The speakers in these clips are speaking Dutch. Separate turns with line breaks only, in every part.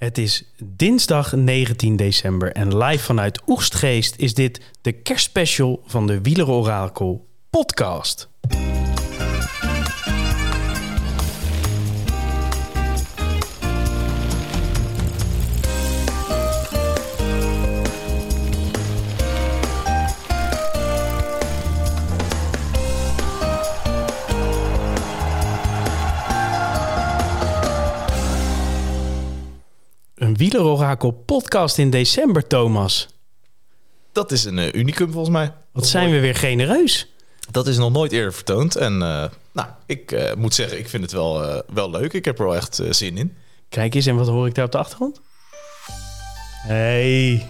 Het is dinsdag 19 december en live vanuit Oegstgeest is dit de kerstspecial van de Wielerorakel podcast. Wielerorakel podcast in december, Thomas.
Dat is een eh, unicum volgens mij.
Wat zijn we weer genereus.
Dat is nog nooit eerder vertoond. En eh, nou, ik eh, moet zeggen, ik vind het wel, wel leuk. Ik heb er wel echt zin in.
Kijk eens, en wat hoor ik daar op de achtergrond? Hey,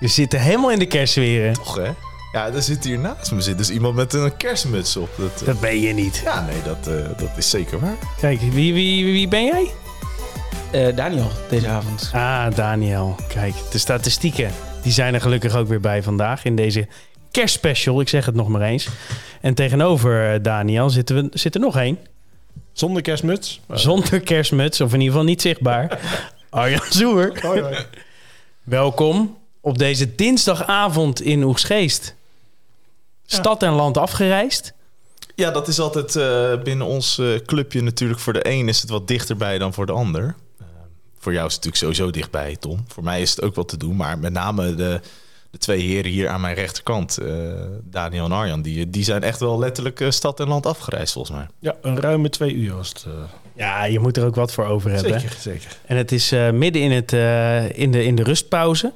we zitten helemaal in de kerstsfeer.
Toch hè? Ja, er zit hier naast me zit dus iemand met een kerstmuts op. Dat,
Dat ben je niet.
ja, nee, dat, dat is zeker waar.
Kijk, wie, wie, wie ben jij?
Eh, Daniel, deze avond.
Ah, Daniel. Kijk, de statistieken die zijn er gelukkig ook weer bij vandaag in deze kerstspecial. Ik zeg het nog maar eens. En tegenover eh, Daniel zitten we, zit er nog één.
Zonder kerstmuts.
Zonder kerstmuts, of in ieder geval niet zichtbaar. Arjan Zoer.
Hoi, hoi.
Welkom op deze dinsdagavond in Oegsgeest. Stad en land afgereisd.
Ja, dat is altijd eh, binnen ons clubje natuurlijk. Voor de een is het wat dichterbij dan voor de ander. Voor jou is het natuurlijk sowieso dichtbij, Tom. Voor mij is het ook wat te doen. Maar met name de, de twee heren hier aan mijn rechterkant, eh, Daniel en Arjan... Die, die zijn echt wel letterlijk eh, stad en land afgereisd volgens mij.
Ja, een ruime twee uur was het. eh.
Ja, je moet er ook wat voor over hebben. hè?
zeker, zeker.
En het is eh, midden in, het, eh, in, de, in de rustpauze.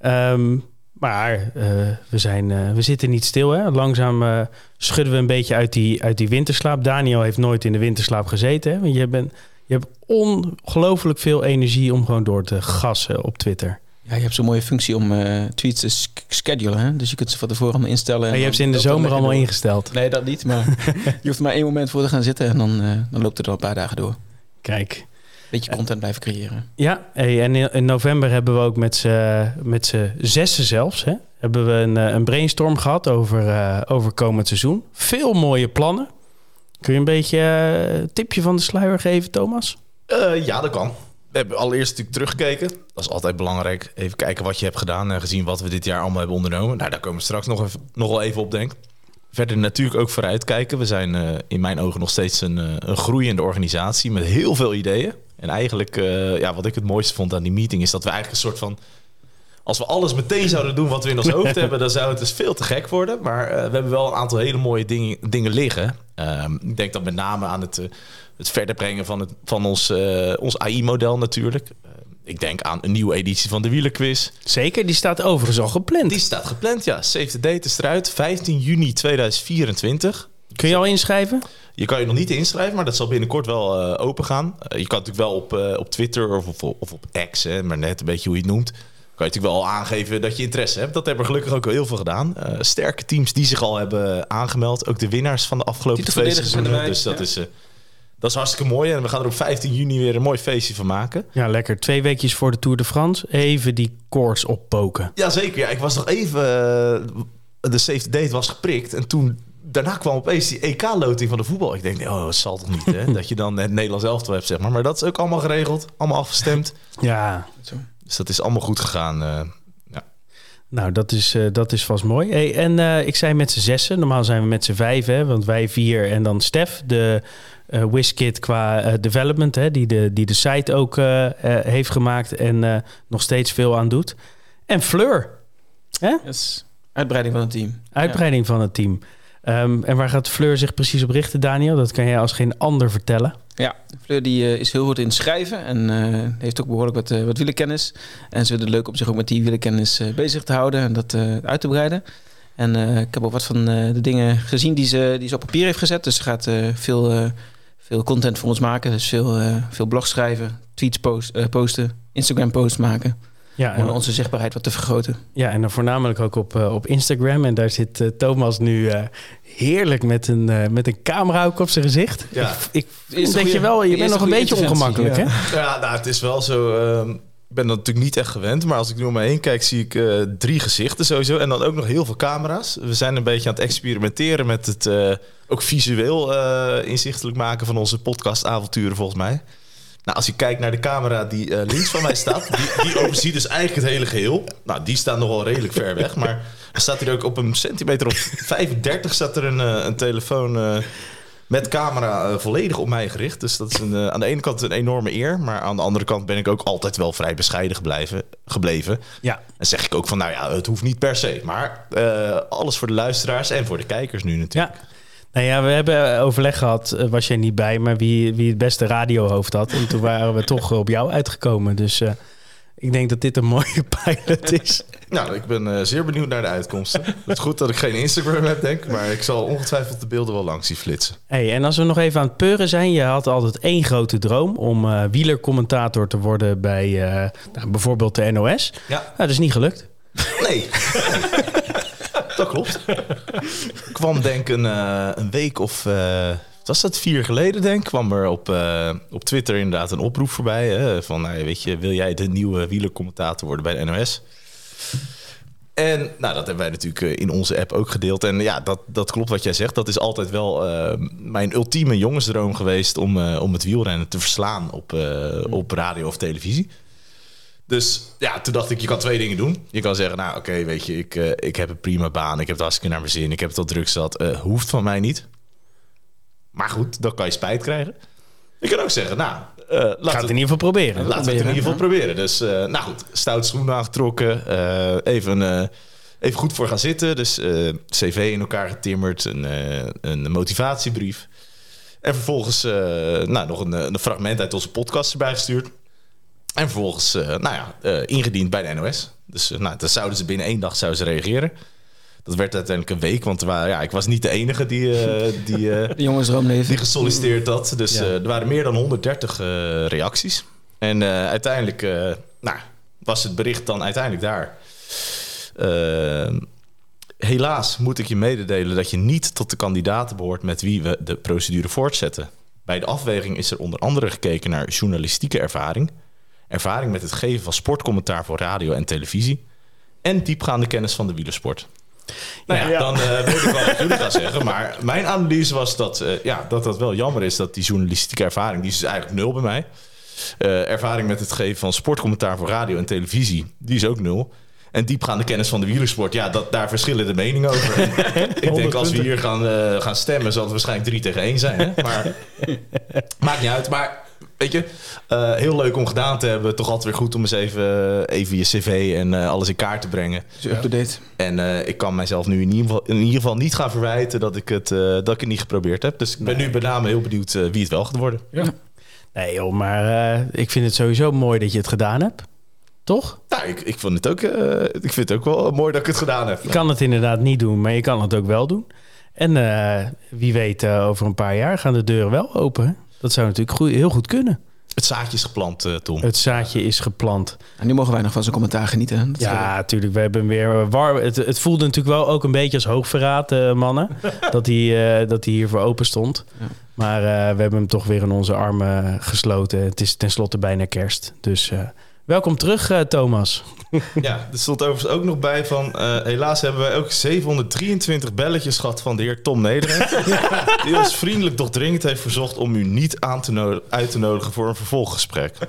Ehm, maar eh, we, zijn, eh, we zitten niet stil. Hè? Langzaam eh, schudden we een beetje uit die, uit die winterslaap. Daniel heeft nooit in de winterslaap gezeten. Hè? Want je, bent, je hebt ongelooflijk veel energie om gewoon door te gassen op Twitter.
Ja, je hebt zo'n mooie functie om eh, tweets te sch- schedulen. Hè? Dus je kunt ze van tevoren allemaal instellen. en
En je hebt ze in de zomer allemaal
door.
ingesteld.
Nee, dat niet. Maar je hoeft maar één moment voor te gaan zitten en dan, eh, dan loopt het al een paar dagen door.
Kijk.
Beetje content blijven creëren.
Ja, hey, en in, in november hebben we ook met z'n met z'n zessen zelfs... Hè, hebben we een, eh, een brainstorm gehad over, over komend seizoen. Veel mooie plannen. Kun je een beetje eh, een tipje van de sluier geven, Thomas?
Eh, ja, dat kan. We hebben allereerst natuurlijk teruggekeken. Dat is altijd belangrijk. Even kijken wat je hebt gedaan en gezien wat we dit jaar allemaal hebben ondernomen. Nou, daar komen we straks nog, even, nog wel even op, denk ik. Verder natuurlijk ook vooruitkijken. We zijn eh, in mijn ogen nog steeds een, eh, een groeiende organisatie met heel veel ideeën. En eigenlijk, eh, ja, wat ik het mooiste vond aan die meeting is dat we eigenlijk een soort van... Als we alles meteen zouden doen wat we in ons hoofd hebben, dan zou het dus veel te gek worden. Maar eh, we hebben wel een aantal hele mooie dingen, dingen liggen. Ehm, ik denk dan met name aan het, eh, het verder brengen van, het, van ons, eh, ons AI-model natuurlijk. Eh, ik denk aan een nieuwe editie van de wielerquiz.
Zeker, die staat overigens al gepland.
Die staat gepland, ja. Save the date is eruit. 15 juni 2024.
Kun je al inschrijven?
Je kan je nog niet inschrijven, maar dat zal binnenkort wel eh, open gaan. Je kan natuurlijk wel op, op Twitter of, of, of op X, hè, maar net een beetje hoe je het noemt. Kan je natuurlijk wel aangeven dat je interesse hebt. Dat hebben er gelukkig ook al heel veel gedaan. Eh, sterke teams die zich al hebben aangemeld. Ook de winnaars van de afgelopen twee seizoenen. Dus dat, is, eh, dat is hartstikke mooi. En we gaan er op 15 juni weer een mooi feestje van maken.
Ja, lekker. Twee weekjes voor de Tour de France. Even die koorts oppoken.
Jazeker, ja. Ik was nog even... eh, de save the date was geprikt. En toen... Daarna kwam opeens die EK-loting van de voetbal. Ik denk, oh, dat zal toch niet, hè? dat je dan het Nederlands elftal hebt, zeg maar. Maar dat is ook allemaal geregeld. Allemaal afgestemd.
Ja,
Zo.
Dus dat is allemaal goed gegaan. eh. ja.
nou, dat is, eh, dat is vast mooi. Hey, en eh, ik zei met z'n zessen. Normaal zijn we met z'n vijf, hè, want wij vier en dan Stef, de eh WizKid qua development, hè, die, de, die de site ook eh, eh, heeft gemaakt en eh, nog steeds veel aan doet. En Fleur, hè?
Yes. Uitbreiding van het team.
uitbreiding van het team. Ehm, en waar gaat Fleur zich precies op richten, Daniel? Dat kan jij als geen ander vertellen.
Ja, Fleur die, eh, is heel goed in schrijven en eh, heeft ook behoorlijk wat, eh, wat wielerkennis. En ze vindt het leuk om zich ook met die wielerkennis eh, bezig te houden en dat uit te breiden. En ik heb ook wat van de dingen gezien die ze, die ze op papier heeft gezet. Dus ze gaat veel, veel content voor ons maken. Dus veel, veel blogs schrijven, tweets post, posten, Instagram posts maken.
Ja,
Om
en,
onze zichtbaarheid wat te vergroten.
ja, en dan voornamelijk ook op, eh, op Instagram. En daar zit eh, Thomas nu eh, heerlijk met een, eh, met een camera ook op zijn gezicht.
Ja.
Ik, ik dat je wel, je bent nog een beetje ongemakkelijk,
ja.
hè?
Ja, nou, het is wel zo. ehm, ik ben dat natuurlijk niet echt gewend. Maar als ik nu om me heen kijk, zie ik eh, drie gezichten sowieso. En dan ook nog heel veel camera's. We zijn een beetje aan het experimenteren met het eh, ook visueel eh, inzichtelijk maken van onze podcastavonturen, volgens mij. Nou, als je kijkt naar de camera die eh, links van mij staat, die, die overziet dus eigenlijk het hele geheel. Nou, die staat nogal redelijk ver weg, maar er staat hier ook op een centimeter of 35 staat er een, eh, een telefoon eh, met camera volledig op mij gericht. Dus dat is een, aan de ene kant een enorme eer, maar aan de andere kant ben ik ook altijd wel vrij bescheiden gebleven. gebleven.
Ja,
En zeg ik ook van, nou ja, het hoeft niet per se, maar alles voor de luisteraars en voor de kijkers nu natuurlijk.
ja. Nou ja, we hebben overleg gehad, eh, was jij niet bij, maar wie, wie het beste radiohoofd had. En toen waren we toch op jou uitgekomen. Dus eh, ik denk dat dit een mooie pilot is.
Nou, ik ben eh, zeer benieuwd naar de uitkomsten. het is goed dat ik geen Instagram heb, denk ik. Maar ik zal ongetwijfeld de beelden wel langs zien flitsen.
Hey, en als we nog even aan het peuren zijn, je had altijd één grote droom om eh, wielercommentator te worden bij eh, nou, bijvoorbeeld de NOS.
Ja.
Nou, dat is niet gelukt.
Nee. dat klopt. Kwam denk een, eh, een week of... eh, was dat vier geleden, denk kwam er op, eh, op Twitter inderdaad een oproep voorbij. Hè, van, nou, weet je, wil jij de nieuwe wielercommentator worden bij de NOS? En nou, dat hebben wij natuurlijk in onze app ook gedeeld. En ja, dat, dat klopt wat jij zegt. Dat is altijd wel mijn ultieme jongensdroom geweest... om, om het wielrennen te verslaan op, op radio of televisie. Dus ja, toen dacht ik, je kan twee dingen doen. Je kan zeggen, nou oké, weet je, ik, eh, ik heb een prima baan. Ik heb het hartstikke naar mijn zin. Ik heb het al druk zat. Eh, hoeft van mij niet. Maar goed, dan kan je spijt krijgen. Je kan ook zeggen, nou, eh laat
Gaat het in ieder geval proberen.
laten we het in ieder geval proberen. Dus eh, nou goed, stout schoenen aangetrokken. eh, even, eh, even goed voor gaan zitten. Dus eh, cv in elkaar getimmerd. Een, eh, een motivatiebrief. En vervolgens eh, nou, nog een, een fragment uit onze podcast erbij gestuurd. En vervolgens eh, nou ja, eh, ingediend bij de NOS. Dus eh, nou, dan zouden ze binnen één dag zouden ze reageren. Dat werd uiteindelijk een week, want waren, ja, ik was niet de enige die, die,
jongensdroomleven.
die gesolliciteerd had. Dus
Ja.
er waren meer dan 130 eh, reacties. En uiteindelijk nou, was het bericht dan uiteindelijk daar. Eh, helaas moet ik je mededelen dat je niet tot de kandidaten behoort met wie we de procedure voortzetten. Bij de afweging is er onder andere gekeken naar journalistieke ervaring, ervaring met het geven van sportcommentaar voor radio en televisie en diepgaande kennis van de wielersport. Nou ja,
Ja.
dan eh weet ik wel wat jullie gaan zeggen. Maar mijn analyse was dat, eh, ja, dat dat wel jammer is dat die journalistieke ervaring, die is dus eigenlijk nul bij mij. Eh, ervaring met het geven van sportcommentaar voor radio en televisie, die is ook nul. En diepgaande kennis van de wielersport, ja, dat, daar verschillen de meningen over. Ik denk als we hier gaan, gaan stemmen, zal het waarschijnlijk drie tegen één zijn. Hè? Maar maakt niet uit. Maar weet je, eh, heel leuk om gedaan te hebben. Toch altijd weer goed om eens even, even je cv en eh, alles in kaart te brengen.
Dus up-to-date.
En eh, ik kan mijzelf nu in ieder, geval, in ieder geval niet gaan verwijten dat ik het, eh, dat ik het niet geprobeerd heb. Dus ik ben nu met name heel benieuwd wie het wel gaat worden.
Nee joh, maar eh, ik vind het sowieso mooi dat je het gedaan hebt. Toch?
Nou, ik, ik, vond het ook, eh, ik vind het ook wel mooi dat ik het gedaan heb.
Je kan het inderdaad niet doen, maar je kan het ook wel doen. En eh, wie weet, over een paar jaar gaan de deuren wel open. Dat zou natuurlijk goed, heel goed kunnen.
Het zaadje is geplant, eh, Tom.
Het zaadje is geplant.
En nu mogen wij nog van zijn commentaar genieten. hè?
Ja, natuurlijk. We hebben hem weer warm. Het, het voelde natuurlijk wel ook een beetje als hoogverraad, eh, mannen. dat, hij, eh, dat hij hiervoor open stond.
Ja.
Maar eh, we hebben hem toch weer in onze armen gesloten. Het is tenslotte bijna kerst. Dus eh, welkom terug, eh, Thomas.
Ja, er stond overigens ook nog bij van... eh, helaas hebben wij ook 723 belletjes gehad van de heer Tom Nederend. Die ons vriendelijk doch dringend heeft verzocht om u niet aan te uit te nodigen voor een vervolggesprek.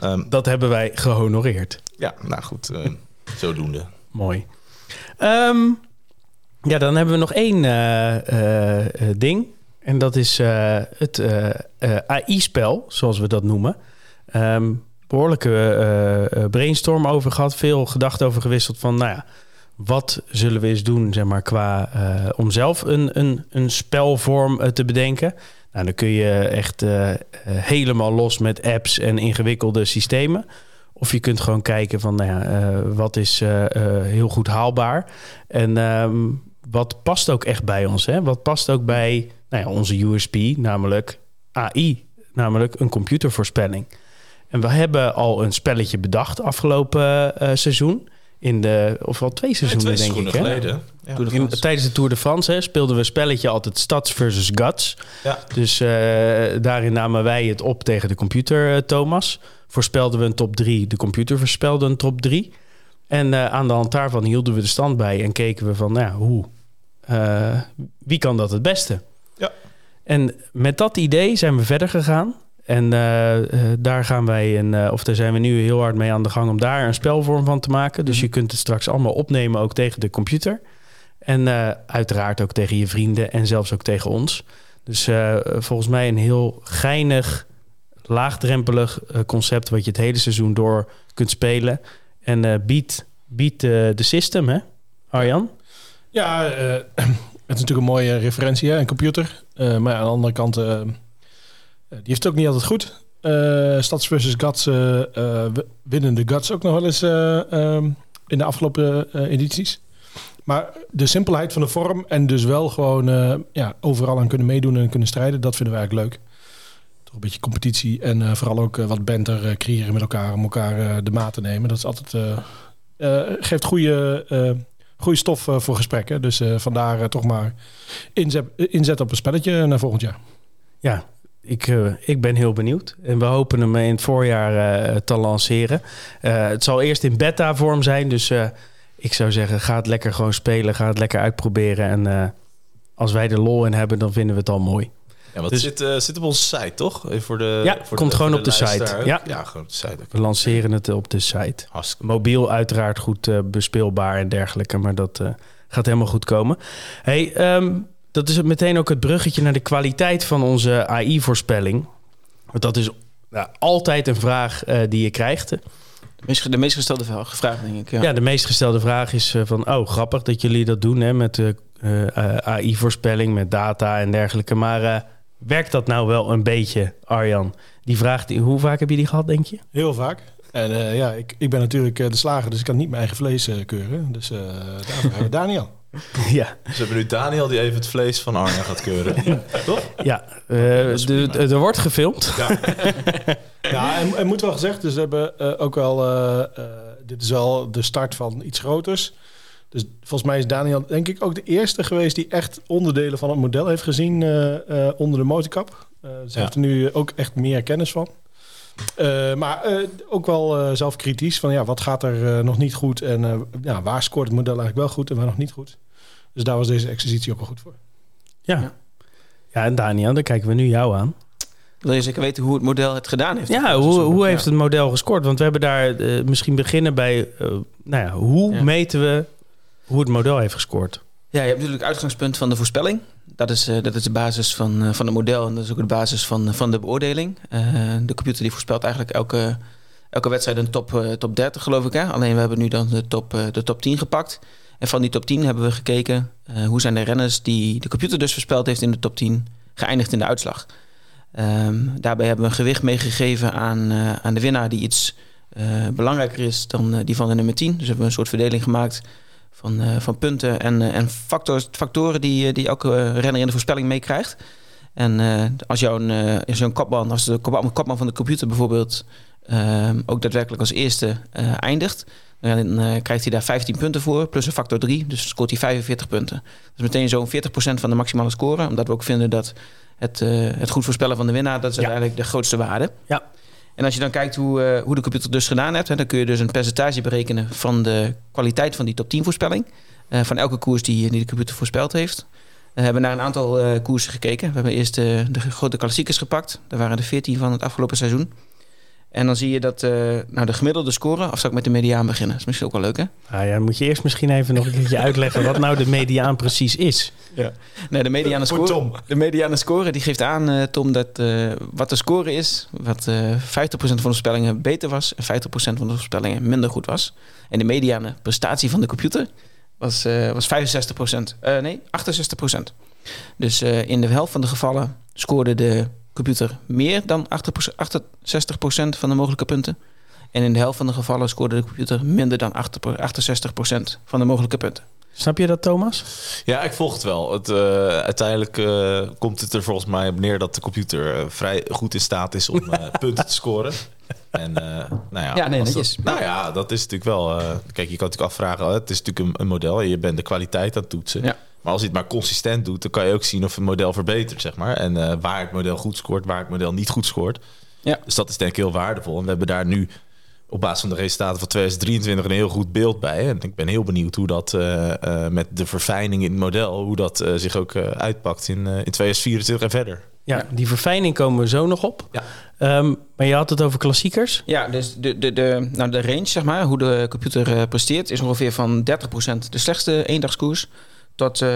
Ehm,
Dat hebben wij gehonoreerd.
ja, nou goed, eh, zodoende.
Mooi. Ehm, ja, dan hebben we nog één ding. En dat is het AI-spel, zoals we dat noemen. Ehm, behoorlijke eh, eh, brainstorm over gehad. Veel gedachten over gewisseld van, nou ja, wat zullen we eens doen, zeg maar, qua eh, om zelf een, een, een spelvorm te bedenken. Nou, dan kun je echt helemaal los met apps en ingewikkelde systemen. Of je kunt gewoon kijken van, nou ja, wat is heel goed haalbaar. En ehm, wat past ook echt bij ons. Hè? Wat past ook bij nou ja, onze USP, namelijk AI. Namelijk een computervoorspelling. En we hebben al een spelletje bedacht afgelopen eh, seizoen. In de, of wel twee seizoenen,
twee
denk ik. hè?
geleden. Ja.
In, tijdens de Tour de France hè, speelden we een spelletje altijd Stads versus Guts.
Ja.
Dus eh, daarin namen wij het op tegen de computer, eh, Thomas. Voorspelden we een top 3, de computer voorspelde een top 3. En eh, aan de hand daarvan hielden we de stand bij en keken we van, nou ja, hoe? Eh, wie kan dat het beste?
Ja.
En met dat idee zijn we verder gegaan. En eh, eh, daar gaan wij, een, eh, of daar zijn we nu heel hard mee aan de gang om daar een spelvorm van te maken. Dus je kunt het straks allemaal opnemen, ook tegen de computer. En uiteraard ook tegen je vrienden en zelfs ook tegen ons. Dus volgens mij een heel geinig, laagdrempelig concept wat je het hele seizoen door kunt spelen. En biedt biedt de system, hè, Arjan?
Ja, het is natuurlijk een mooie referentie, hè, een computer. Maar aan de andere kant, die heeft het ook niet altijd goed. Eh Stads versus Guts eh, eh, winnen de Guts ook nog wel eens eh, ehm, in de afgelopen eh, edities. Maar de simpelheid van de vorm en dus wel gewoon eh, ja, overal aan kunnen meedoen en kunnen strijden, dat vinden we eigenlijk leuk. Een beetje competitie en eh, vooral ook eh, wat banter eh, creëren met elkaar om elkaar eh, de maat te nemen. Dat is altijd, eh, eh, geeft goede, eh, goede stof eh, voor gesprekken. Dus eh, vandaar eh, toch maar inzet, inzet op een spelletje naar volgend jaar.
Ja, ik, eh, ik ben heel benieuwd. En we hopen hem in het voorjaar eh, te lanceren. Eh, het zal eerst in beta-vorm zijn. Dus ik zou zeggen, ga het lekker gewoon spelen. Ga het lekker uitproberen. En als wij er lol in hebben, dan vinden we het al mooi.
Ja, wat
Dus-
zit, eh, zit op onze site, toch? Voor de,
Ja,
voor
komt gewoon op de site. Ja.
ja, gewoon op de site.
We lanceren het op de site.
Hartstikke
Mobiel uiteraard goed bespeelbaar en dergelijke. Maar dat gaat helemaal goed komen. Hey, ehm, dat is meteen ook het bruggetje naar de kwaliteit van onze AI-voorspelling. Want dat is nou, altijd een vraag eh, die je krijgt.
De meest, de meest gestelde vraag, denk ik. Ja.
Ja. de meest gestelde vraag is eh, van... oh, grappig dat jullie dat doen hè, met de eh, AI-voorspelling, met data en dergelijke. Maar eh, werkt dat nou wel een beetje, Arjan? Die vraag, die, hoe vaak heb je die gehad, denk je?
Heel vaak. En eh, ja, ik, ik ben natuurlijk de slager, dus ik kan niet mijn eigen vlees keuren. Dus eh daarvoor hebben we Daniel.
ja,
we hebben nu Daniel die even het vlees van Arne gaat keuren. Toch?
ja eh, de- er wordt gefilmd.
Ja, en, en moet wel gezegd, dus we hebben eh, ook wel... eh, dit is wel de start van iets groters. Dus volgens mij is Daniel denk ik ook de eerste geweest... die echt onderdelen van het model heeft gezien onder de motorkap. Dus
Ja.
heeft er nu ook echt meer kennis van. Eh, maar eh, ook wel eh, zelf kritisch van ja, wat gaat er nog niet goed en eh, ja, waar scoort het model eigenlijk wel goed en waar nog niet goed. Dus daar was deze exercitie ook wel goed voor.
Ja. ja, en Daniel, dan kijken we nu jou aan.
Wil je zeker weten hoe het model het gedaan heeft?
Ja, hoe, hoe heeft het model gescoord? Want we hebben daar eh, misschien beginnen bij... eh, nou ja, hoe
Ja.
meten we hoe het model heeft gescoord?
Ja, je hebt natuurlijk het uitgangspunt van de voorspelling. Dat is, eh, dat is de basis van, eh, van het model en dat is ook de basis van, van de beoordeling. Eh, de computer die voorspelt eigenlijk elke, elke wedstrijd een top, eh, top 30, geloof ik. Hè? Alleen we hebben nu dan de top, eh, de top 10 gepakt. En van die top 10 hebben we gekeken eh, hoe zijn de renners die de computer dus voorspeld heeft in de top 10 geëindigd in de uitslag. Ehm, daarbij hebben we een gewicht meegegeven aan, eh, aan de winnaar die iets eh, belangrijker is dan eh, die van de nummer 10. Dus hebben we een soort verdeling gemaakt van, eh, van punten en, eh, en factors, factoren die, eh, die elke renner in de voorspelling meekrijgt. En als jouw als jouw kopman, als de kopman, kopman van de computer bijvoorbeeld ook daadwerkelijk als eerste eindigt, dan krijgt hij daar 15 punten voor, plus een factor 3. Dus scoort hij 45 punten. Dat is meteen zo'n 40% van de maximale score. Omdat we ook vinden dat het, het goed voorspellen van de winnaar, dat is
Ja.
uiteindelijk de grootste waarde.
Ja.
En als je dan kijkt hoe, eh, hoe de computer dus gedaan hebt, hè, dan kun je dus een percentage berekenen van de kwaliteit van die top 10 voorspelling. eh, van elke koers die, die de computer voorspeld heeft. We hebben naar een aantal eh, koersen gekeken. We hebben eerst eh, de grote klassiekers gepakt. Er waren er 14 van het afgelopen seizoen. En dan zie je dat eh, nou, de gemiddelde score, of zal ik met de mediaan beginnen? Dat is misschien ook wel leuk, hè?
Ah, ja, dan moet je eerst misschien even nog een keertje uitleggen wat nou de mediaan precies is.
Nee, de mediane score,
Tom.
de mediane score die geeft aan, eh, Tom, dat eh, wat de score is, wat eh 50% van de voorspellingen beter was en 50% van de voorspellingen minder goed was. En de mediane prestatie van de computer was, eh, was 65%. Eh, nee, 68%. Dus eh, in de helft van de gevallen scoorde de computer meer dan 8%, 68% van de mogelijke punten. En in de helft van de gevallen scoorde de computer minder dan 68% van de mogelijke punten.
Snap je dat, Thomas?
Ja, ik volg het wel. Het, eh, uiteindelijk eh, komt het er volgens mij op neer dat de computer eh, vrij goed in staat is om eh, punten te scoren. En eh, nou ja,
Ja, nee.
Dat, nou ja, dat is natuurlijk wel. eh, kijk, je kan natuurlijk afvragen. het is natuurlijk een, een model en je bent de kwaliteit aan het toetsen.
Ja.
Maar als je het maar consistent doet, dan kan je ook zien of een model verbetert, zeg maar. En eh, waar het model goed scoort, waar het model niet goed scoort.
Ja.
Dus dat is denk ik heel waardevol. En we hebben daar nu op basis van de resultaten van 2023 een heel goed beeld bij. En ik ben heel benieuwd hoe dat eh, eh, met de verfijning in het model, hoe dat zich ook eh, uitpakt in, eh, in 2024 en verder.
Ja, die verfijning komen we zo nog op.
Ja.
Ehm, maar je had het over klassiekers.
Ja, dus de, de, de, nou de range, zeg maar, hoe de computer presteert, is ongeveer van 30% de slechtste eendagskoers tot eh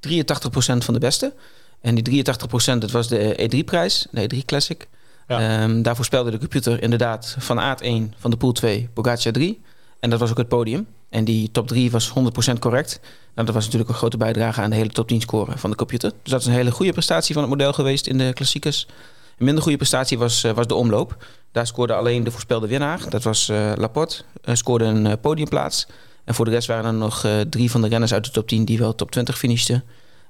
83% van de beste. En die 83% dat was de E3-prijs, de E3 Classic.
Ja.
Ehm, daar voorspelde de computer inderdaad van Aard 1, van de pool 2, Pogacar 3. En dat was ook het podium. En die top 3 was 100% correct. Nou, dat was natuurlijk een grote bijdrage aan de hele top 10 score van de computer. Dus dat is een hele goede prestatie van het model geweest in de klassiekers. Een minder goede prestatie was, eh, was de omloop. Daar scoorde alleen de voorspelde winnaar. Dat was eh, Laporte. Uh, scoorde een eh, podiumplaats. En voor de rest waren er nog eh, drie van de renners uit de top 10 die wel top 20 finishten.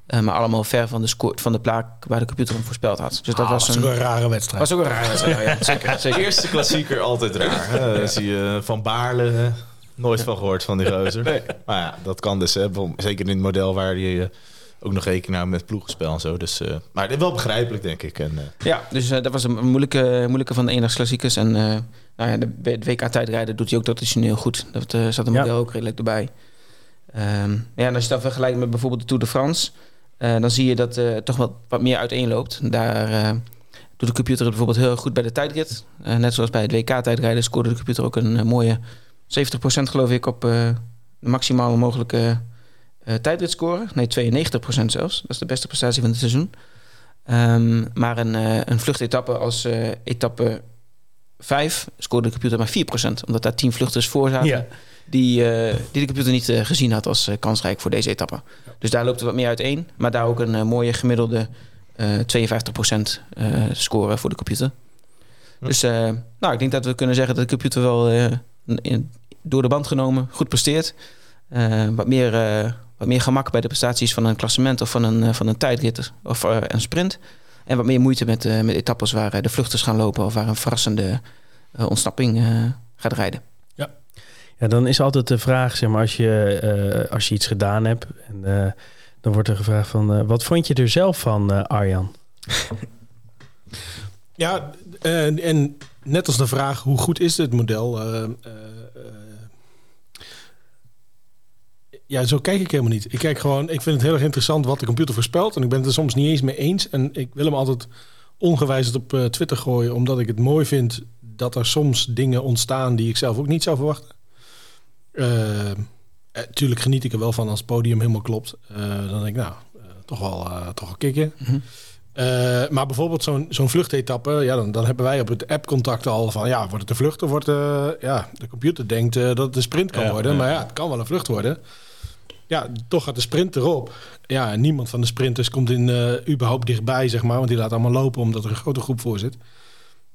Eh, maar allemaal ver van de, score, van de plaat waar de computer hem voorspeld had. Dus dat
Ah,
was,
was
een,
ook een rare wedstrijd.
was ook een rare wedstrijd. ja, zeker, zeker.
Eerste klassieker altijd raar. hè. Dan zie je Van Baarle, nooit van gehoord van die gozer. Maar ja, dat kan dus. Hè. Zeker in het model waar je eh, ook nog rekening houdt met ploegenspel en zo. Dus, eh, maar wel begrijpelijk, denk ik. En, eh,
Ja, dus dat was een moeilijke, moeilijke van de eendagsklassiekers. En eh nou ja, de, de WK-tijdrijden doet hij ook traditioneel goed. Dat eh, zat
Ja.
model ook redelijk erbij. Ehm, ja, en als je dat vergelijkt met bijvoorbeeld de Tour de France... eh, dan zie je dat eh toch wat, wat meer uiteenloopt. Daar doet de computer het bijvoorbeeld heel goed bij de tijdrit. Net zoals bij het WK-tijdrijden scoorde de computer ook een mooie 70% geloof ik... op de maximaal mogelijke tijdritscore. Nee, 92% zelfs. Dat is de beste prestatie van het seizoen. Ehm, maar een, een vluchtetappe als etappe 5 scoorde de computer maar 4%. Omdat daar 10 vluchters voor zaten.
Ja.
Die, eh, die de computer niet eh, gezien had als eh, kansrijk voor deze etappe. Dus daar loopt er wat meer uiteen. Maar daar ook een mooie gemiddelde eh 52% eh score voor de computer.
Hm.
Dus nou, ik denk dat we kunnen zeggen dat de computer wel in- door de band genomen goed presteert. Wat, meer, wat meer gemak bij de prestaties van een klassement of van een, van een tijdrit of een sprint. En wat meer moeite met, eh, met etappes waar eh, de vluchters gaan lopen of waar een verrassende eh, ontsnapping gaat rijden.
Ja, dan is altijd de vraag, zeg maar, als je, eh, als je iets gedaan hebt... En, eh, dan wordt er gevraagd van, wat vond je er zelf van, eh, Arjan?
Ja, en, en net als de vraag hoe goed is dit model? eh, eh, eh, ja, zo kijk ik helemaal niet. Ik kijk gewoon, ik vind het heel erg interessant wat de computer voorspelt. En ik ben het er soms niet eens mee eens. En ik wil hem altijd ongewijzigd op eh, Twitter gooien, omdat ik het mooi vind dat er soms dingen ontstaan die ik zelf ook niet zou verwachten. Eh, eh, tuurlijk geniet ik er wel van als het podium helemaal klopt. Eh, dan denk ik, nou, toch, wel, toch wel kicken.
Mhm.
Maar bijvoorbeeld zo'n zo'n vluchtetappe, ja, dan, dan hebben wij op het app-contact al van, ja, wordt het een vlucht of wordt eh, ja, de computer denkt dat het een sprint kan
Ja,
worden.
ja.
Maar ja, het kan wel een vlucht worden. Ja, toch gaat de sprint erop. Ja, en niemand van de sprinters komt in eh, überhaupt dichtbij, zeg maar, want die laat allemaal lopen omdat er een grote groep voor zit.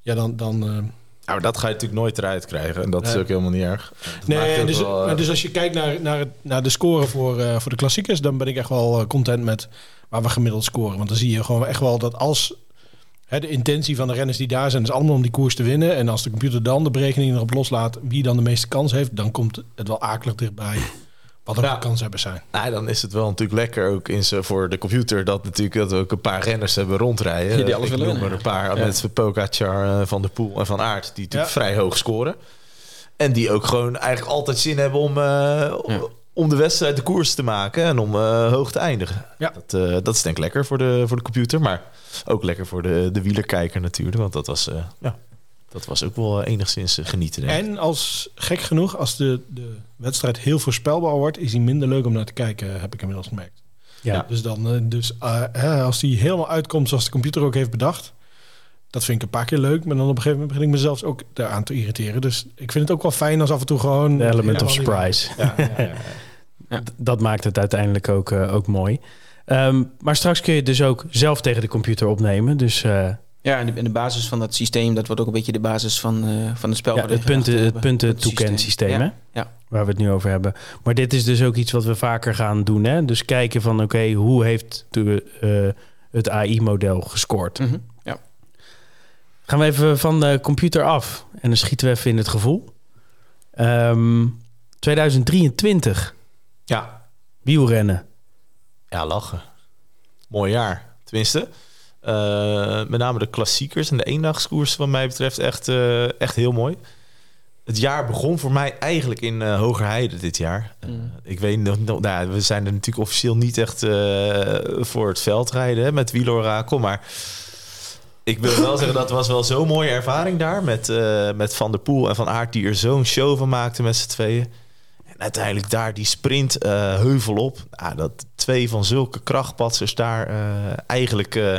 Ja, dan, dan eh,
nou, dat ga je natuurlijk nooit eruit krijgen. En dat is ook helemaal niet erg. Dat
Nee, dus,
wel, eh,
maar dus als je kijkt naar, naar, naar de score voor, voor de klassiekers, dan ben ik echt wel content met waar we gemiddeld scoren. Want dan zie je gewoon echt wel dat als hè, de intentie van de renners die daar zijn, is allemaal om die koers te winnen. En als de computer dan de berekening erop loslaat wie dan de meeste kans heeft, dan komt het wel akelig dichtbij wat ook
Ja.
de kanshebbers zijn.
Nou, dan is het wel natuurlijk lekker ook in ze voor de computer dat natuurlijk dat we ook een paar renners hebben rondrijden.
Ja, die alles willen
noem er een paar
Ja.
met Pogacar, eh, Van der Poel en Van Aert die natuurlijk
Ja.
vrij hoog scoren. En die ook gewoon eigenlijk altijd zin hebben om, eh, om de wedstrijd de koers te maken en om eh, hoog te eindigen.
Ja.
Dat, eh, dat is denk ik lekker voor de, voor de computer, maar ook lekker voor de, de wielerkijker natuurlijk. Want dat was, eh, ja, dat was ook wel enigszins eh, genieten. Denk ik.
En als gek genoeg, als de, de wedstrijd heel voorspelbaar wordt, is die minder leuk om naar te kijken, heb ik inmiddels gemerkt.
Ja.
Dus, dan, eh, dus eh, als die helemaal uitkomt zoals de computer ook heeft bedacht, dat vind ik een paar keer leuk. Maar dan op een gegeven moment begin ik mezelf ook daaraan te irriteren. Dus ik vind het ook wel fijn als af en toe gewoon...
De element
Ja,
of surprise.
Ja, ja, ja, ja.
D- Dat maakt het uiteindelijk ook, eh, ook mooi. Ehm, maar straks kun je het dus ook zelf tegen de computer opnemen. Dus eh,
Ja, en de, en de basis van dat systeem, dat wordt ook een beetje de basis van, eh, van het spel.
ja, het punten, het punten
systeem. Ja,
hè?
ja.
Waar we het nu over hebben. Maar dit is dus ook iets wat we vaker gaan doen, hè? Dus kijken van, oké, hoe heeft de, eh, het AI-model gescoord?
Mhm, ja.
Gaan we even van de computer af en dan schieten we even in het gevoel. Ehm, 2023,
Ja,
wielrennen.
Ja, lachen. Mooi jaar. Tenminste, met name de klassiekers en de eendagskoers wat mij betreft echt, eh, echt heel mooi. Het jaar begon voor mij eigenlijk in eh Hogerheide dit jaar. Eh,
Mm.
ik weet nog, nou, we zijn er natuurlijk officieel niet echt eh, voor het veld rijden hè, met wielerorakel, maar ik wil wel zeggen, dat was wel zo'n mooie ervaring daar. Met, eh, met Van der Poel en Van Aert die er zo'n show van maakten met z'n tweeën. En uiteindelijk daar die sprint eh, heuvel op. Ja, dat twee van zulke krachtpatsers daar eh, eigenlijk eh,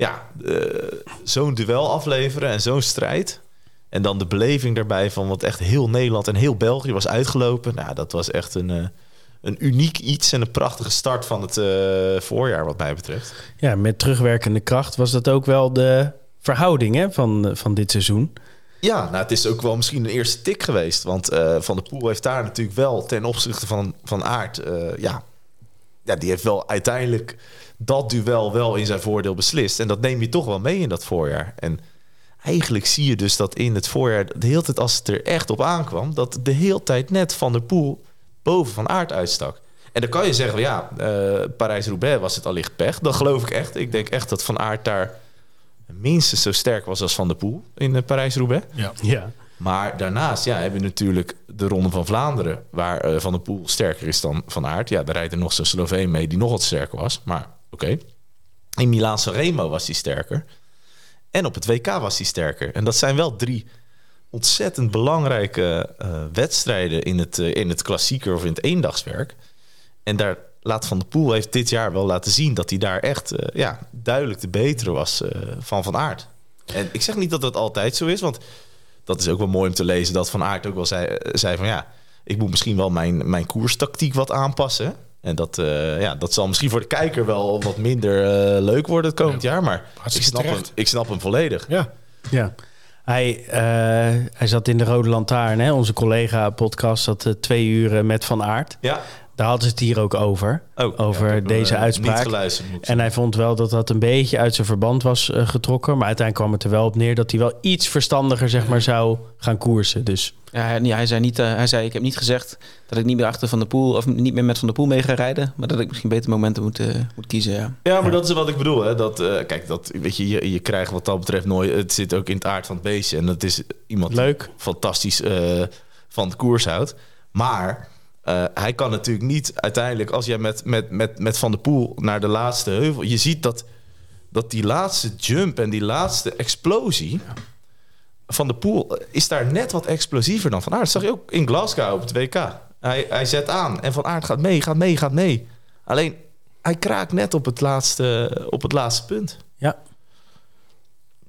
ja, eh, zo'n duel afleveren en zo'n strijd. En dan de beleving daarbij van wat echt heel Nederland en heel België was uitgelopen. Nou, dat was echt een, eh, een uniek iets en een prachtige start van het eh, voorjaar wat mij betreft.
Ja, met terugwerkende kracht was dat ook wel de verhouding hè, van, van dit seizoen.
Ja, nou, het is ook wel misschien een eerste tik geweest. Want Van der Poel heeft daar natuurlijk wel ten opzichte van, van eh, ja, ja, die heeft wel uiteindelijk dat duel wel in zijn voordeel beslist. En dat neem je toch wel mee in dat voorjaar. En eigenlijk zie je dus dat in het voorjaar... de hele tijd als het er echt op aankwam... dat de hele tijd net Van der Poel boven Van Aert uitstak. En dan kan je zeggen, ja, eh, Parijs-Roubaix was het allicht pech. Dat geloof ik echt. Ik denk echt dat Van Aert daar minstens zo sterk was als Van der Poel in eh, Parijs-Roubaix.
Ja.
Ja.
Maar daarnaast ja, hebben we natuurlijk de Ronde van Vlaanderen... waar eh, Van der Poel sterker is dan Van Aert. Ja, daar rijdt er nog zo'n Sloveen mee die nog wat sterker was. Maar oké. In Milaan Remo was hij sterker. En op het WK was hij sterker. En dat zijn wel drie ontzettend belangrijke eh, wedstrijden... In het, eh, in het klassieker of in het eendagswerk. En daar laat Van der Poel heeft dit jaar wel laten zien... dat hij daar echt eh, ja, duidelijk de betere was van Van Aert. En ik zeg niet dat dat altijd zo is, want dat is ook wel mooi om te lezen dat Van Aert ook wel zei, zei van ja, ik moet misschien wel mijn, mijn koerstactiek wat aanpassen. En dat, eh, ja, dat zal misschien voor de kijker wel wat minder eh, leuk worden het komend jaar, maar ik snap, hem, ik snap hem volledig.
Ja.
Ja. Hij, eh, hij zat in de Rode Lantaarn, hè? onze collega-podcast, zat twee uur met Van Aert.
Ja,
Daar hadden ze het hier ook over,
Oh,
over
ja,
deze
eh,
uitspraak.
Niet geluisterd, moet ik
En hij vond wel dat dat een beetje uit zijn verband was eh, getrokken. Maar uiteindelijk kwam het er wel op neer dat hij wel iets verstandiger zeg maar, zou gaan koersen. Dus
Ja, hij, hij, zei niet, eh, hij zei, ik heb niet gezegd dat ik niet meer achter Van der Poel... of niet meer met Van der Poel mee ga rijden... maar dat ik misschien beter momenten moet, moet kiezen, ja.
Ja, maar dat is wat ik bedoel. Hè. Dat, eh, kijk, dat, weet je, je, je krijgt wat dat betreft nooit... Het zit ook in het aard van het beestje. En dat is iemand die
leuk.
fantastisch eh, van de koers houdt. Maar eh, hij kan natuurlijk niet uiteindelijk... als jij met, met, met, met Van der Poel naar de laatste heuvel... je ziet dat, dat die laatste jump en die laatste explosie... Van de Poel is daar net wat explosiever dan Van Aert. Dat zag je ook in Glasgow op het WK. Hij, hij zet aan en Van Aert gaat mee, gaat mee, gaat mee. Alleen, hij kraakt net op het laatste, op het laatste punt.
Ja.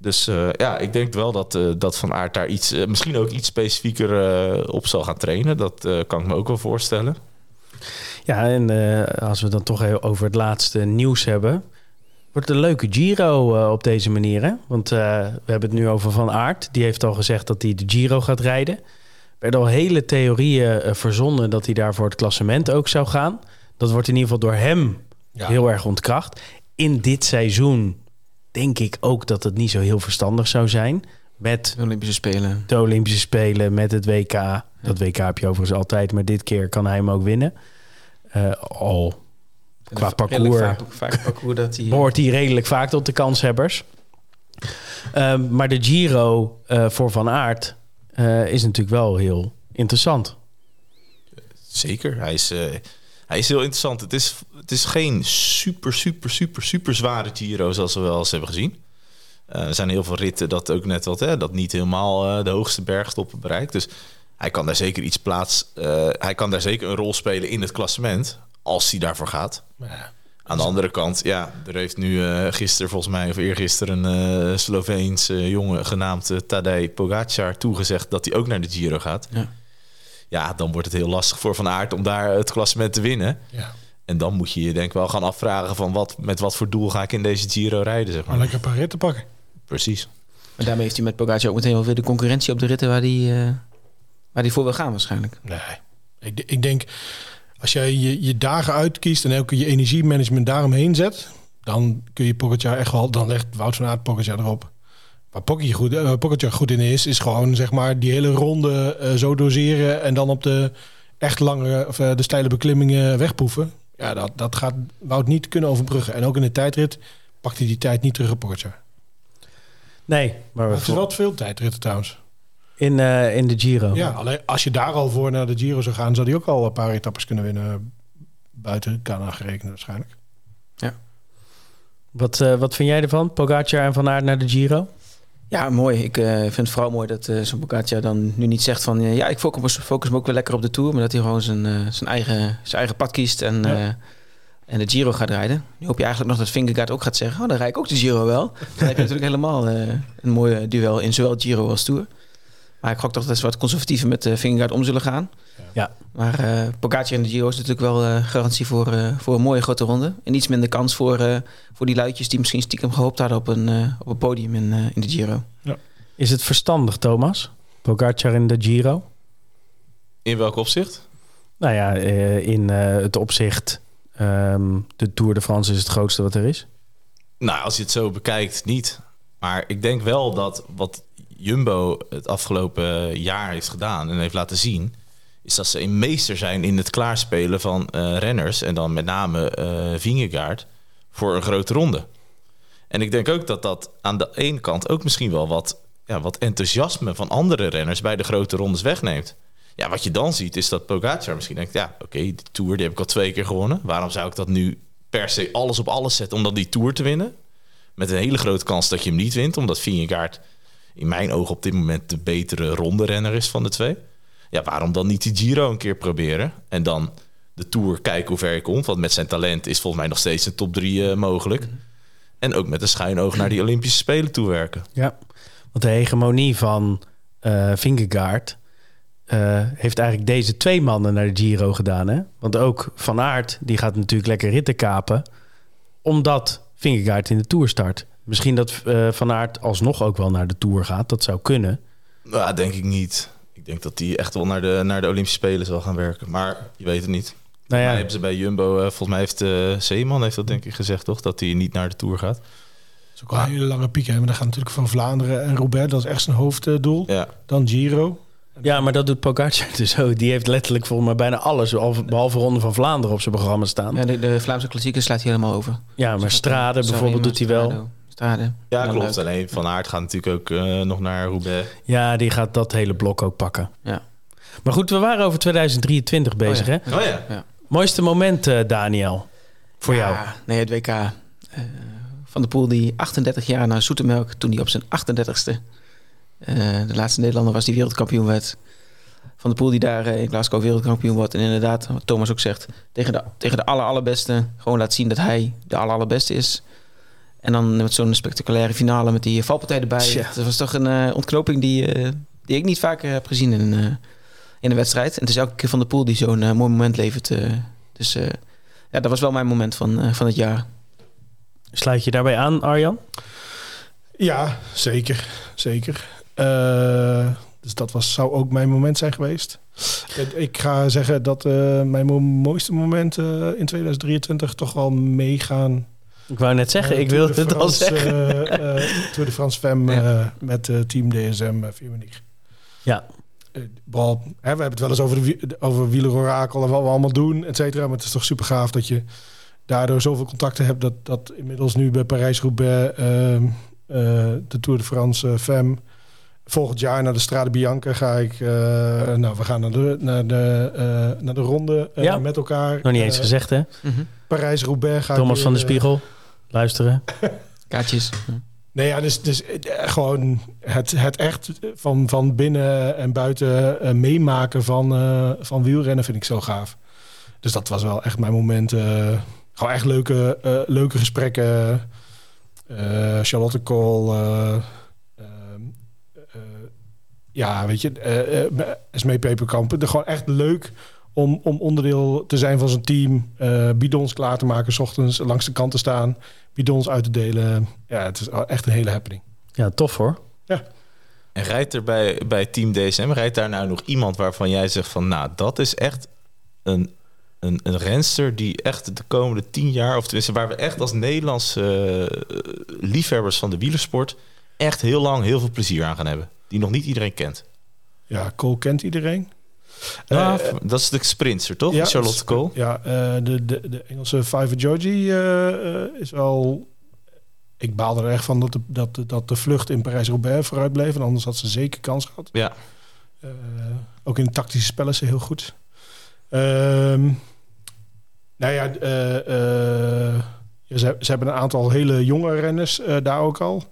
Dus eh, ja, ik denk wel dat, eh, dat Van Aert daar iets, eh, misschien ook iets specifieker eh, op zal gaan trainen. Dat eh, kan ik me ook wel voorstellen.
Ja, en eh, als we dan toch even over het laatste nieuws hebben. Wordt het een leuke Giro eh, op deze manier, hè? Want eh, we hebben het nu over Van Aert. Die heeft al gezegd dat hij de Giro gaat rijden. Er werden al hele theorieën verzonnen dat hij daar voor het klassement ook zou gaan. Dat wordt in ieder geval door hem
Ja.
heel erg ontkracht. In dit seizoen denk ik ook dat het niet zo heel verstandig zou zijn. Met
De Olympische Spelen.
de Olympische Spelen, met het WK. Dat WK heb je overigens altijd, maar dit keer kan hij hem ook winnen. Eh, al Qua parcours.
Vaak, vaak parcours dat hij...
behoort hij redelijk vaak tot de kanshebbers. Ehm, maar de Giro eh, voor Van Aert eh, is natuurlijk wel heel interessant.
Zeker. Hij is, eh, hij is heel interessant. Het is, het is geen super, super, super, super zware Giro zoals we wel eens hebben gezien. Eh, er zijn heel veel ritten dat ook net wat, hè, dat niet helemaal eh, de hoogste bergstoppen bereikt. Dus hij kan daar zeker iets plaats. eh, hij kan daar zeker een rol spelen in het klassement. Als hij daarvoor gaat.
Ja.
Aan de andere kant, ja, er heeft nu gisteren volgens mij of eergisteren een Sloveens jongen genaamd Tadej Pogacar toegezegd dat hij ook naar de Giro gaat.
Ja.
Ja, dan wordt het heel lastig voor Van Aert om daar het klassement te winnen.
Ja.
En dan moet je je denk ik wel gaan afvragen van wat, met wat voor doel ga ik in deze Giro rijden, zeg
Maar
maar.
lekker een paar ritten pakken.
Precies.
Maar daarmee heeft hij met Pogacar ook meteen wel weer de concurrentie op de ritten waar hij, eh, waar hij voor wil gaan waarschijnlijk.
Nee. Ik, ik denk, als jij je, je dagen uitkiest en ook je energiemanagement daaromheen zet, dan kun je Pogacar echt wel, dan legt Wout van Aert Pogacar erop. Waar Pogacar goed, eh, Pogacar goed in is, is gewoon zeg maar die hele ronde eh, zo doseren en dan op de echt lange, of de steile beklimmingen wegpoeven. Ja, dat, dat gaat Wout niet kunnen overbruggen. En ook in de tijdrit pakt hij die tijd niet terug op Pogacar.
Nee, maar
het is wel veel tijdritten trouwens.
in, eh, in de Giro.
Ja, alleen als je daar al voor naar de Giro zou gaan, zou hij ook al een paar etappes kunnen winnen. Buiten Ghana gerekend waarschijnlijk.
Wat, eh, wat vind jij ervan? Pogacar en Van Aert naar de Giro?
Ja, mooi. Ik eh, vind het vooral mooi dat eh zo'n Pogacar dan nu niet zegt van... eh, ja, ik focus, focus me ook weer lekker op de Tour. Maar dat hij gewoon zijn, zijn, eigen, zijn eigen pad kiest en,
Ja.
en de Giro gaat rijden. Nu hoop je eigenlijk nog dat Vingegaard ook gaat zeggen... oh, dan rijd ik ook de Giro wel. Dan heb je natuurlijk helemaal een mooi duel in zowel Giro als Tour. Maar ik gok toch dat ze wat conservatiever met uh, Vingegaard om zullen gaan.
Ja.
Maar eh Pogacar en de Giro is natuurlijk wel eh, garantie voor, eh, voor een mooie grote ronde. En iets minder kans voor, eh, voor die luidjes die misschien stiekem gehoopt hadden op een, eh, op een podium in, eh, in de Giro.
Is het verstandig, Thomas? Pogacar in de Giro?
In welk opzicht?
Nou ja, eh, in eh, het opzicht... ehm, de Tour de France is het grootste wat er is.
Nou, als je het zo bekijkt, niet. Maar ik denk wel dat wat Jumbo het afgelopen jaar heeft gedaan en heeft laten zien, is dat ze een meester zijn in het klaarspelen van eh, renners en dan met name eh Vingegaard voor een grote ronde. En ik denk ook dat dat aan de ene kant ook misschien wel wat, ja, wat enthousiasme van andere renners bij de grote rondes wegneemt. Ja, wat je dan ziet is dat Pogacar misschien denkt, ja, oké, die Tour die heb ik al twee keer gewonnen. Waarom zou ik dat nu per se alles op alles zetten om dan die Tour te winnen? Met een hele grote kans dat je hem niet wint, omdat Vingegaard in mijn ogen op dit moment de betere ronde renner is van de twee. Ja, waarom dan niet die Giro een keer proberen en dan de Tour kijken hoe ver je komt? Want met zijn talent is volgens mij nog steeds een top 3 mogelijk. En ook met een schuin oog naar die Olympische Spelen toewerken.
Ja. Want de hegemonie van eh Vingegaard... eh, heeft eigenlijk deze twee mannen naar de Giro gedaan. Hè? Want ook Van Aert, die gaat natuurlijk lekker ritten kapen... omdat Vingegaard in de Tour start. Misschien dat eh, Van Aert alsnog ook wel naar de Tour gaat. Dat zou kunnen.
Nou, denk ik niet. Ik denk dat hij echt wel naar de, naar de Olympische Spelen zal gaan werken. Maar je weet het niet.
Nou
Ja. hebben ze bij Jumbo, eh, volgens mij heeft eh Zeeman heeft dat denk ik gezegd, toch? Dat hij niet naar de Tour gaat.
Dat is ook wel een hele lange piek. Hè? Maar dan gaat natuurlijk van Vlaanderen en Roubaix. Dat is echt zijn hoofddoel.
Ja,
Dan Giro.
ja, maar dat doet Pogacar dus ook. Die heeft letterlijk volgens mij bijna alles... behalve- Ronde van Vlaanderen op zijn programma staan.
Ja, de, de Vlaamse klassieker slaat hij helemaal over.
Ja, maar Strade bijvoorbeeld doet hij wel.
Ja
Nou,
klopt.
leuk.
Alleen Van Aert gaat natuurlijk ook eh, nog naar Roubaix.
Ja, die gaat dat hele blok ook pakken.
Ja.
Maar goed, we waren over 2023 bezig,
Oh ja.
hè?
Oh ja.
Mooiste moment, eh, Daniel, voor jou?
Ja, nee, het WK. eh, van de Poel die 38 jaar na Zoetemelk, toen hij op zijn 38ste, eh, de laatste Nederlander was die wereldkampioen werd. Van de Poel die daar eh, in Glasgow wereldkampioen wordt. En inderdaad, wat Thomas ook zegt, tegen de, tegen de aller, allerbeste gewoon laat zien dat hij de aller, allerbeste is. En dan met zo'n spectaculaire finale met die valpartij erbij.
Tja.
Dat was toch een eh, ontknoping die, eh, die ik niet vaker heb gezien in, eh, in een wedstrijd. En het is elke keer Van de Poel die zo'n eh, mooi moment levert. eh. dus eh, ja, dat was wel mijn moment van, eh, van het jaar.
Sluit je daarbij aan, Arjan?
Ja, zeker. Zeker. Eh, dus dat was, zou ook mijn moment zijn geweest. Ik- ga zeggen dat eh, mijn mo- mooiste moment eh, in 2023 toch wel meegaan.
Ik wou net zeggen,
Eh,
ik wilde
de
het al
France,
zeggen.
eh, eh, Tour de France Fem
Ja.
eh, met eh, team DSM uh.
Ja,
Eh, Bal, hè, we hebben het wel eens over, de, over wielerorakel en wat we allemaal doen, et cetera. Maar het is toch super gaaf dat je daardoor zoveel contacten hebt... dat, dat inmiddels nu bij Parijs-Roubaix, ehm, eh, de Tour de France eh, Fem... Volgend jaar naar de Strade Bianca ga ik... eh, nou, we gaan naar de, naar de, eh, naar de ronde eh,
Ja.
met elkaar.
nog niet eens
Eh,
gezegd, hè?
Parijs-Roubaix ga ik
Thomas van de
eh,
Spiegel, luisteren.
Kaartjes.
Nee, ja, dus, dus eh, gewoon het, het echt van, van binnen en buiten eh, meemaken van, eh, van wielrennen vind ik zo gaaf. Dus dat was wel echt mijn moment. eh, gewoon echt leuke, eh, leuke gesprekken. Eh, Charlotte Kool. eh, ehm, eh, ja, weet je, eh eh, Peperkamp. De- Gewoon echt leuk om, om onderdeel te zijn van zijn team. eh, bidons klaar te maken, s ochtends langs de kant te staan. Bidons uit te delen. Ja, het is echt een hele happening.
Ja, tof hoor.
En rijdt er bij, bij Team DSM, rijdt daar nou nog iemand waarvan jij zegt van... nou, dat is echt een, een, een renster die echt de komende tien jaar... of tenminste waar we echt als Nederlandse eh, liefhebbers van de wielersport... echt heel lang heel veel plezier aan gaan hebben. Die nog niet iedereen kent.
Ja, Cole kent iedereen.
Ja,
Eh,
dat is de sprinter, toch?
ja,
Charlotte Cole.
Ja, eh, de, de, de Engelse Five Georgie eh, is wel... Ik baalde er echt van dat de, dat, de- dat de vlucht in Parijs-Roubaix vooruit bleef. En anders had ze zeker kans gehad.
Ja.
Ook in tactische spellen is ze heel goed. Ehm nou ja, ze, ze hebben een aantal hele jonge renners daar ook al.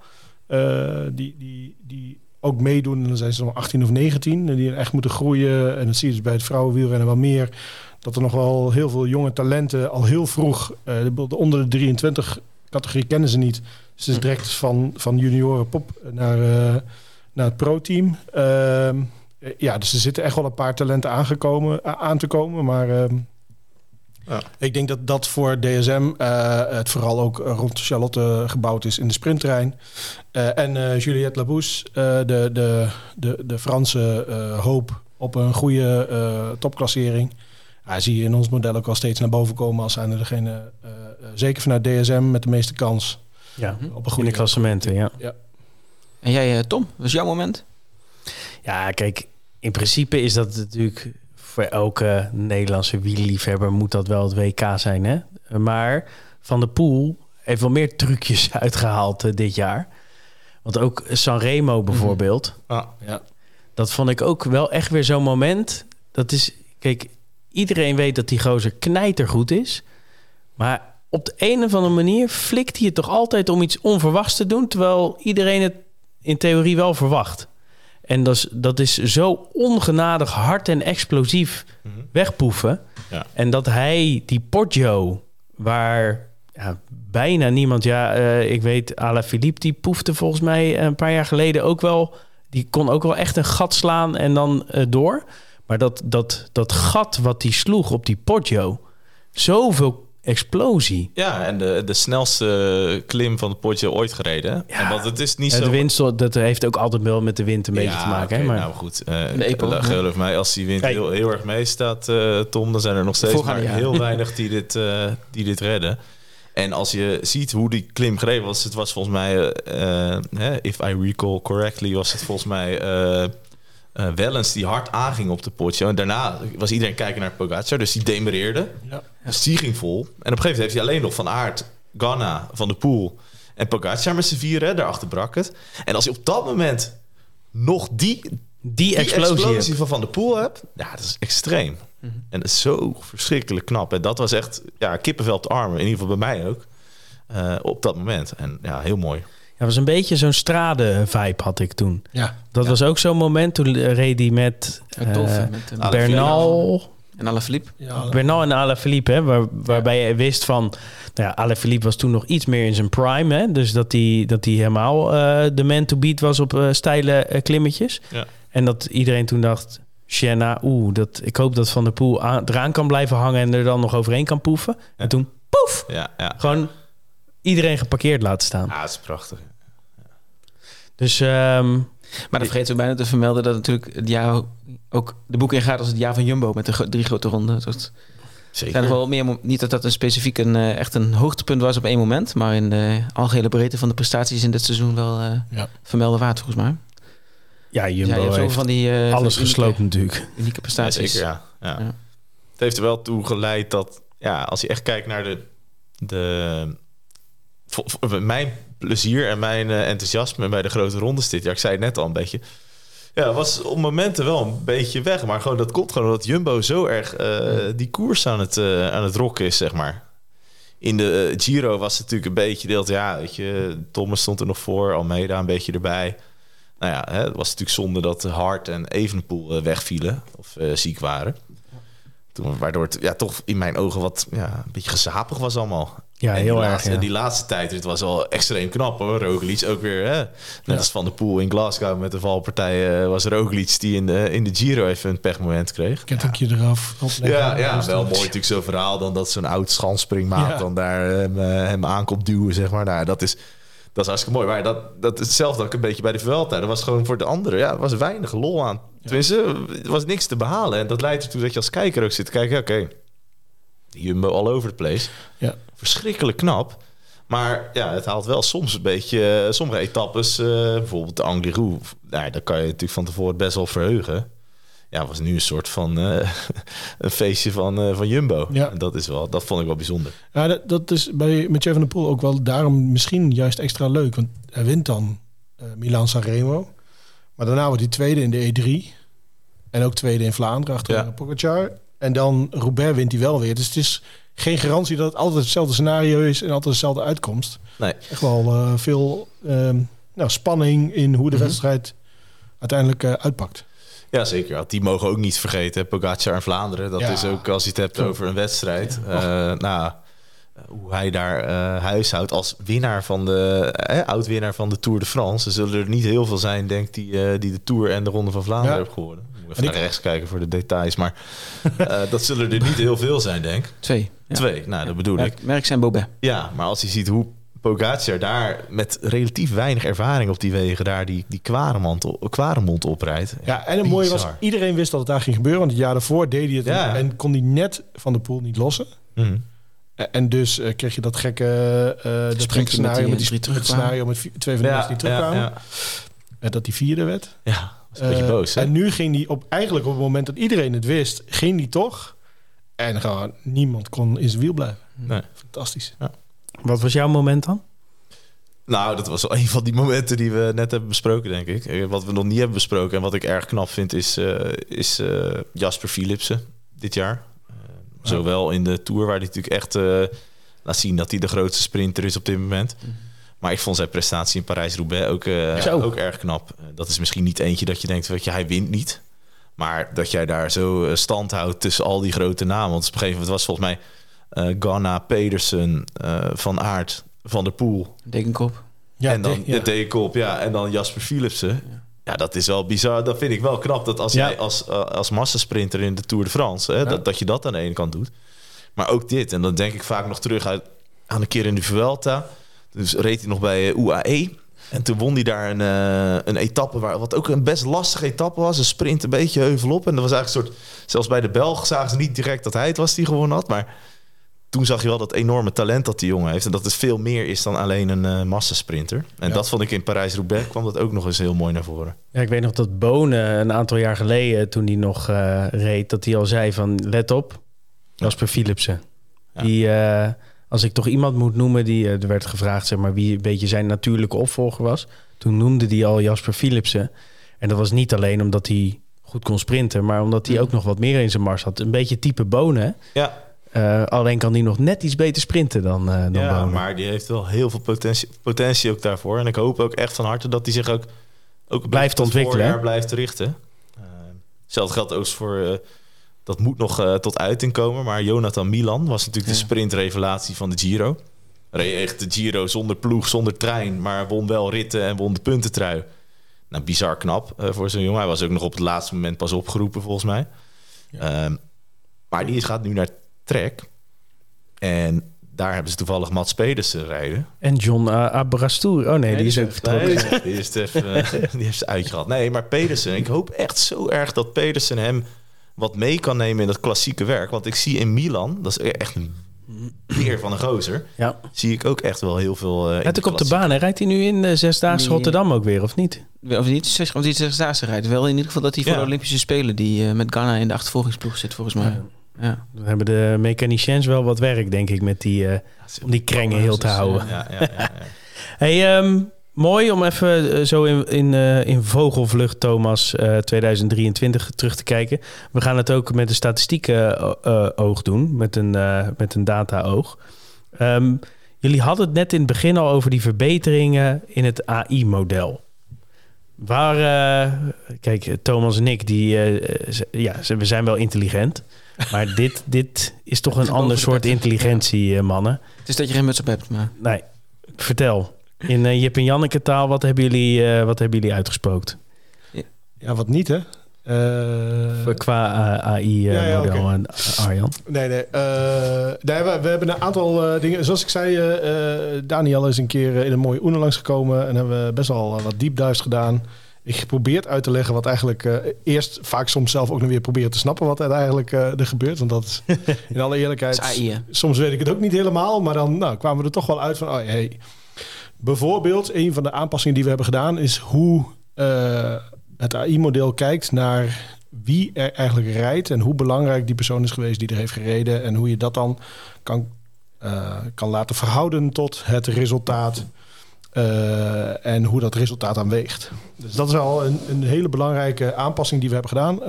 Die, die, die ook meedoen. En dan zijn ze nog 18 of 19. En die echt moeten groeien. En dat zie je dus bij het vrouwenwielrennen wel meer. Dat er nog wel heel veel jonge talenten al heel vroeg... eh, de, onder de 23 categorie kennen ze niet. Dus het is direct van, van junioren pop naar, eh, naar het pro-team. Ehm, eh, ja, dus er zitten echt wel een paar talenten aangekomen, aan te komen. Maar ehm,
Ja.
ik denk dat dat voor DSM eh, het vooral ook rond Charlotte gebouwd is in de sprinttrein. Eh, en eh, Juliette Labousse, eh, de, de, de, de Franse eh, hoop op een goede eh, topklassering. Ja, zie je in ons model ook al steeds naar boven komen als zijn degene, eh, eh, zeker vanuit DSM, met de meeste kans
Ja,
op een goede
klassementen, ja.
En jij, eh, Tom, was jouw moment?
Ja, kijk, in principe is dat natuurlijk voor elke Nederlandse wielerliefhebber moet dat wel het WK zijn, hè? Maar Van de Poel heeft wel meer trucjes uitgehaald eh, dit jaar. Want ook Sanremo bijvoorbeeld,
Ah,
Ja.
dat vond ik ook wel echt weer zo'n moment. Dat is, kijk, iedereen weet dat die gozer knijtergoed is. Maar op de een of andere manier flikt hij het toch altijd om iets onverwachts te doen, terwijl iedereen het in theorie wel verwacht. En dat is, dat is zo ongenadig hard en explosief
Mhm.
wegpoeven.
Ja.
En dat hij die Poggio, waar ja, bijna niemand... Ja, eh, ik weet, Ala Philippe, die poefde volgens mij een paar jaar geleden ook wel... Die kon ook wel echt een gat slaan en dan eh, door. Maar dat, dat, dat gat wat die sloeg op die Poggio... Zoveel explosie.
Ja, en de, de snelste klim van het potje ooit gereden.
Ja.
En want het is niet
Ja,
zo...
de wind, dat heeft ook altijd wel met de wind een beetje
Ja,
te maken. hè,
oké,
maar...
Nou goed,
ja.
geloof mij, als die wind heel, heel erg meestaat, eh Tom, dan zijn er nog steeds maar heel weinig die dit, eh, die dit redden. En als je ziet hoe die klim gereden was, het was volgens mij, eh, hè, if I recall correctly, was het volgens mij eh eh, Wellens die hard aanging op de potje. En daarna was iedereen kijken naar Pogacar, dus die demereerde.
Ja.
Dus die ging vol. En op een gegeven moment heeft hij alleen nog Van Aert, Ganna, Van de Poel en Pogacar met z'n vieren. Daarachter brak het. En als je op dat moment nog die,
Die
die
explosie,
van Van de Poel hebt, ja, dat is extreem.
Mhm.
En dat is zo verschrikkelijk knap. En dat was echt ja, kippenvel op de armen. In ieder geval bij mij ook. eh, op dat moment. En ja, heel mooi.
Ja, was een beetje zo'n strade-vibe had ik toen.
Ja.
Dat was ook zo'n moment toen reed hij met,
Met
eh,
Tof en met eh,
Bernal,
en Alaphilippe.
Ja,
Bernal en Alaphilippe, hè, waar, waarbij je wist van... Nou ja, Alaphilippe was toen nog iets meer in zijn prime. Hè, dus dat hij dat hij helemaal eh, de man to beat was op eh, steile eh, klimmetjes.
Ja.
En dat iedereen toen dacht... Sienna, oeh, dat, ik hoop dat Van der Poel aan, eraan kan blijven hangen... en er dan nog overheen kan poeven. En toen, poef,
Ja, ja.
gewoon iedereen geparkeerd laten staan.
ja dat is prachtig.
Dus ehm,
Maar dan vergeten we bijna te vermelden dat natuurlijk het jaar ook de boek ingaat als het jaar van Jumbo met de drie grote ronden. Dat
Zeker.
zijn er wel meer, niet dat dat een specifiek een, eh, echt een hoogtepunt was op één moment, maar in de algehele breedte van de prestaties in dit seizoen wel eh,
Ja.
vermelden waard volgens mij.
ja,
Ja,
Jumbo heeft
van die eh,
alles
unieke-
gesloopt natuurlijk.
Unieke
Ja,
prestaties.
zeker, ja. ja.
Ja.
Het heeft er wel toe geleid dat, ja, als je echt kijkt naar de, de voor- voor mijn plezier en mijn eh, enthousiasme bij de grote rondes dit jaar, ik zei het net al een beetje, ja, was op momenten wel een beetje weg, maar gewoon dat komt gewoon omdat Jumbo zo erg eh, die koers aan het, eh, aan het rocken is, zeg maar. In de Giro was het natuurlijk een beetje deelt, ja, weet je, Thomas stond er nog voor, Almeida een beetje erbij. Nou ja, hè, het was natuurlijk zonde dat Hart en Evenepoel eh, wegvielen of ziek waren. Toen, waardoor het ja, toch in mijn ogen wat ja, een beetje gezapig was allemaal.
Ja,
En
heel
die
erg.
Laatste,
ja.
Die laatste tijd, het was wel extreem knap hoor. Roglic ook weer, hè? net als Van de Poel in Glasgow met de valpartij... eh, was Roglic die in de, in de Giro even een pechmoment kreeg.
Kettingje eraf. opleggen.
Ja, ja wel mooi natuurlijk zo'n verhaal dan dat zo'n oud schanspringmaat dan daar hem, eh, hem aankomt duwen, zeg maar. Nou, dat is, dat is hartstikke mooi. Maar dat, dat hetzelfde ook een beetje bij de Vuelta. Dat was gewoon voor de anderen, ja, er was weinig lol aan. Tenminste, er was niks te behalen. En dat leidt ertoe dat je als kijker ook zit te kijken, oké, Jumbo all over the place.
Ja.
Verschrikkelijk knap. Maar ja, het haalt wel soms een beetje... eh, sommige etappes, eh, bijvoorbeeld de Angliru... Nou, daar kan je natuurlijk van tevoren best wel verheugen. Ja, was nu een soort van eh, een feestje van, van Jumbo.
Ja.
En Dat, is wel, dat vond ik wel bijzonder.
Ja, dat, dat is bij Mathieu van der Poel ook wel daarom misschien juist extra leuk. Want hij wint dan eh Milan Sanremo. Maar daarna wordt hij tweede in de E3. En ook tweede in Vlaanderen achter
Ja.
Pogacar. En dan Roubaix wint hij wel weer. Dus het is geen garantie dat het altijd hetzelfde scenario is en altijd dezelfde uitkomst.
Nee.
Echt wel eh, veel ehm, nou, spanning in hoe de
Mhm.
wedstrijd uiteindelijk eh, uitpakt.
Ja, zeker. Die mogen ook niet vergeten. Pogacar in Vlaanderen. Dat
Ja.
is ook als je het hebt
Klopt.
over een wedstrijd. Eh, nou, hoe hij daar eh huishoudt als winnaar van de eh, oud-winnaar van de Tour de France. Er zullen er niet heel veel zijn, denk ik, die, eh, die de Tour en de Ronde van Vlaanderen
Ja.
hebben gewonnen. Moet even
En ik-
naar rechts kijken voor de details, maar eh, dat zullen er niet heel veel zijn, denk ik.
Twee. Ja.
Twee, nou, dat bedoel ik.
Merk, zijn Bobet.
Ja, maar als je ziet hoe Pogacar daar met relatief weinig ervaring op die wegen daar die, die kwaremond, kwaremond oprijdt.
Ja, en het mooie was, iedereen wist dat het daar ging gebeuren. Want het jaar daarvoor deed hij het
Ja.
en kon hij net van de pool niet lossen.
Mhm.
En dus eh, kreeg je dat gekke, eh dat gekke
met
scenario
die
met, die,
drie
met
terugkwamen.
scenario met twee van de
Ja,
mensen die
ja,
terugkwamen.
ja.
En dat die vierde werd.
Ja, was een beetje boos. Hè?
En nu ging hij op, eigenlijk op het moment dat iedereen het wist, ging hij toch. En gewoon niemand kon in zijn wiel blijven.
Nee.
Fantastisch.
Wat was jouw moment dan?
Nou, dat was wel een van die momenten die we net hebben besproken, denk ik. Eh, Wat we nog niet hebben besproken en wat ik erg knap vind, is, eh, is eh, Jasper Philipsen dit jaar. Eh, Zowel in de Tour, waar hij natuurlijk echt eh, laat zien dat hij de grootste sprinter is op dit moment. Maar ik vond zijn prestatie in Parijs-Roubaix ook, eh, ook erg knap. Dat is misschien niet eentje dat je denkt, weet je, hij wint niet. Maar dat jij daar zo eh, stand houdt tussen al die grote namen. Want op een gegeven moment was volgens mij eh Ganna, Pedersen, eh, Van Aert, Van der Poel.
Dekenkop.
Ja,
en dan
de- ja.
Dekenkop, ja. En dan Jasper Philipsen. Ja. dat is wel bizar. Dat vind ik wel knap. Dat als
Ja.
jij als, als massasprinter in de Tour de France... Hè, dat, dat je dat aan de ene kant doet. Maar ook dit. En dan denk ik vaak nog terug uit, aan een keer in de Vuelta. Dus reed hij nog bij UAE. En toen won hij daar een, eh, een etappe... Waar, wat ook een best lastige etappe was. Een sprint een beetje heuvel op. En dat was eigenlijk een soort... Zelfs bij de Belg zagen ze niet direct dat hij het was die gewonnen had. Maar toen zag je wel dat enorme talent dat die jongen heeft. En dat het veel meer is dan alleen een eh massasprinter. En
Ja.
dat vond ik in Parijs-Roubaix kwam dat ook nog eens heel mooi naar voren.
Ja, ik weet nog dat Bonen een aantal jaar geleden, toen hij nog eh, reed, dat hij al zei van let op, Jasper Philipsen.
Ja.
Die, eh, als ik toch iemand moet noemen, die eh, er werd gevraagd zeg maar, wie een beetje zijn natuurlijke opvolger was. Toen noemde hij al Jasper Philipsen. En dat was niet alleen omdat hij goed kon sprinten, maar omdat hij ook nog wat meer in zijn mars had. Een beetje type Bonen.
Ja,
Eh, alleen kan hij nog net iets beter sprinten dan, eh dan
ja
Bonen.
maar die heeft wel heel veel potentie, potentie ook daarvoor. En ik hoop ook echt van harte dat hij zich ook, ook
Blijft ontwikkelen,
blijft richten. Uh, hetzelfde geldt ook voor... dat moet nog eh, tot uiting komen. Maar Jonathan Milan was natuurlijk de
Ja.
sprintrevelatie van de Giro. Reed echt de Giro zonder ploeg, zonder trein. Maar won wel ritten en won de puntentrui. Nou, bizar knap eh, voor zo'n jongen. Hij was ook nog op het laatste moment pas opgeroepen, volgens mij. Ehm, maar die gaat nu naar Trek. En daar hebben ze toevallig Mats Pedersen rijden.
En John uh, Abrastour. Oh nee, die is ook vertrokken.
Nee, die, is even, die heeft ze uitgehad. Nee, maar Pedersen. Ik hoop echt zo erg dat Pedersen hem wat mee kan nemen in dat klassieke werk. Want ik zie in Milan, dat is echt een beer van een gozer.
Ja.
Zie ik ook echt wel heel veel. eh, in
Let ook op de baan. hè? Rijdt hij nu in de Zesdaagse
Nee.
Rotterdam ook weer, of niet?
Of niet, zeg- of niet zesdaagse rijdt. Wel in ieder geval dat hij voor
Ja.
de Olympische Spelen... die eh, met Ghana in de achtervolgingsploeg zit, volgens mij. Ja.
Dan hebben de mechaniciens wel wat werk, denk ik, met die, eh, om die krengen heel te houden.
Ja, ja, ja, ja.
Hey, ehm, mooi om even eh, zo in, in, eh, in vogelvlucht, Thomas, eh, 2023 terug te kijken. We gaan het ook met een statistieke eh, eh, oog doen, met een, eh, met een data-oog. Ehm, jullie hadden het net in het begin al over die verbeteringen in het AI-model. Waar, eh, kijk, Thomas en ik, die, eh, ja, we zijn wel intelligent. Maar dit, dit is toch een ander
de
soort intelligentie, eh, mannen.
Het is dat je geen muts op hebt, maar...
Nee, vertel. In eh, Jip en Janneke taal, wat hebben jullie, eh, wat hebben jullie uitgespookt?
Ja, wat niet, hè? Eh,
Qua AI-model,
Ja, ja, oké.
en Arjan.
Nee, nee. eh, nee we, we hebben een aantal eh, dingen. Zoals ik zei, Daniel is een keer in een mooie Oene langsgekomen. En hebben we best wel wat diepduist gedaan. Ik geprobeerd uit te leggen wat eigenlijk eh, eerst vaak soms zelf ook nog weer proberen te snappen wat er eigenlijk eh, er gebeurt. Want dat is in alle eerlijkheid.
AI?
Soms weet ik het ook niet helemaal, maar dan nou, kwamen we er toch wel uit van. Oh, hey. Bijvoorbeeld, een van de aanpassingen die we hebben gedaan is hoe eh, het AI-model kijkt naar wie er eigenlijk rijdt en hoe belangrijk die persoon is geweest die er heeft gereden en hoe je dat dan kan, eh, kan laten verhouden tot het resultaat. Uh, en hoe dat resultaat dan weegt. Dus dat is al een, een hele belangrijke aanpassing die we hebben gedaan. Uh,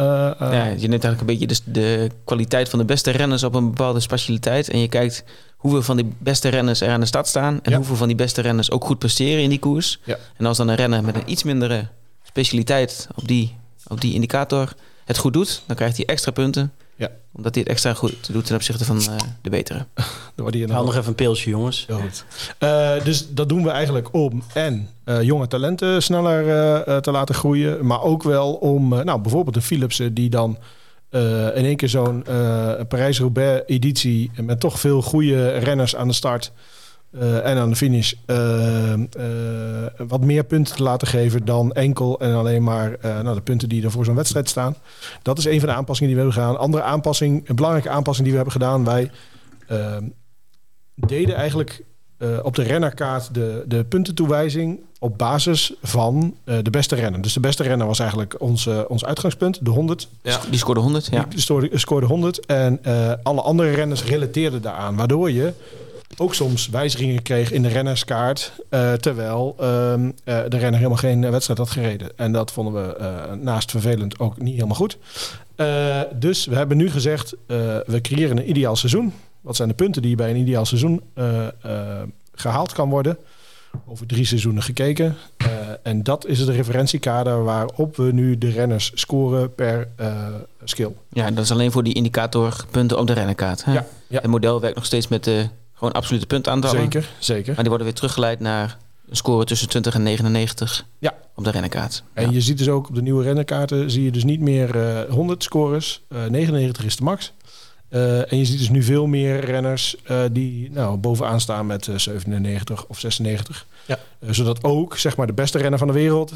uh, ja, je neemt eigenlijk een beetje de, de, kwaliteit van de beste renners op een bepaalde specialiteit. En je kijkt hoeveel van die beste renners er aan de stad staan. En ja. hoeveel van die beste renners ook goed presteren in die koers.
Ja.
En als dan een renner met een iets mindere specialiteit op die, op die indicator het goed doet, dan krijgt hij extra punten.
Ja.
Omdat hij het extra goed doet ten opzichte van uh, de betere.
Haal nog even een pilsje, jongens.
Ja, goed. Uh, dus dat doen we eigenlijk om en uh, jonge talenten sneller te laten groeien. Maar ook wel om nou, bijvoorbeeld een Philipsen die dan in één keer zo'n Parijs-Roubaix editie... met toch veel goede renners aan de start... Uh, en aan de finish uh, uh, wat meer punten te laten geven dan enkel en alleen maar nou, de punten die er voor zo'n wedstrijd staan. Dat is een van de aanpassingen die we hebben gedaan. Andere aanpassing, een belangrijke aanpassing die we hebben gedaan. Wij deden eigenlijk op de rennerkaart de, de puntentoewijzing op basis van de beste renner. Dus de beste renner was eigenlijk ons, ons uitgangspunt, de 100.
Ja. Die scoorde 100, ja.
Die scoorde, scoorde 100 en alle andere renners relateerden daaraan. Waardoor je ook soms wijzigingen kreeg in de rennerskaart. Uh, terwijl uh, uh, de renner helemaal geen wedstrijd had gereden. En dat vonden we naast vervelend ook niet helemaal goed. dus we hebben nu gezegd, we creëren een ideaal seizoen. Wat zijn de punten die bij een ideaal seizoen gehaald kan worden? Over drie seizoenen gekeken. en dat is het referentiekader waarop we nu de renners scoren per skill.
Ja, dat is alleen voor die indicatorpunten op de rennerkaart. Hè?
Ja, ja.
Het model werkt nog steeds met de gewoon absolute puntaantallen.
Zeker, zeker.
Maar die worden weer teruggeleid naar een score tussen 20 en 99
ja.
op de rennenkaart.
En
ja.
je ziet dus ook op de nieuwe rennenkaarten zie je dus niet meer uh, 100 scores. Uh, 99 is de max. Uh, en je ziet dus nu veel meer renners uh, die nou, bovenaan staan met uh, 97 of 96.
Ja.
zodat ook zeg maar, de beste renner van de wereld,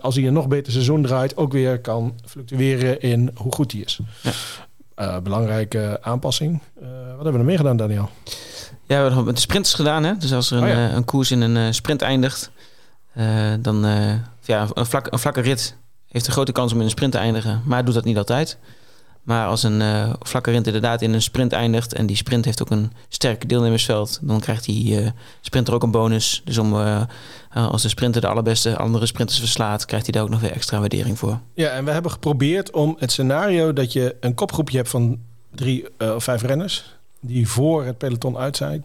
als hij een nog beter seizoen draait, ook weer kan fluctueren in hoe goed hij is.
Ja.
belangrijke aanpassing. wat hebben we er meer gedaan, Daniel?
Ja, we hebben met de sprinters gedaan. Hè? Dus als er een,
Oh ja.
uh, een koers in een uh, sprint eindigt, uh, dan ja, een, vlak, een vlakke rit heeft een grote kans om in een sprint te eindigen, maar doet dat niet altijd. Maar als een vlakke rit inderdaad in een sprint eindigt en die sprint heeft ook een sterk deelnemersveld, dan krijgt die sprinter ook een bonus. Dus om, als de sprinter de allerbeste andere sprinters verslaat, krijgt hij daar ook nog weer extra waardering voor.
Ja, en we hebben geprobeerd om het scenario dat je een kopgroepje hebt van drie of vijf renners, die voor het peloton uit zijn,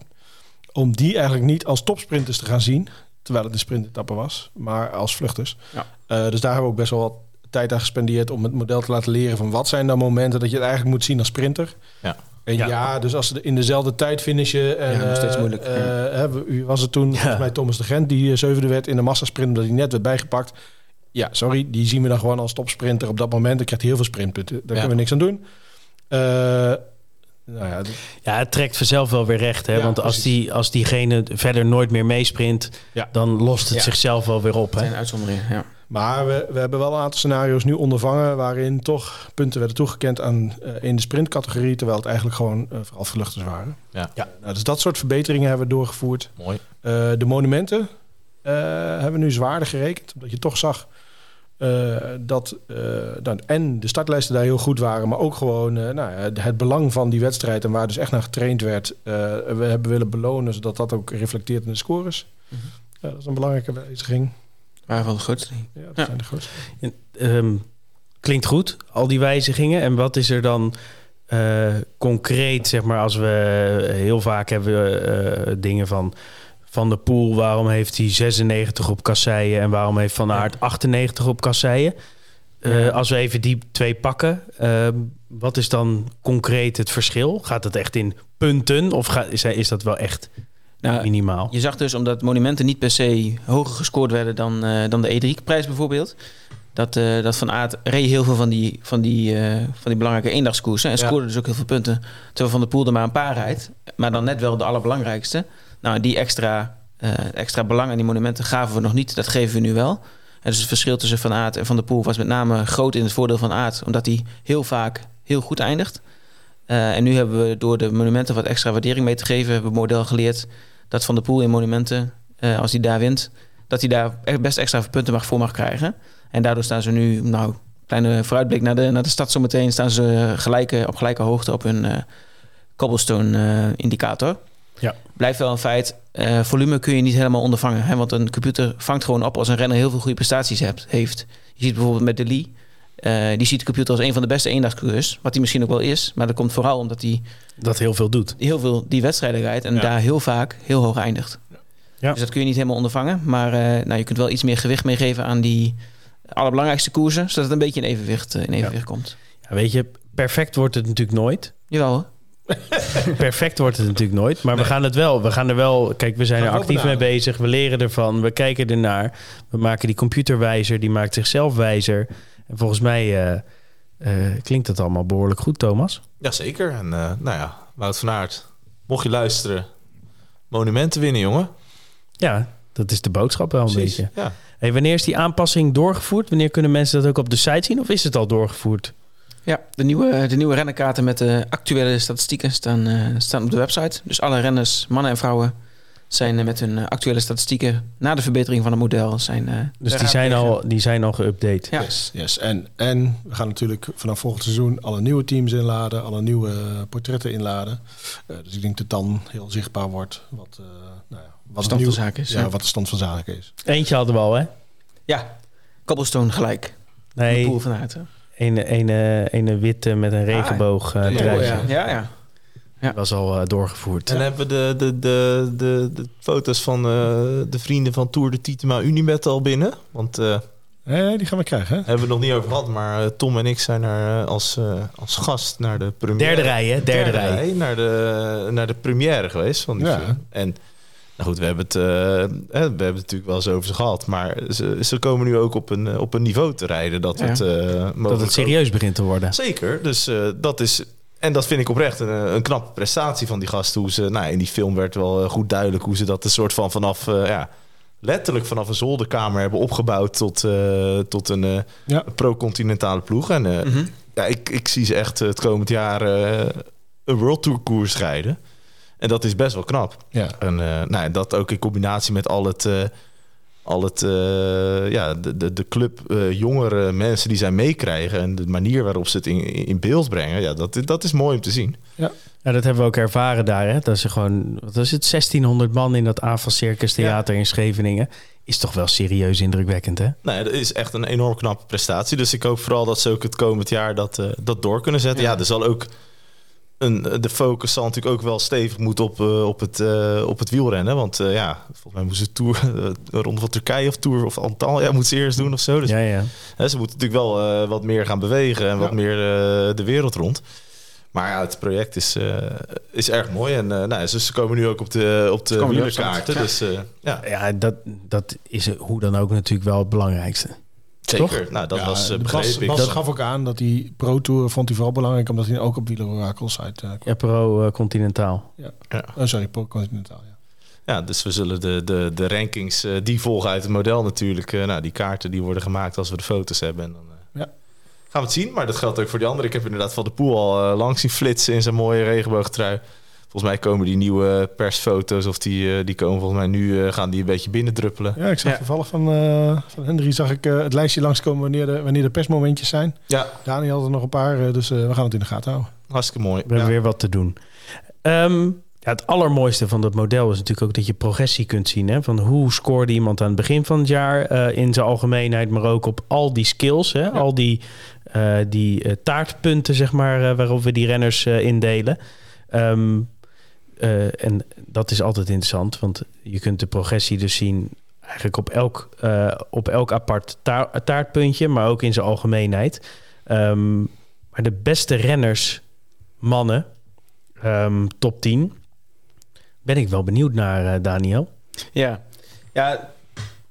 om die eigenlijk niet als topsprinters te gaan zien, terwijl het een sprintetappe was, maar als vluchters.
Ja.
Uh, dus daar hebben we ook best wel wat tijd aan gespendeerd om het model te laten leren van wat zijn dan momenten dat je het eigenlijk moet zien als sprinter.
Ja.
En ja,
Ja.
dus als ze in dezelfde tijd finishen. En,
Ja, nog steeds
eh,
moeilijk.
eh, was het toen, volgens mij Thomas de Gent, die eh, zevende werd in de massasprint, omdat hij net werd bijgepakt. Ja, sorry, die zien we dan gewoon als topsprinter op dat moment. Dan krijgt hij heel veel sprintpunten. Daar kunnen we niks aan doen. Eh, nou ja,
Ja, het trekt vanzelf wel weer recht. Hè?
Ja,
Want als,
precies.
die, als diegene verder nooit meer meesprint,
Ja.
dan lost het
Ja.
zichzelf wel weer op.
Dat
Hè?
zijn uitzonderingen, ja.
Maar we, we hebben wel een aantal scenario's nu ondervangen waarin toch punten werden toegekend aan uh, in de sprintcategorie, terwijl het eigenlijk gewoon uh, vooral vluchters waren.
Ja.
Ja.
Nou, dus dat soort verbeteringen hebben we doorgevoerd.
Mooi.
Uh, de monumenten uh, hebben we nu zwaarder gerekend, omdat je toch zag uh, dat dan, en de startlijsten daar heel goed waren, maar ook gewoon nou, ja, het belang van die wedstrijd en waar dus echt naar getraind werd. Uh, we hebben willen belonen zodat dat ook reflecteert in de scores.
Mhm.
dat is een belangrijke wijziging.
Waren van de grootste.
Ja, dat
Ja.
zijn de grootste.
Ehm, klinkt goed, al die wijzigingen. En wat is er dan eh, concreet, zeg maar, als we heel vaak hebben eh, dingen van Van de Poel, waarom heeft hij 96 op kasseien en waarom heeft Van Aert 98 op kasseien? Eh,
Ja.
Als we even die twee pakken, ehm, wat is dan concreet het verschil? Gaat het echt in punten of ga, is, is dat wel echt
Nou,
minimaal?
Je zag dus, omdat monumenten niet per se hoger gescoord werden dan, eh, dan de E3-prijs bijvoorbeeld. Dat, eh, dat Van Aert reed heel veel van die, van die, van die belangrijke eendagskoersen. En
Ja.
scoorde dus ook heel veel punten. Terwijl Van der Poel er maar een paar rijdt. Maar dan net wel de allerbelangrijkste. Nou, die extra, eh, extra belang aan die monumenten gaven we nog niet. Dat geven we nu wel. En dus het verschil tussen Van Aert en Van der Poel was met name groot in het voordeel van Aert. Omdat hij heel vaak heel goed eindigt. Eh, en nu hebben we door de monumenten wat extra waardering mee te geven... hebben we model geleerd dat Van der Poel in monumenten, eh, als hij daar wint... dat hij daar best extra punten mag voor mag krijgen. En daardoor staan ze nu, nou, kleine vooruitblik naar de, naar de stad zometeen... staan ze gelijke, op gelijke hoogte op hun eh, cobblestone-indicator.
Ja.
Blijft wel een feit, eh, volume kun je niet helemaal ondervangen. Hè? Want een computer vangt gewoon op als een renner heel veel goede prestaties hebt, heeft. Je ziet bijvoorbeeld met de Lee. eh, die ziet de computer als een van de beste eendagscoureurs. Wat hij misschien ook wel is. Maar dat komt vooral omdat hij
Dat heel veel doet.
heel veel die wedstrijden rijdt. En
Ja.
daar heel vaak heel hoog eindigt.
Ja.
Dus dat kun je niet helemaal ondervangen. Maar eh, nou, je kunt wel iets meer gewicht meegeven aan die allerbelangrijkste koersen. Zodat het een beetje in evenwicht, in evenwicht komt.
Ja, weet je, perfect wordt het natuurlijk nooit.
Jawel hoor.
Perfect wordt het natuurlijk nooit. Maar we gaan het wel. We gaan er wel. Kijk, we zijn
Gaan
er actief mee bezig. We leren ervan. We kijken ernaar. We maken die computer wijzer. Die maakt zichzelf wijzer. En volgens mij eh, eh, klinkt dat allemaal behoorlijk goed, Thomas.
Jazeker. En eh, nou ja, Wout van Aert, mocht je luisteren, monumenten winnen, jongen.
Ja, dat is de boodschap wel een beetje.
Ja.
Hey, wanneer is die aanpassing doorgevoerd? Wanneer kunnen mensen dat ook op de site zien? Of is het al doorgevoerd?
Ja, de nieuwe, de nieuwe rennenkaarten met de actuele statistieken staan, eh, staan op de website. Dus alle renners, mannen en vrouwen, zijn eh, met hun eh, actuele statistieken na de verbetering van het model. Zijn, eh,
Dus die zijn, al, die zijn al geüpdate.
Ja.
Yes, yes. En, en we gaan natuurlijk vanaf volgend seizoen alle nieuwe teams inladen, alle nieuwe portretten inladen. Eh, dus ik denk dat dan heel zichtbaar wordt wat, eh nou ja, wat
Stand van zaken is,
Ja,
ja.
wat de stand van zaken is.
Eentje hadden we al, hè?
Ja, cobblestone gelijk. De
Nee,
pool van Aert, hè?
Een, een, een, een witte met een regenboog eh,
Ja,
ja, ja, ja.
Die was al eh, doorgevoerd.
En hebben we de, de, de, de, de foto's van eh, de vrienden van Tour de Titema Unibet al binnen? Want eh
Eh, die gaan we krijgen, hè?
hebben we het nog niet over gehad, maar Tom en ik zijn er eh, als, eh, als gast naar de première.
Derde rij, hè? Derde, rij.
naar de, naar de première geweest van die
Ja.
film. En nou goed, we hebben het, eh, we hebben het natuurlijk wel eens over ze gehad, maar ze, ze komen nu ook op een, eh, op een niveau te rijden dat
Ja.
het eh,
Dat het serieus begint te worden.
Zeker, dus dat is... En dat vind ik oprecht een, een knappe prestatie van die gasten. Hoe ze, nou, in die film werd wel goed duidelijk hoe ze dat een soort van vanaf... ja, letterlijk vanaf een zolderkamer hebben opgebouwd tot, tot een,
Ja.
pro-continentale ploeg. En
Mhm.
ja, ik, ik zie ze echt het komend jaar een World Tour koers rijden. En dat is best wel knap.
Ja.
En eh, nou, ja, dat ook in combinatie met al het, eh, al het eh, ja, de, de, de club jongere mensen die zij meekrijgen en de manier waarop ze het in, in beeld brengen, ja, dat, dat is mooi om te zien.
Ja, dat hebben we ook ervaren daar. Hè? Dat ze gewoon, wat is het, 1600 man in dat AFA Circus Theater in Scheveningen. Is toch wel serieus indrukwekkend, hè?
Nee, dat is echt een enorm knappe prestatie. Dus ik hoop vooral dat ze ook het komend jaar dat, eh, dat door kunnen zetten. Ja,
Ja.
er zal ook een, de focus zal natuurlijk ook wel stevig moeten op, eh, op, het, eh, op het wielrennen. Want eh, ja, volgens mij moeten ze Tour, de Ronde van Turkije of Tour of Antalya moeten ze eerst doen of zo. Dus
Ja, ja.
Hè, ze moeten natuurlijk wel eh, wat meer gaan bewegen en wat
Ja.
meer eh, de wereld rond. Maar ja, het project is, eh, is erg mooi. En eh nou, dus ze komen nu ook op de, op de wielerkaarten. Dus eh, ja,
Ja, dat, dat is hoe dan ook natuurlijk wel het belangrijkste.
Zeker. Nou, dat
Ja,
was uh, begreep
Bas,
ik.
Bas
Dat-
gaf ook aan dat die Pro Tour vond hij vooral belangrijk omdat hij ook op wielerorakels uit. eh, kwam.
Ja, Pro eh, Continentaal.
Oh, sorry, Pro Continental. Ja.
Ja, dus we zullen de, de, de rankings eh, die volgen uit het model natuurlijk. eh, nou, die kaarten die worden gemaakt als we de foto's hebben. En dan eh,
Ja.
gaan we het zien. Maar dat geldt ook voor die anderen. Ik heb inderdaad Van de Poel al eh, langs zien flitsen in zijn mooie regenboogtrui. Volgens mij komen die nieuwe persfoto's of die, eh, die komen volgens mij nu, eh, gaan die een beetje binnendruppelen.
Ja, ik zag
Ja.
toevallig van, eh van Henry zag ik het lijstje langskomen wanneer de, wanneer de persmomentjes zijn.
Ja,
Dani had er nog een paar, dus we gaan het in de gaten houden.
hartstikke mooi.
We hebben
Ja.
weer wat te doen. Ehm, ja, het allermooiste van dat model is natuurlijk ook dat je progressie kunt zien. Hè? Van hoe scoorde iemand aan het begin van het jaar eh, in zijn algemeenheid, maar ook op al die skills, hè? al die, eh, die taartpunten, zeg maar, eh, waarop we die renners eh, indelen. Ehm, eh, en dat is altijd interessant, want je kunt de progressie dus zien eigenlijk op elk, eh, op elk apart ta- taartpuntje, maar ook in zijn algemeenheid. Ehm, maar de beste renners, mannen, ehm, top 10, ben ik wel benieuwd naar, eh, Daniel.
Ja. ja,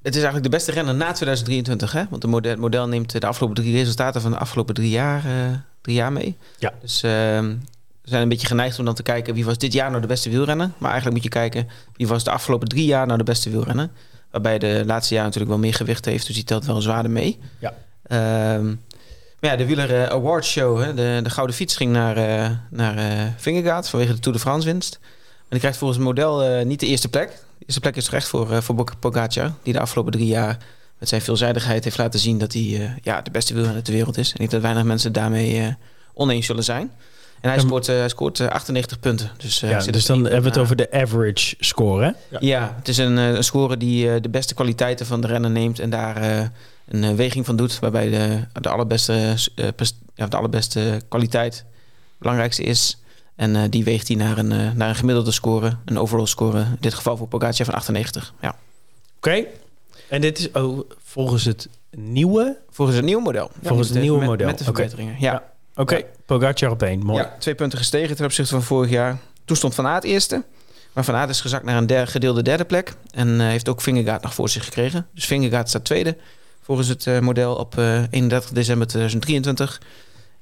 het is eigenlijk de beste renner na 2023. Hè? Want de model, het model neemt de afgelopen drie resultaten van de afgelopen drie jaar, drie jaar mee.
Ja.
Dus ehm, zijn een beetje geneigd om dan te kijken wie was dit jaar nou de beste wielrenner. Maar eigenlijk moet je kijken wie was de afgelopen drie jaar nou de beste wielrenner. Waarbij de laatste jaar natuurlijk wel meer gewicht heeft, dus die telt wel zwaarder mee.
Ja.
Ehm, maar ja, de Wieler eh, Awards Show, hè, de, de gouden fiets ging naar, eh naar eh Vingegaard vanwege de Tour de France winst. En die krijgt volgens het model niet de eerste plek. De eerste plek is terecht voor, voor Pogacar, die de afgelopen drie jaar met zijn veelzijdigheid heeft laten zien dat hij ja, de beste wielrenner ter wereld is. En niet dat weinig mensen daarmee oneens zullen zijn. En hij scoort, eh, hij scoort eh, 98 punten. Dus, eh,
ja,
zit
dus dan hebben we het over de average score. Hè?
Ja, het is een, eh, een score die eh, de beste kwaliteiten van de renner neemt en daar eh, een eh, weging van doet. Waarbij de, de, allerbeste, eh, de allerbeste kwaliteit het belangrijkste is. En eh, die weegt hij naar een, eh, naar een gemiddelde score, een overall score. In dit geval voor Pogacar van 98. Ja.
Oké. En dit is oh, volgens het nieuwe.
Volgens het nieuwe model.
Volgens het nieuwe
met-
model.
Met de verbeteringen. Ja.
Oké,
Ja.
Pogacar op één. Mooi.
Ja, twee punten gestegen ten opzichte van vorig jaar. Toen stond Van Aert eerste. Maar Van Aert is gezakt naar een der, gedeelde derde plek. En eh, heeft ook Vingegaard nog voor zich gekregen. Dus Vingegaard staat tweede volgens het eh, model op eh 31 december 2023.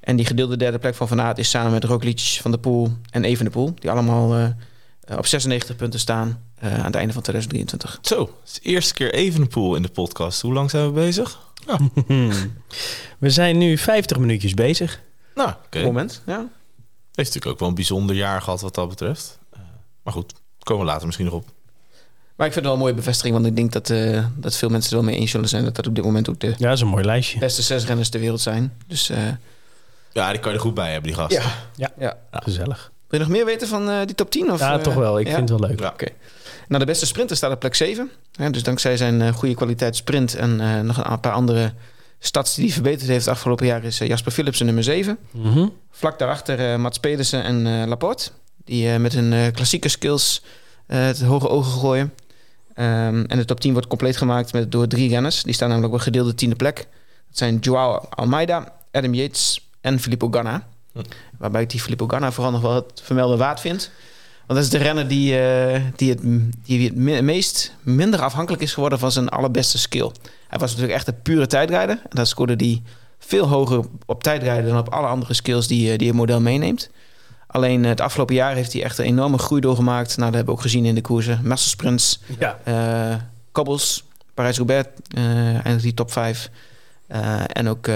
En die gedeelde derde plek van Van Aert is samen met Roglic, Van der Poel en Evenepoel. Die allemaal eh, eh, op 96 punten staan eh, aan het einde van 2023.
Zo, het is de eerste keer Evenepoel in de podcast. Hoe lang zijn we bezig?
We zijn nu 50 minuutjes bezig.
Nou, oké.
Moment, ja.
Heeft natuurlijk ook wel een bijzonder jaar gehad wat dat betreft. Eh, maar goed, komen we later misschien nog op.
Maar ik vind het wel een mooie bevestiging. Want ik denk dat, eh, dat veel mensen er wel mee eens zullen zijn... dat dat op dit moment ook de
Ja, is een mooi lijstje.
beste zes renners ter wereld zijn. Dus eh,
Ja, die kan je er goed bij hebben, die gasten.
ja.
Ja.
ja.
Gezellig.
Wil je nog meer weten van eh, die top 10? Of,
Ja, toch wel. Ik
ja?
vind het wel leuk.
Ja.
Oké. Nou, de beste sprinter staat op plek 7. Hè, dus dankzij zijn eh, goede kwaliteit sprint en eh, nog een paar andere stats die verbeterd heeft afgelopen jaar is eh, Jasper Philipsen nummer 7.
Mhm.
Vlak daarachter eh, Mats Pedersen en eh, Laporte. Die met hun klassieke skills het hoge ogen gooien. Ehm, en de top 10 wordt compleet gemaakt met, door drie renners. Die staan namelijk op een gedeelde tiende plek. Dat zijn Joao Almeida, Adam Yates en Filippo Ganna.
Hm.
Waarbij ik die Filippo Ganna vooral nog wel het vermelden waard vind. Want dat is de renner die, die, het, die het meest minder afhankelijk is geworden van zijn allerbeste skill. Hij was natuurlijk echt een pure tijdrijder. En daar scoorde hij veel hoger op tijdrijden dan op alle andere skills die, eh, die een model meeneemt. Alleen eh, het afgelopen jaar heeft hij echt een enorme groei doorgemaakt. Nou, dat hebben we ook gezien in de koersen. Massasprints,
Ja.
eh Cobbles, Parijs-Roubaix, eh eindigt die top 5. en ook,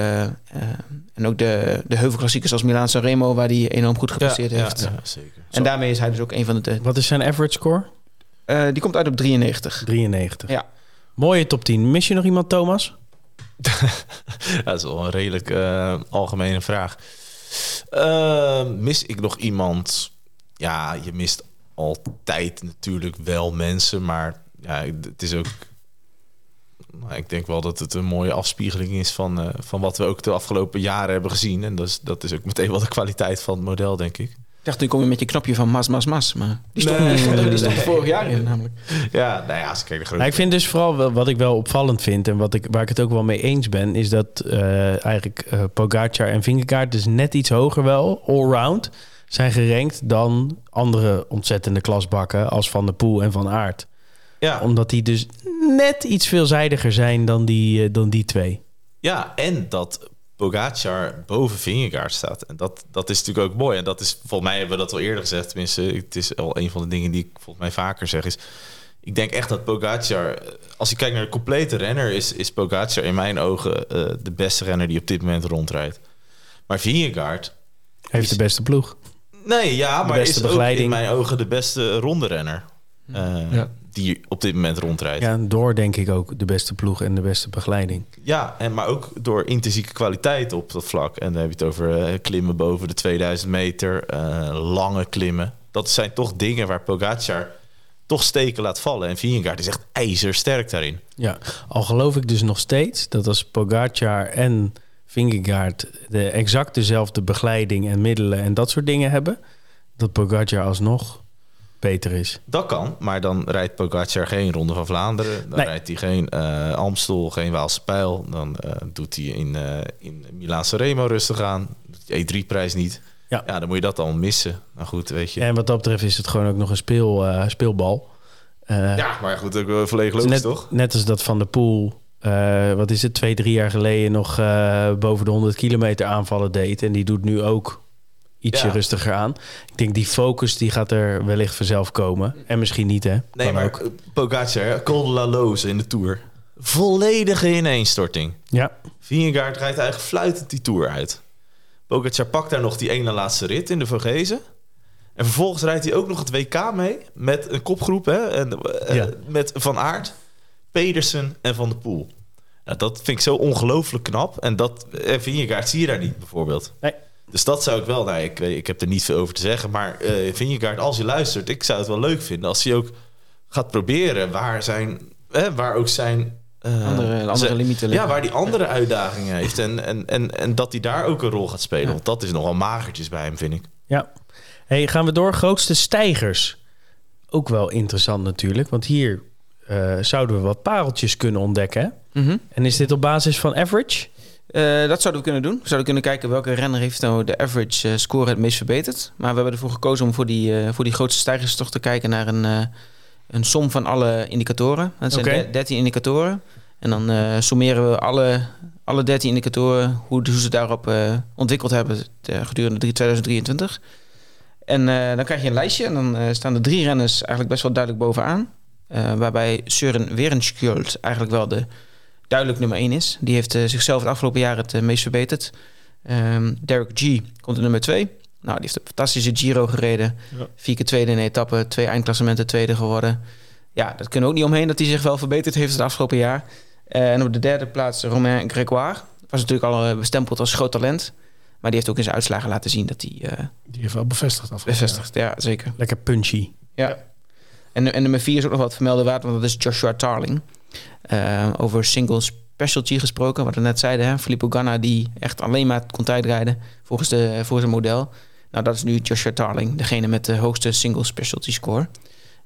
en ook de, de heuvelklassiekers als Milaan Sanremo, waar hij enorm goed gepresteerd heeft.
Ja, zeker.
En daarmee is hij dus ook een van de...
Wat is zijn average score?
eh, die komt uit op 93.
93.
Ja.
Mooie top 10. Mis je nog iemand, Thomas?
dat is wel een redelijk eh, algemene vraag. Eh, mis ik nog iemand? Ja, je mist altijd natuurlijk wel mensen, maar ja, het is ook. nou, ik denk wel dat het een mooie afspiegeling is van, eh, van wat we ook de afgelopen jaren hebben gezien. En dat is, dat is ook meteen wel de kwaliteit van het model, denk ik.
Dacht, nu kom je met je knopje van mas, mas, mas. Maar die stond,
Nee,
die stond,
nee,
die stond
nee.
vorig jaar in namelijk.
Ja, nou ja, als ik kijk de grote.
Nou, ik vind dus vooral wel, wat ik wel opvallend vind en wat ik, waar ik het ook wel mee eens ben, is dat eh, eigenlijk eh Pogacar en Vingegaard dus net iets hoger wel, allround, zijn gerankt dan andere ontzettende klasbakken als Van der Poel en Van Aert.
ja,
Omdat die dus net iets veelzijdiger zijn dan die, eh, dan die twee.
Ja, en dat Pogacar boven Vingegaard staat. En dat, dat is natuurlijk ook mooi. En dat is, volgens mij hebben we dat al eerder gezegd. Tenminste, het is al een van de dingen die ik volgens mij vaker zeg. Is, ik denk echt dat Pogacar, als je kijkt naar de complete renner, is, is Pogacar in mijn ogen eh, de beste renner die op dit moment rondrijdt. Maar Vingegaard,
Heeft de beste ploeg.
nee, ja, maar is ook
begeleiding.
in mijn ogen de beste ronde renner. eh,
Ja.
Die op dit moment rondrijdt.
Ja, door denk ik ook de beste ploeg en de beste begeleiding.
Ja, en maar ook door intrinsieke kwaliteit op dat vlak. En dan heb je het over eh, klimmen boven de 2000 meter, eh, lange klimmen. Dat zijn toch dingen waar Pogacar toch steken laat vallen. En Vingegaard is echt ijzersterk daarin.
Ja, al geloof ik dus nog steeds dat als Pogacar en Vingegaard de exact dezelfde begeleiding en middelen en dat soort dingen hebben, dat Pogacar alsnog beter is.
Dat kan, maar dan rijdt Pogacar geen Ronde van Vlaanderen. Dan
Nee.
rijdt hij geen eh, Amstel, geen Waalse Pijl. Dan eh, doet hij in, eh in Milaanse Remo rustig aan. Doet hij E3-prijs niet.
Ja.
ja, dan moet je dat dan missen. Nou goed, weet je.
En wat dat betreft is het gewoon ook nog een speel, speelbal.
Ja, maar goed, ook volledig logisch,
net,
toch?
net als dat Van de Poel, wat is het, twee, drie jaar geleden nog boven de 100 kilometer aanvallen deed. En die doet nu ook ietsje
Ja.
rustiger aan. Ik denk die focus die gaat er wellicht vanzelf komen. En misschien niet, hè?
Nee,
Kan
maar
ook.
ook. Pogacar, Col la Loze in de Tour. Volledige ineenstorting.
Ja,
Vingegaard rijdt eigenlijk fluitend die Tour uit. Pogacar pakt daar nog die ene laatste rit in de Vogezen. En vervolgens rijdt hij ook nog het WK mee met een kopgroep. Hè, en, eh,
Ja.
Met Van Aert, Pedersen en Van der Poel. Nou, dat vind ik zo ongelooflijk knap. En dat en Vingegaard zie je daar niet bijvoorbeeld.
Nee.
Dus dat zou ik wel, nou, ik, weet- ik heb er niet veel over te zeggen. Maar eh Vingegaard, als je luistert, ik zou het wel leuk vinden als hij ook gaat proberen waar zijn, hè, waar ook zijn eh,
Andere, andere
zijn-
limieten
ja, waar die andere uitdagingen heeft. En, en, en, en dat hij daar ook een rol gaat spelen.
Ja.
Want dat is nogal magertjes bij hem, vind ik.
Ja. Hey, gaan we door. Grootste stijgers. Ook wel interessant natuurlijk. Want hier eh, zouden we wat pareltjes kunnen ontdekken.
Mhm.
En is dit op basis van average?
Eh, dat zouden we kunnen doen. We zouden kunnen kijken welke renner heeft nou de average eh, score het meest verbeterd. Maar we hebben ervoor gekozen om voor die, eh, voor die grootste stijgers toch te kijken naar een, een som van alle indicatoren. Dat zijn
Oké.
de- 13 indicatoren. En dan sommeren we alle, alle 13 indicatoren, hoe, hoe ze daarop ontwikkeld hebben gedurende drie- 2023. En dan krijg je een lijstje en dan staan de drie renners eigenlijk best wel duidelijk bovenaan. Waarbij Søren Werenskjöld eigenlijk wel de duidelijk nummer 1 is. Die heeft eh, zichzelf het afgelopen jaar het eh, meest verbeterd. Ehm, Derek G komt in nummer 2. Nou, die heeft een fantastische Giro gereden.
Ja.
Vier keer tweede in een etappe, twee eindklassementen tweede geworden. Ja, dat kunnen we ook niet omheen dat hij zich wel verbeterd heeft het afgelopen jaar. Eh, en op de derde plaats Romain Grégoire. Was natuurlijk al bestempeld als groot talent. Maar die heeft ook in zijn uitslagen laten zien dat hij eh
Die heeft wel bevestigd af.
bevestigt. Ja, zeker.
Lekker punchy.
Ja. En, en nummer vier is ook nog wat vermelden waard, want dat is Joshua Tarling. Eh, over single specialty gesproken, wat we net zeiden. Hè? Filippo Ganna die echt alleen maar kon tijdrijden volgens, de, volgens een model. Nou, dat is nu Joshua Tarling, degene met de hoogste single specialty score.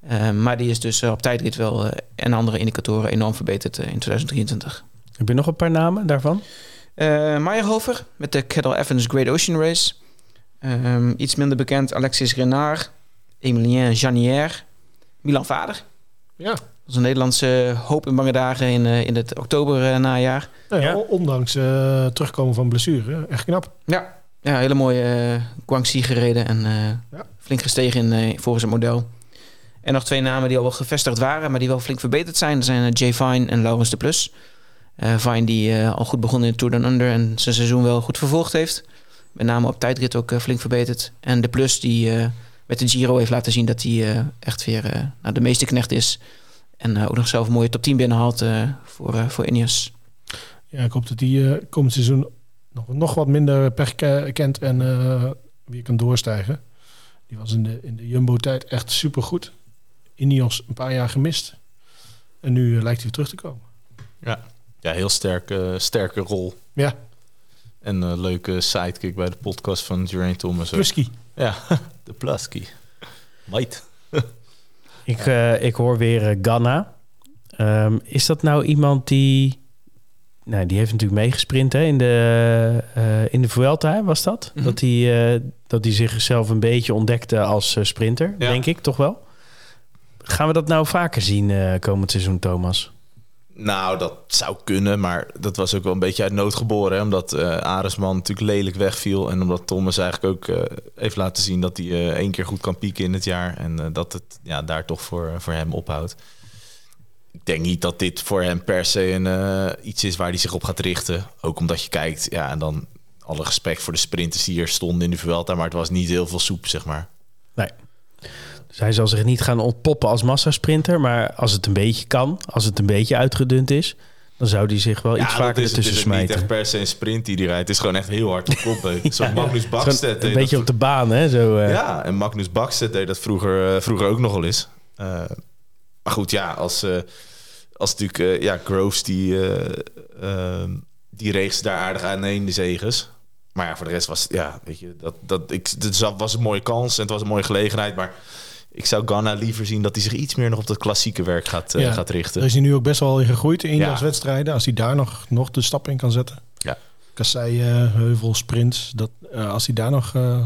Eh, maar die is dus eh, op tijdrit wel en andere indicatoren enorm verbeterd in 2023.
Heb je nog een paar namen daarvan?
Eh Meyerhofer met de Kettle Evans Great Ocean Race. Ehm, iets minder bekend Alexis Renard, Emilien Janier, Milan Vader.
Ja.
Dat is een Nederlandse hoop in bange dagen in, eh, in het oktober eh, najaar.
Nou ja,
Ja.
o- Ondanks eh, terugkomen van blessure. Echt knap.
Ja, ja hele mooie Guangxi gereden en eh,
Ja.
flink gestegen in, volgens het model. En nog twee namen die al wel gevestigd waren, maar die wel flink verbeterd zijn. Dat zijn Jay Fine en Laurens de Plus. Eh Fine die eh, al goed begon in de Tour Down Under en zijn seizoen wel goed vervolgd heeft. Met name op tijdrit ook flink verbeterd. En de Plus die eh, met de Giro heeft laten zien dat hij eh, echt weer eh, nou, de meeste knecht is. En eh, ook nog zelf een mooie top 10 binnenhaalt eh, voor, eh, voor Ineos.
Ja, ik hoop dat die komend seizoen nog, nog wat minder pech ke- kent en eh, weer kan doorstijgen. Die was in de, in de Jumbo-tijd echt supergoed. Ineos een paar jaar gemist. En nu lijkt hij weer terug te komen.
Ja, heel sterke, sterke rol.
Ja,
En een leuke sidekick bij de podcast van Geraint Thomas. ook.
Husky.
Ja, de Plasky. Mate.
Ik, eh, ik hoor weer eh, Ganna. Ehm, is dat nou iemand die... Nou, die heeft natuurlijk meegesprint hè, in de, eh in de Vuelta, was dat?
Mhm.
Dat hij dat hij zichzelf een beetje ontdekte als sprinter,
Ja.
denk ik, toch wel? Gaan we dat nou vaker zien komend seizoen, Thomas?
Nou, dat zou kunnen, maar dat was ook wel een beetje uit nood geboren. Hè? Omdat eh Aresman natuurlijk lelijk wegviel. En omdat Thomas eigenlijk ook eh, heeft laten zien dat hij eh, één keer goed kan pieken in het jaar. En dat het ja, daar toch voor, voor hem ophoudt. Ik denk niet dat dit voor hem per se een, iets is waar hij zich op gaat richten. Ook omdat je kijkt, ja, en dan alle respect voor de sprinters die hier stonden in de Vuelta. Maar het was niet heel veel soep, zeg maar.
Dus hij zal zich niet gaan ontpoppen als massasprinter. Maar als het een beetje kan, als het een beetje uitgedund is... dan zou hij zich wel iets
dat
vaker
is, het
ertussen
is ook niet
smijten.
echt per se een sprint die hij rijdt. Het is gewoon echt heel hard op kop. hè. Zo'n
Ja.
Magnus Bakstedt.
Een beetje
dat
op de baan, hè? Zo, eh.
Ja, en Magnus Bakstedt deed dat vroeger, eh, vroeger ook nog wel eens. Eh, maar goed, ja, als, als natuurlijk ja, Groves die, eh eh, die reeg ze daar aardig aan in de zegens. Maar ja, voor de rest was ja, weet je, dat, dat, ik, het was een mooie kans en het was een mooie gelegenheid. Maar ik zou Ganna liever zien dat hij zich iets meer nog op dat klassieke werk gaat, eh,
Ja.
gaat
Daar
richten.
is hij nu ook best wel in gegroeid in
Ja.
wedstrijden. Als hij daar nog, nog de stap in kan zetten.
Ja.
Kasseien, heuvel, sprints. Dat, eh, als hij daar nog... eh,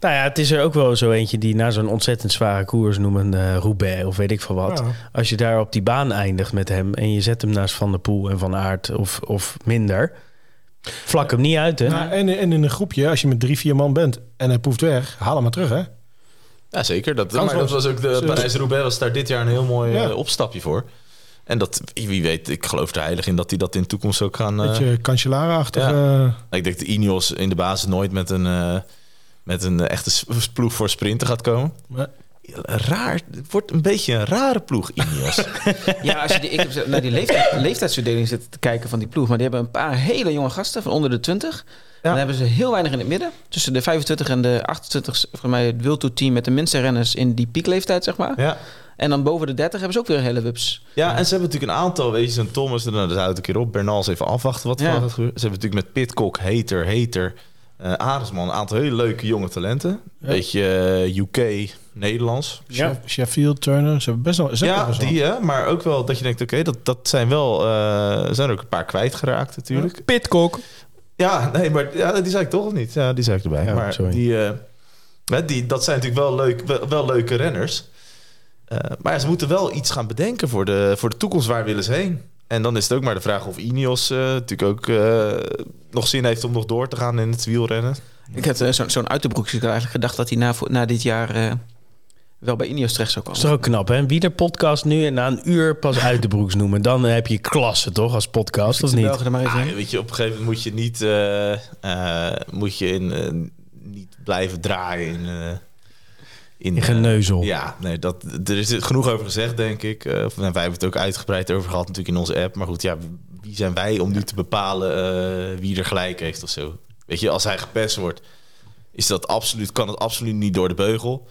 Nou ja, het is er ook wel zo eentje die na zo'n ontzettend zware koers noemen eh Roubaix of weet ik veel wat.
ja,
Als je daar op die baan eindigt met hem en je zet hem naast Van der Poel en Van Aert of, of minder, vlak hem niet uit, hè?
Nou, en, en in een groepje, als je met drie, vier man bent en hij poeft weg, haal hem maar terug, hè?
Ja, zeker. Dat, maar dat
was-
ook de Parijs-Roubaix was daar dit jaar een heel mooi
Ja.
eh, opstapje voor. En dat, wie weet, ik geloof er heilig in dat hij dat in de toekomst ook gaan... eh,
Beetje Cancellara-achtig.
Ja.
eh,
Ik denk dat Ineos in de basis nooit met een, eh, met een eh, echte ploeg voor sprinten gaat komen.
maar-
Raar, het wordt een beetje een rare ploeg, Ineos.
Ja, als je die, ik heb naar die leeftijd, leeftijdsverdeling zitten te kijken van die ploeg. Maar die hebben een paar hele jonge gasten van onder de 20. Dan hebben ze heel weinig in het midden. Tussen de 25 en de 28, voor mij het Wilto team met de minste renners in die piekleeftijd, zeg maar.
Ja.
En dan boven de 30 hebben ze ook weer hele wups.
Ja, en ze hebben natuurlijk een aantal, weet je, zo'n Thomas, nou, daar houdt een keer op. Bernals even afwachten wat er
Ja.
gaat gebeuren. Ze hebben natuurlijk met Pitcock, Hater, Hater, eh Aresman, een aantal hele leuke jonge talenten. Beetje eh, UK, Nederlands.
Ja.
Sheff- Sheffield, Turner, ze hebben best wel...
Ja,
best wel-
die hè, maar ook wel dat je denkt, oké, dat, dat zijn wel, eh zijn er ook een paar kwijtgeraakt natuurlijk.
Pitkok.
Ja, nee, maar ja, die zei ik toch of niet? Ja, die zei ik erbij.
Ja,
maar
sorry.
die, eh, hè, die, dat zijn natuurlijk wel, leuk, wel, wel leuke renners. Eh, maar ja, ze moeten wel iets gaan bedenken voor de, voor de toekomst. Waar willen ze heen? En dan is het ook maar de vraag of Ineos eh, natuurlijk ook eh, nog zin heeft om nog door te gaan in het wielrennen.
Ik had zo'n zo'n Uiterbroeks. Ik had eigenlijk gedacht dat hij na, na dit jaar eh, wel bij Ineos terecht zou
Dat
komen.
is toch ook knap, hè? Wie de podcast nu en na een uur pas uit de broeks noemen. Dan heb je klasse, toch, als podcast, of niet?
Belgen er maar even
Ah,
in.
weet je, op een gegeven moment moet je niet, eh, eh, moet je in, eh, niet blijven draaien in... eh,
In
eh,
geneuzel.
Ja, nee, dat, er is genoeg over gezegd, denk ik. Of, nou, wij hebben het ook uitgebreid over gehad natuurlijk in onze app. Maar goed, ja, wie zijn wij om nu te bepalen eh, wie er gelijk heeft of zo? Weet je, als hij gepest wordt, is dat absoluut, kan het absoluut niet door de beugel.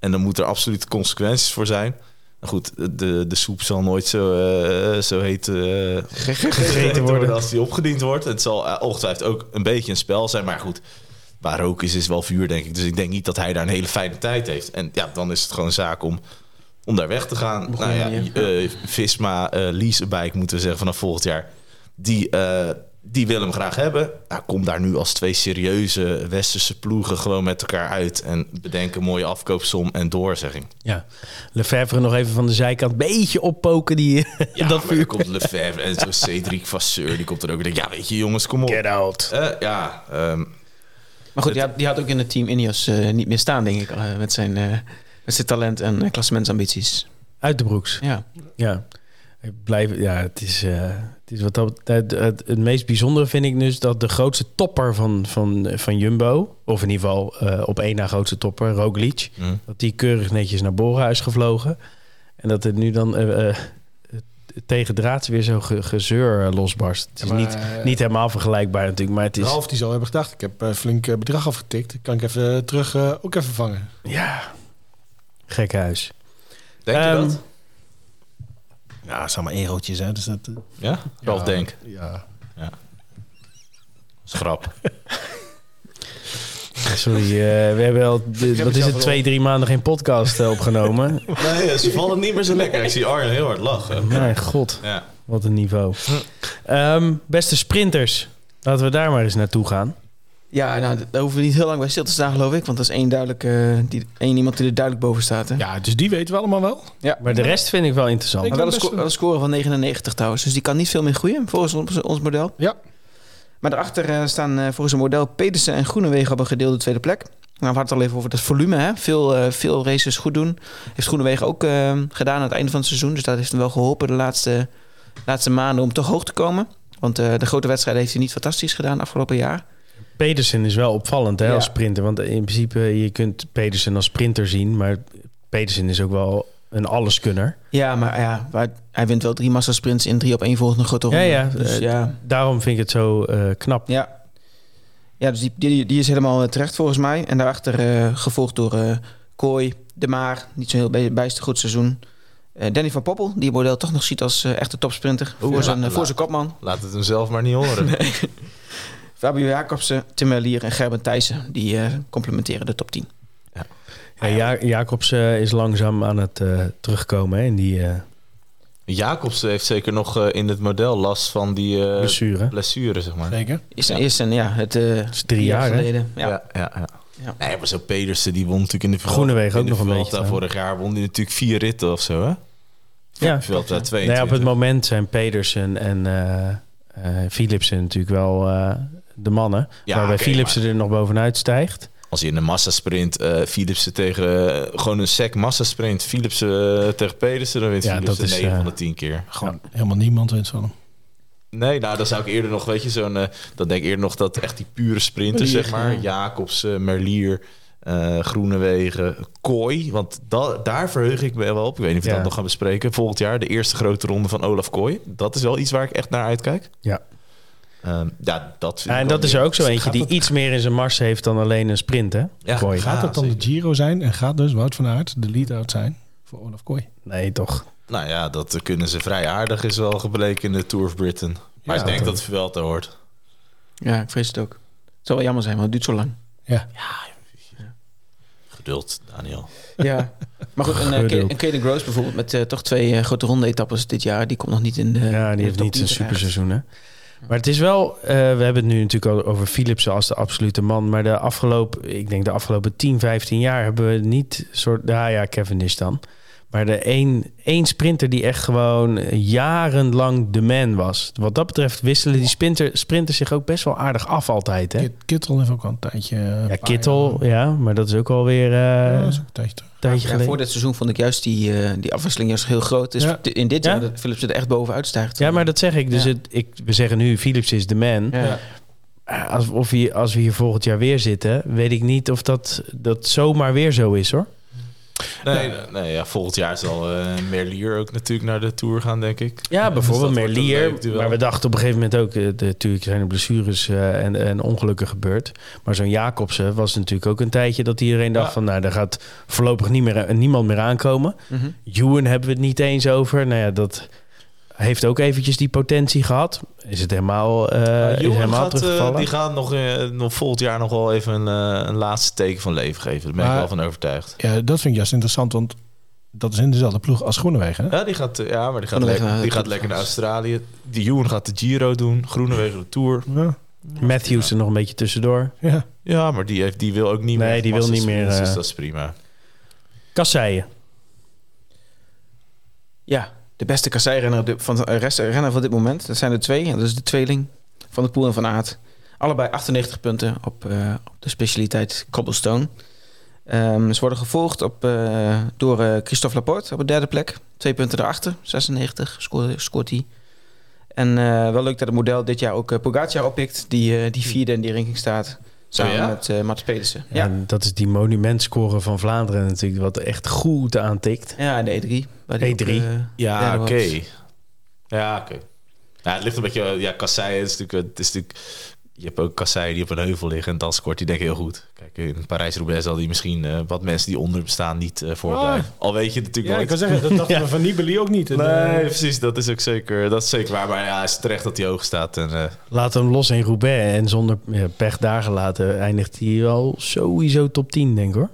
En dan moeten er absoluut consequenties voor zijn. Goed, de, de soep zal nooit zo, eh, zo heet eh, gegeten worden als die opgediend wordt. Het zal eh, ongetwijfeld ook een beetje een spel zijn, maar goed. Waar rook is, is wel vuur, denk ik. Dus ik denk niet dat hij daar een hele fijne tijd heeft. En ja, dan is het gewoon een zaak om, om daar weg te gaan.
Begonnen,
nou ja, Visma, Leasebike moeten we zeggen vanaf volgend jaar. Die, die willen hem graag hebben. Nou, kom daar nu als twee serieuze westerse ploegen gewoon met elkaar uit. En bedenk een mooie afkoopsom en doorzegging.
Ja. Lefebvre nog even van de zijkant. Beetje oppoken, die,
Ja,
dat
maar
vuur.
dan komt Lefebvre en zo Cedric Vasseur. Die komt er ook. Ik denk, ja, weet je jongens, kom op.
Get out.
Eh, ja, ehm,
Maar goed, die had, die had ook in het team Ineos eh, niet meer staan, denk ik. eh, met, zijn, eh, met zijn talent en uh, klassementsambities.
Uit de broeks.
Ja.
Ja. Ik blijf, ja, het is, eh, het is wat dat, het, het, het meest bijzondere vind ik dus dat de grootste topper van, van, van Jumbo, of in ieder geval eh, op één na grootste topper, Roglic,
hm.
dat die keurig netjes naar Bora is gevlogen. En dat het nu dan eh, eh, tegen draads weer zo ge- gezeur losbarst. Het is
Ja, maar,
niet, niet helemaal vergelijkbaar natuurlijk, maar het is...
Ralf die zal hebben gedacht, ik heb flink bedrag afgetikt. Kan ik even terug eh, ook even vangen.
Ja, gek huis.
denk je
Ehm,
dat?
Ja, het zijn maar eurotjes, hè. Dus dat, eh,
Ja?
Ja,
Denk.
Ja.
Schrap.
Sorry, eh, we hebben al, de- wat is het, twee, drie maanden geen podcast eh, opgenomen.
Nee, ze vallen niet meer zo lekker. Ik zie Arjen heel hard lachen.
Mijn god,
Ja.
wat een niveau. Ehm, beste sprinters, laten we daar maar eens naartoe gaan.
Ja, nou, daar hoeven we niet heel lang bij stil te staan, geloof ik. Want dat is één, duidelijk, eh, die, één iemand die er duidelijk boven staat. Hè?
ja, dus die weten we allemaal wel.
Ja.
Maar de rest vind ik wel interessant.
Maar wel een, sco-
wel.
een score van 99 trouwens. Dus die kan niet veel meer groeien volgens ons, ons model.
Ja.
Maar daarachter eh, staan eh, volgens een model Pedersen en Groenewegen op een gedeelde tweede plek. Nou, we hadden het al even over het volume. Hè? Veel, veel races goed doen. Heeft Groenewegen ook eh, gedaan aan het einde van het seizoen. Dus dat heeft hem wel geholpen de laatste, laatste maanden om toch hoog te komen. Want eh, de grote wedstrijden heeft hij niet fantastisch gedaan afgelopen jaar.
Pedersen is wel opvallend hè,
Ja.
als sprinter. Want in principe, je kunt Pedersen als sprinter zien. Maar Pedersen is ook wel een alleskunner.
Ja, maar ja, waar- hij wint wel drie massasprints in drie op één volgende grote
Ja,
ronde.
ja.
Dus
eh,
ja,
Daarom vind ik het zo eh, knap.
Ja, ja dus die, die, die is helemaal eh, terecht volgens mij. En daarachter eh, gevolgd door eh Kooi, De Maar, niet zo'n heel bij- bijster goed seizoen. Eh, Danny van Poppel, die model toch nog ziet als echte topsprinter.
Oeh,
voor, zijn,
la-
voor zijn kopman.
Laat het hem zelf maar niet horen.
Fabio Jacobsen, Tim en Gerben Thijssen. Die eh, complementeren de top 10.
Ja, ja, Jacobs eh, is langzaam aan het eh, terugkomen hè, in die eh
Jacobs heeft zeker nog eh, in het model last van die eh,
blessure.
blessure, zeg maar.
Zeker.
Is,
Ja.
is een, ja, het eh
is drie jaar,
geleden. Ja.
Ja, ja, ja.
Ja.
Nee, maar zo Pedersen, die won natuurlijk in de Vuelta-
Groenewegen ook nog een beetje,
Vorig jaar won hij natuurlijk vier ritten of zo, hè?
Ja,
ja.
22.
Nou ja, op het moment zijn Pedersen en eh eh, Philipsen natuurlijk wel eh, de mannen.
Ja,
waarbij Philipsen
maar
er nog bovenuit stijgt.
Als je in een massasprint eh Philipsen tegen... eh, gewoon een sec massasprint Philipsen eh, tegen Pedersen... dan wint
Ja,
Philipsen
dat is,
9
eh,
van de 10 keer.
Gewoon helemaal niemand wint van hem.
Nee, nou dan zou ik eerder nog, weet je, zo'n... dan denk ik eerder nog dat echt die pure sprinters,
Merlier,
zeg maar.
ja.
Jacobs, Merlier, eh Groenewegen, Kooi. Want da daar verheug ik me wel op. Ik weet niet of we
Ja.
dat nog gaan bespreken. Volgend jaar de eerste grote ronde van Olaf Kooi. Dat is wel iets waar ik echt naar uitkijk. Ehm, ja, dat
Ja, en dat is er ook zo eentje
Gaat
die
het-
iets meer in zijn mars heeft dan alleen een sprint, hè?
Ja,
Kooi.
Gaat het dan de Giro zijn en gaat dus Wout van Aert de lead-out zijn voor Olaf Kooi?
Nee, toch.
Nou ja, dat kunnen ze vrij aardig, is wel gebleken in de Tour of Britain. Maar
Ja,
ik denk dat het wel te hoort.
Ja, ik vrees het ook. Het zal wel jammer zijn, want het duurt zo lang.
Ja,
Geduld, Daniel.
Ja. Maar goed, een, eh, een Caden Gross bijvoorbeeld met eh, toch twee eh, grote ronde-etappes dit jaar. Die komt nog niet in de
Ja, die
de
heeft
top
niet
10
een superseizoen, hè? Maar het is wel, eh, we hebben het nu natuurlijk al over Philipsen als de absolute man. Maar de afgelopen, ik denk de afgelopen 10, 15 jaar hebben we niet soort, nou ja, Cavendish dan. Maar de één, één sprinter die echt gewoon jarenlang de man was. Wat dat betreft wisselen die sprinter, sprinters zich ook best wel aardig af altijd. Hè?
Kit- Kittel heeft ook al een tijdje... een
Ja, Kittel,
jaar-
ja, maar dat is ook alweer eh
Ja,
een
dat is ook een tijdje terug.
tijdje
Ja,
geleden.
voor dit seizoen vond ik juist die, eh, die afwisseling juist heel groot. Dus
Ja.
in dit
Ja?
jaar dat Philips er echt bovenuit stijgt.
Ja, maar dat zeg ik. Dus
Ja.
het, ik, we zeggen nu, Philips is de man.
Ja.
Eh, Als, of hier, als we hier volgend jaar weer zitten, weet ik niet of dat, dat zomaar weer zo is hoor.
Nee, nee, nee, ja, volgend jaar zal eh Merlier ook natuurlijk naar de Tour gaan, denk ik.
Ja, bijvoorbeeld
dus een
Merlier. Maar we dachten op een gegeven moment ook, eh, de, natuurlijk zijn er blessures eh, en, en ongelukken gebeurd. Maar zo'n Jacobsen was natuurlijk ook een tijdje dat iedereen dacht
Ja.
van, nou, daar gaat voorlopig niet meer, eh, niemand meer aankomen. Ewan hebben we het niet eens over. Nou ja, dat heeft ook eventjes die potentie gehad. Is het helemaal, eh
Uh,
is
Johan
helemaal
gaat, eh,
teruggevallen?
die gaat nog, eh, nog volgend jaar nog wel even een, een laatste teken van leven geven. Daar ben ik wel van overtuigd.
Ja, dat vind ik juist interessant, want dat is in dezelfde ploeg als Groenewegen. Hè?
Ja, die gaat, ja maar die gaat, lekker, die gaat lekker naar
de
Australië. Die Johan gaat de Giro doen. Groenewegen de Tour.
Ja,
Matthews er nog een beetje tussendoor.
ja.
Ja, maar die, heeft, die wil ook niet meer.
Nee, die wil niet meer,
Dus
eh,
dat is prima.
Kasseien.
Ja, de beste kasseirenner van de eh, rest renner van dit moment. Dat zijn er twee. Dat is de tweeling van de Poel en van Aert. Allebei 98 punten op, eh, op de specialiteit cobblestone. Ehm, ze worden gevolgd op, eh, door Christophe Laporte op de derde plek. Twee punten erachter. 96 scoort, hij. En wel leuk dat het model dit jaar ook Pogacar oppikt. Die, die vierde in die ranking staat. Samen
Oh ja?
met uh, Mats Pedersen.
Ja. En dat is die monumentscore van Vlaanderen natuurlijk, wat echt goed aantikt.
Ja, de E3. waar die
E3.
ook, eh,
Ja, oké. Ja, oké. Ja, het ligt een beetje... Ja, Kasseien is natuurlijk... Het is natuurlijk je hebt ook kasseien die op een heuvel liggen en dan scoort die denk ik heel goed. Kijk, in Parijs-Roubaix zal die misschien uh, wat mensen die onder hem staan niet uh, voorblijven. Al weet je het natuurlijk
Ja, ik kan zeggen, dat dachten
Ja.
we van Nibali ook niet.
Nee,
eh,
precies. Dat is ook zeker, dat is zeker waar. Maar ja, het is terecht dat hij hoog staat. En, uh,
Laat hem los in Roubaix en zonder ja, pech daar gelaten eindigt hij wel sowieso top 10, denk ik hoor.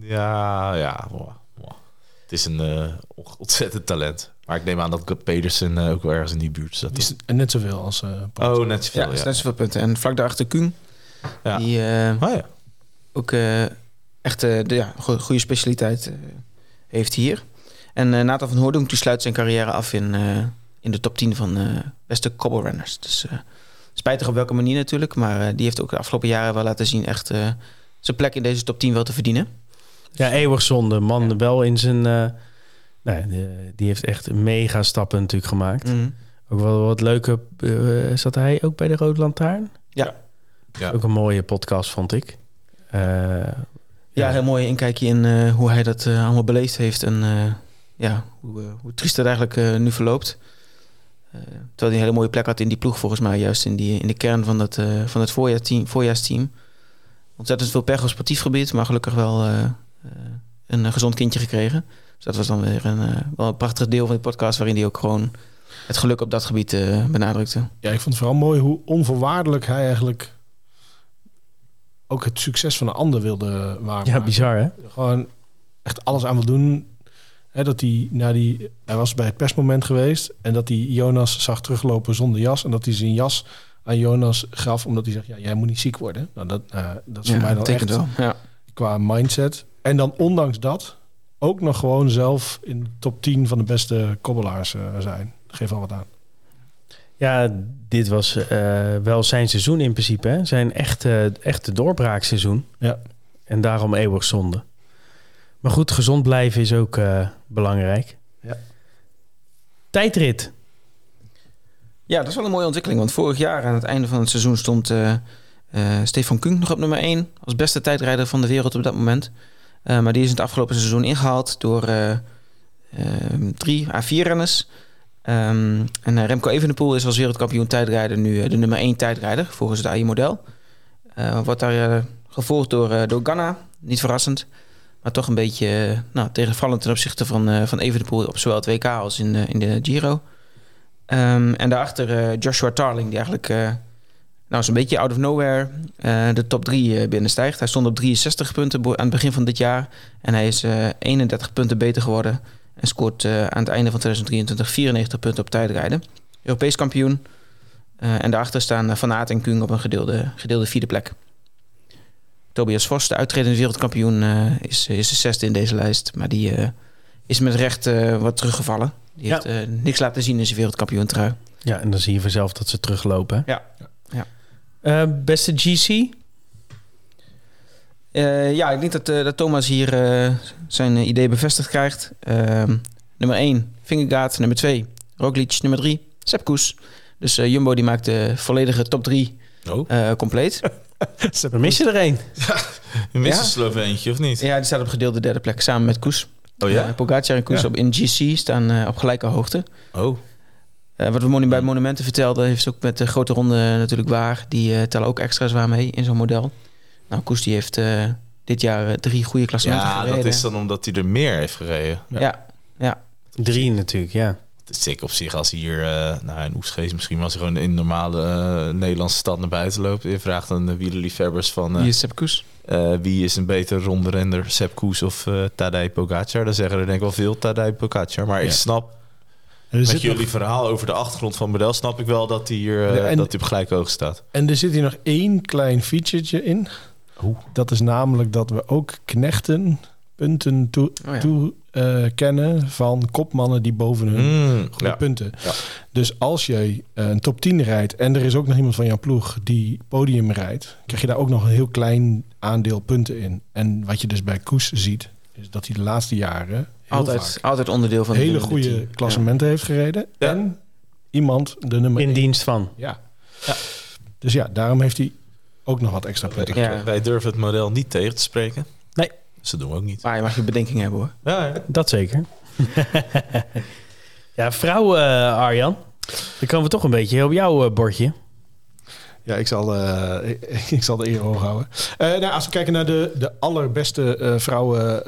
ja, ja. Wow, wow. Het is een uh, ontzettend talent. Maar ik neem aan dat Pedersen uh, ook wel ergens in die buurt staat.
die is net zoveel als... Uh,
oh, net zoveel,
Ja, net zoveel punten. En vlak daarachter Kuhn.
Ja.
Die uh,
oh, ja.
ook uh, echt uh, de ja, go goede specialiteit uh, heeft hier. En uh, Nathan van Hoordonk die sluit zijn carrière af in, uh, in de top 10 van uh, beste kobbelrenners. Dus uh, spijtig op welke manier natuurlijk. Maar uh, die heeft ook de afgelopen jaren wel laten zien echt uh, zijn plek in deze top 10 wel te verdienen.
Ja, eeuwig zonde. Man ja. wel in zijn... Nee, die, die heeft echt mega stappen natuurlijk gemaakt.
Mm.
Ook wel wat leuke... Uh, zat hij ook bij de Rode Lantaarn?
Ja.
ja.
Ook een mooie podcast, vond ik. Uh,
ja, ja, heel mooi inkijkje in uh, hoe hij dat uh, allemaal beleefd heeft. En uh, ja, hoe, hoe triest het eigenlijk uh, nu verloopt. Uh, terwijl hij een hele mooie plek had in die ploeg, volgens mij, juist in, die, in de kern van het, uh, van het voorjaarsteam, voorjaarsteam. Ontzettend veel pech op sportief gebied, maar gelukkig wel uh, een gezond kindje gekregen. Dus dat was dan weer een, uh, wel een prachtig deel van de podcast waarin hij ook gewoon het geluk op dat gebied uh, benadrukte.
Ja, ik vond het vooral mooi hoe onvoorwaardelijk hij eigenlijk ook het succes van een ander wilde waarmaken.
Ja, bizar hè?
Gewoon echt alles aan wil doen. Hè, dat hij, na die, hij was bij het persmoment geweest en dat hij Jonas zag teruglopen zonder jas en dat hij zijn jas aan Jonas gaf omdat hij zegt, ja, jij moet niet ziek worden. Nou, dat, uh, dat is
ja,
voor mij dan echt
wel. Ja.
qua mindset. En dan ondanks dat ook nog gewoon zelf in de top 10 van de beste kobbelaars uh, zijn. Geef al wat aan.
Ja, dit was uh, wel zijn seizoen in principe. Hè? Zijn echte, echte doorbraakseizoen.
Ja.
En daarom eeuwig zonde. Maar goed, gezond blijven is ook uh, belangrijk.
Ja.
Tijdrit.
Ja, dat is wel een mooie ontwikkeling. Want vorig jaar aan het einde van het seizoen stond uh, uh, Stefan Kunk nog op nummer 1. Als beste tijdrijder van de wereld op dat moment. Uh, maar die is in het afgelopen seizoen ingehaald door uh, drie à vier renners. Ehm, en eh, Remco Evenepoel is als wereldkampioen tijdrijder nu eh, de nummer 1 tijdrijder volgens het AI-model. Eh wordt daar eh, gevolgd door, eh, door Ganna, niet verrassend. Maar toch een beetje eh, nou, tegenvallend ten opzichte van, eh van Evenepoel op zowel het WK als in, in de Giro. Ehm, en daarachter eh, Joshua Tarling, die eigenlijk eh, nou, zo'n beetje out of nowhere eh, de top 3 binnenstijgt. Hij stond op 63 punten aan het begin van dit jaar. En hij is eh 31 punten beter geworden. En scoort eh, aan het einde van 2023 94 punten op tijdrijden. Europees kampioen. Eh, en daarachter staan eh, Van Aert en Kung op een gedeelde, gedeelde vierde plek. Tobias Vos, de uitredende wereldkampioen, eh, is, is de zesde in deze lijst. Maar die eh, is met recht eh, wat teruggevallen. Die
Ja.
heeft eh, niks laten zien in zijn wereldkampioen trui.
Ja, en dan zie je vanzelf dat ze teruglopen. hè?
Ja. Ja.
Eh, beste GC?
Eh, ja, ik denk dat, eh, dat Thomas hier eh, zijn idee bevestigd krijgt. Ehm, nummer 1, Vingegaard. Nummer 2, Roglic. Nummer 3, Sepp Koes. Dus eh, Jumbo die maakt de volledige top 3
Oh,
eh, compleet.
We missen er één.
je mist
Ja?
een Sloveentje, of niet?
ja, die staat op gedeelde derde plek samen met Koes.
Oh ja?
Pogacar en Koes
Ja.
op in GC staan eh, op gelijke hoogte.
Oh,
Eh, wat we monu- bij Monumenten vertelden, heeft ook met de grote ronde natuurlijk waar. Die eh, tellen ook extra zwaar mee in zo'n model. Nou, Koes die heeft eh, dit jaar drie goede klassementen
ja,
gereden.
dat is dan omdat hij er meer heeft gereden.
Ja, ja.
Drie natuurlijk, ja.
Het is zeker op zich als hij hier, eh nou in Oesgeest misschien, maar als hij gewoon in een normale Nederlandse stad naar buiten loopt. Je vraagt aan de wielerliefhebbers van eh,
Wie is Sepp Koes?
eh, wie is een beter rondrender, Sepp Koes of eh Tadej Pogacar. Dan zeggen er denk ik wel veel Tadej Pogacar. Maar ik snap, met
zit
jullie
nog-
verhaal over de achtergrond van het model, snap ik wel dat hij hier eh,
Ja, en-
dat hij op gelijke hoogte staat.
en er zit hier nog één klein featuretje in.
Oeh.
Dat is namelijk dat we ook knechten punten toe,
Oh ja.
toe eh, kennen van kopmannen die boven hun
Mm,
goede
ja.
punten.
Ja.
Dus als je eh, een top 10 rijdt en er is ook nog iemand van jouw ploeg die podium rijdt, krijg je daar ook nog een heel klein aandeel punten in. En wat je dus bij Koes ziet, is dat hij de laatste jaren
Altijd,
vaak
altijd onderdeel van de
hele goede klassementen heeft gereden.
Ja.
En iemand de nummer
In
één-
dienst van.
Ja.
Ja.
Dus ja, daarom heeft hij ook nog wat extra.
Ja.
Wij durven het model niet tegen te spreken.
Nee.
Dus dat doen we ook niet.
Maar je mag je bedenking hebben hoor.
Ja, ja.
Dat zeker. ja, vrouw eh, Arjan. Dan komen we toch een beetje op jouw eh, bordje.
Ja, ik zal, eh, ik, ik zal de eer hoog houden. Eh, nou, als we kijken naar de, de allerbeste eh, vrouwen.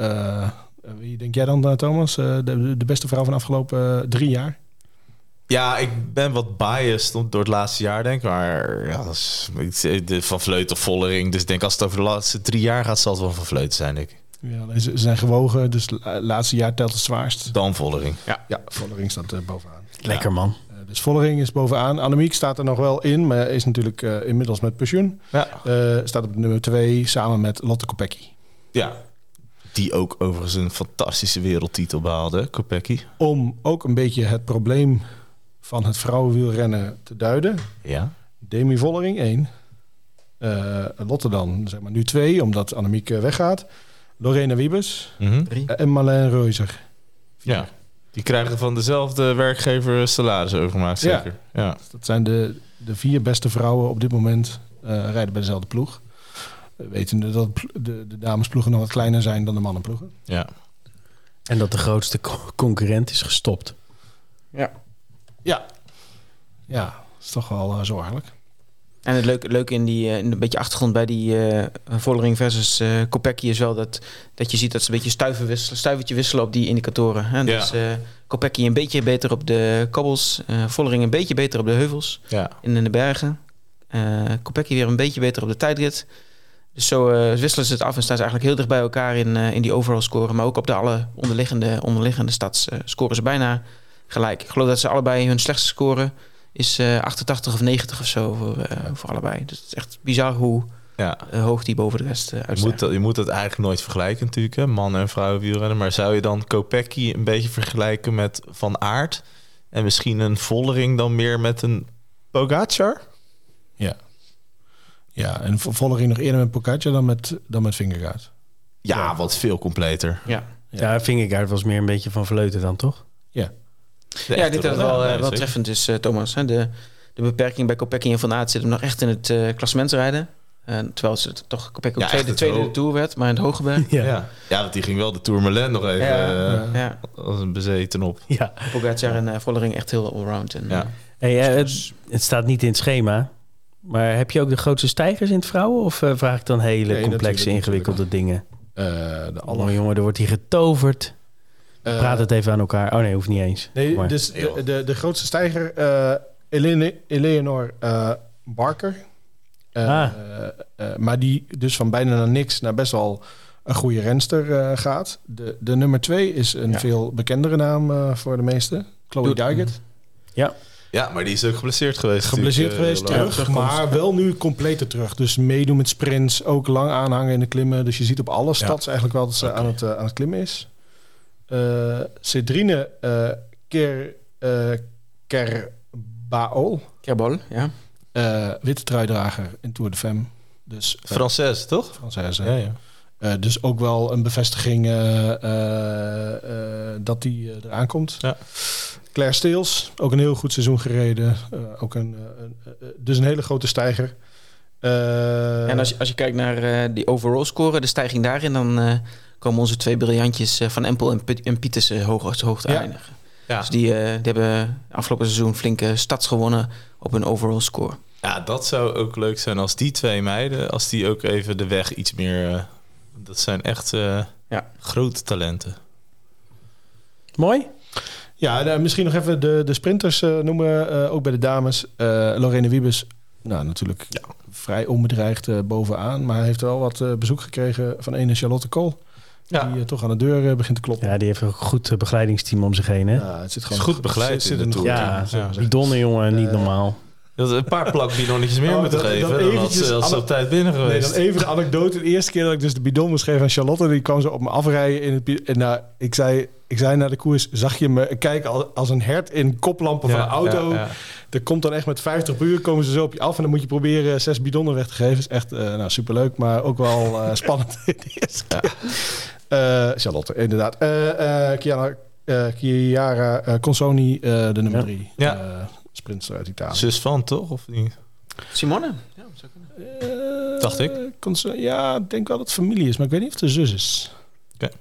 Eh, wie denk jij dan, eh, Thomas? Eh, de, de beste vrouw van de afgelopen drie jaar?
Ja, ik ben wat biased door het laatste jaar, denk ik. Maar ja, dat is de Van Vleut of Vollering. Dus ik denk als het over de laatste drie jaar gaat, zal het wel Van Vleut zijn, denk ik.
Ja, ze zijn gewogen, dus het laatste jaar telt het zwaarst.
Dan Vollering.
Ja, Vollering staat er bovenaan.
Lekker man.
Dus Vollering is bovenaan. Annemiek staat er nog wel in, maar is natuurlijk inmiddels met pensioen.
Ja.
Eh, staat op nummer twee samen met Lotte Kopecky.
ja. Die ook overigens een fantastische wereldtitel behaalde, Kopecky.
Om ook een beetje het probleem van het vrouwenwielrennen te duiden.
Ja.
Demi Vollering 1. Eh, Lotte dan, zeg maar nu 2, omdat Annemiek eh, weggaat. Lorena Wiebes.
Drie.
eh, en Marlijn Reuzer.
Ja. Die krijgen van dezelfde werkgever salaris overgemaakt,
Ja.
zeker. Ja.
Dat zijn de, de vier beste vrouwen op dit moment eh, rijden bij dezelfde ploeg. We weten dat de, de damesploegen nog wat kleiner zijn dan de mannenploegen.
ja.
En dat de grootste co- concurrent is gestopt.
Ja.
Ja. Ja, dat is toch wel eh, zorgelijk.
En het leuke, leuke in die eh, in een beetje achtergrond bij die eh Vollering versus eh Kopecky is wel dat, dat je ziet dat ze een beetje stuiven wisselen, stuivertje wisselen op die indicatoren. Hè?
Ja.
Dus eh Kopecky een beetje beter op de kabbels, eh Vollering een beetje beter op de heuvels
ja.
en in de bergen. Eh Kopecky weer een beetje beter op de tijdrit. Dus zo eh, wisselen ze het af en staan ze eigenlijk heel dicht bij elkaar in, eh, in die overall score. Maar ook op de alle onderliggende, onderliggende stads eh, scoren ze bijna gelijk. Ik geloof dat ze allebei hun slechtste score is eh 88 of 90 of zo voor, eh, voor allebei. Dus het is echt bizar hoe
ja.
hoog die boven de rest uh,
Je moet, dat, je moet dat eigenlijk nooit vergelijken natuurlijk, hè? man en vrouw wielrennen. Maar zou je dan Kopecky een beetje vergelijken met Van Aert? En misschien een Vollering dan meer met een Pogacar?
Ja. Ja, en Vo- Vollering nog eerder met Pogacar dan met, dan met Vingegaard.
Ja,
Ja.
wat veel completer.
Ja.
Ja.
Was meer een beetje van Vleuten dan, toch?
Ja.
De
ja, het
rol.
wel,
Ja,
eh, wel treffend is, eh, Thomas. Hè? De, de beperking bij Kopecky en Van Aert zit hem nog echt in het eh klassementsrijden. Eh, terwijl ze het toch Kopecky ook
Ja, echt
tweede, de Tour werd, maar in het Hogeberg.
Ja.
Ja. ja, want die ging wel de Tourmalet nog even
Ja. ja.
als een bezeten op.
Ja.
Pogacar en Vollering echt heel allround. En,
Ja.
Hey, het, het staat niet in het schema. Maar heb je ook de grootste stijgers in het vrouwen? Of eh, vraag ik dan hele
Nee,
complexe,
natuurlijk,
ingewikkelde dingen?
Eh, de
Oh, jongen, er wordt hier getoverd.
eh,
Praat het even aan elkaar. Oh nee, hoeft niet eens.
Nee,
Maar-
dus de, de, de grootste stijger, eh Elene, Eleanor eh, Barker. Eh,
Ah.
maar die dus van bijna naar niks naar best wel een goede renster eh, gaat. De, de nummer twee is een
Ja.
veel bekendere naam eh, voor de meesten. Chloe
Doe-
Dijgert.
Ja, maar die is ook geblesseerd geweest.
Geblesseerd
natuurlijk,
geweest,
eh,
terug, maar wel nu completer terug. Dus meedoen met sprints, ook lang aanhangen in de klimmen. Dus je ziet op alle stads eigenlijk wel dat ze aan, het, eh, aan het klimmen is. Eh Cedrine eh Ker, eh Kerbao,
Kerbol, ja.
eh witte truidrager in Tour de Femme. Dus eh,
Frances, toch?
Française.
Ja, ja.
Eh, dus ook wel een bevestiging eh, eh, eh, dat die eh, eraan komt.
Ja.
Claire Steels, ook een heel goed seizoen gereden. Eh, ook een, eh, een, eh, dus een hele grote stijger. Eh,
En als je, als je kijkt naar eh, die overall score, de stijging daarin, dan eh, komen onze twee briljantjes eh, van Empel en, Piet- en Pieters hoog, hoog te
Ja.
eindigen.
Ja.
Dus die, eh, die hebben afgelopen seizoen flinke stads gewonnen op hun overall score.
ja, dat zou ook leuk zijn als die twee meiden, als die ook even de weg iets meer... eh, dat zijn echt eh,
Ja.
grote talenten.
Mooi.
Ja, nou, misschien nog even de, de sprinters eh, noemen, eh, ook bij de dames. Eh Lorene Wiebes, nou natuurlijk vrij onbedreigd eh, bovenaan. Maar hij heeft wel wat eh, bezoek gekregen van ene Charlotte Kool.
Ja.
Die eh, toch aan de deur eh, begint te kloppen.
Ja, die heeft een goed eh, begeleidingsteam om zich heen, hè?
Ja, het zit gewoon
Is goed begeleid
zit
in de
een
Tour.
goed
Ja,
we
die donnen, jongen, niet
Eh,
normaal.
Dat een paar plakbidonnetjes meer
Oh,
moeten
dat-
geven.
dat
dan had
eventjes
ze, als ze op tijd binnen
Nee,
geweest.
dan even de anekdote. De eerste keer dat ik dus de bidon moest geven aan Charlotte, die kwam ze op me afrijden in het En nou, ik zei, ik zei na de koers, zag je me kijken al- als een hert in koplampen van een auto.
ja, ja.
Er komt dan echt met 50 per uur komen ze zo op je af en dan moet je proberen zes bidonnen weg te geven. is echt eh, nou, superleuk, maar ook wel eh, spannend. Eh, Charlotte, inderdaad. Eh eh Chiara, eh, eh, Consoni, eh, de nummer
Ja.
drie.
Ja.
Eh, sprinter uit Italië.
Zus van, toch? Of niet?
Simone? Ja, zou kunnen.
Dacht ik.
Ja, ik denk wel dat het familie is, maar ik weet niet of het de zus is.
Oké.
Eh, Kop-
Zoeken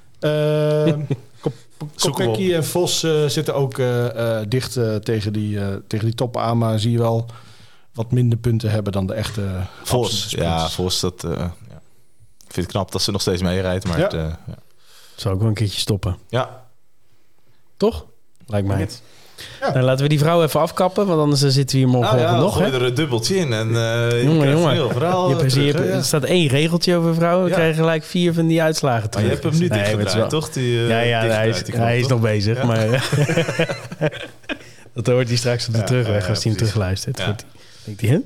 we
Kopecky en Vos eh, zitten ook eh, eh, dicht eh, tegen, die, eh, tegen die top aan, maar zie je wel wat minder punten hebben dan de echte
Vos. Ja. Vos, dat... eh, ja. Ik vind het knap dat ze nog steeds meerijdt, maar...
Ja.
Het, eh, ja.
Zou ook wel een keertje stoppen.
ja.
Toch? Lijkt mij.
Ja.
Nou, laten we die vrouw even afkappen, want anders eh, zitten we hier morgen
Nou ja,
nog.
gooi je er een dubbeltje in en eh
Jongen,
je krijgt
jongen.
verhaal
Je
terug,
je hebt-
ja.
er staat één regeltje over vrouwen. We krijgen gelijk vier van die uitslagen
Maar
terug.
je hebt hem nu
Nee, maar
dichtgedraaid,
wel-
toch? Die, eh,
Ja, ja hij is, hij is nog bezig. Maar, dat hoort hij straks op de terugweg als hij hem terugluistert. Goed. Denkt hij, hè?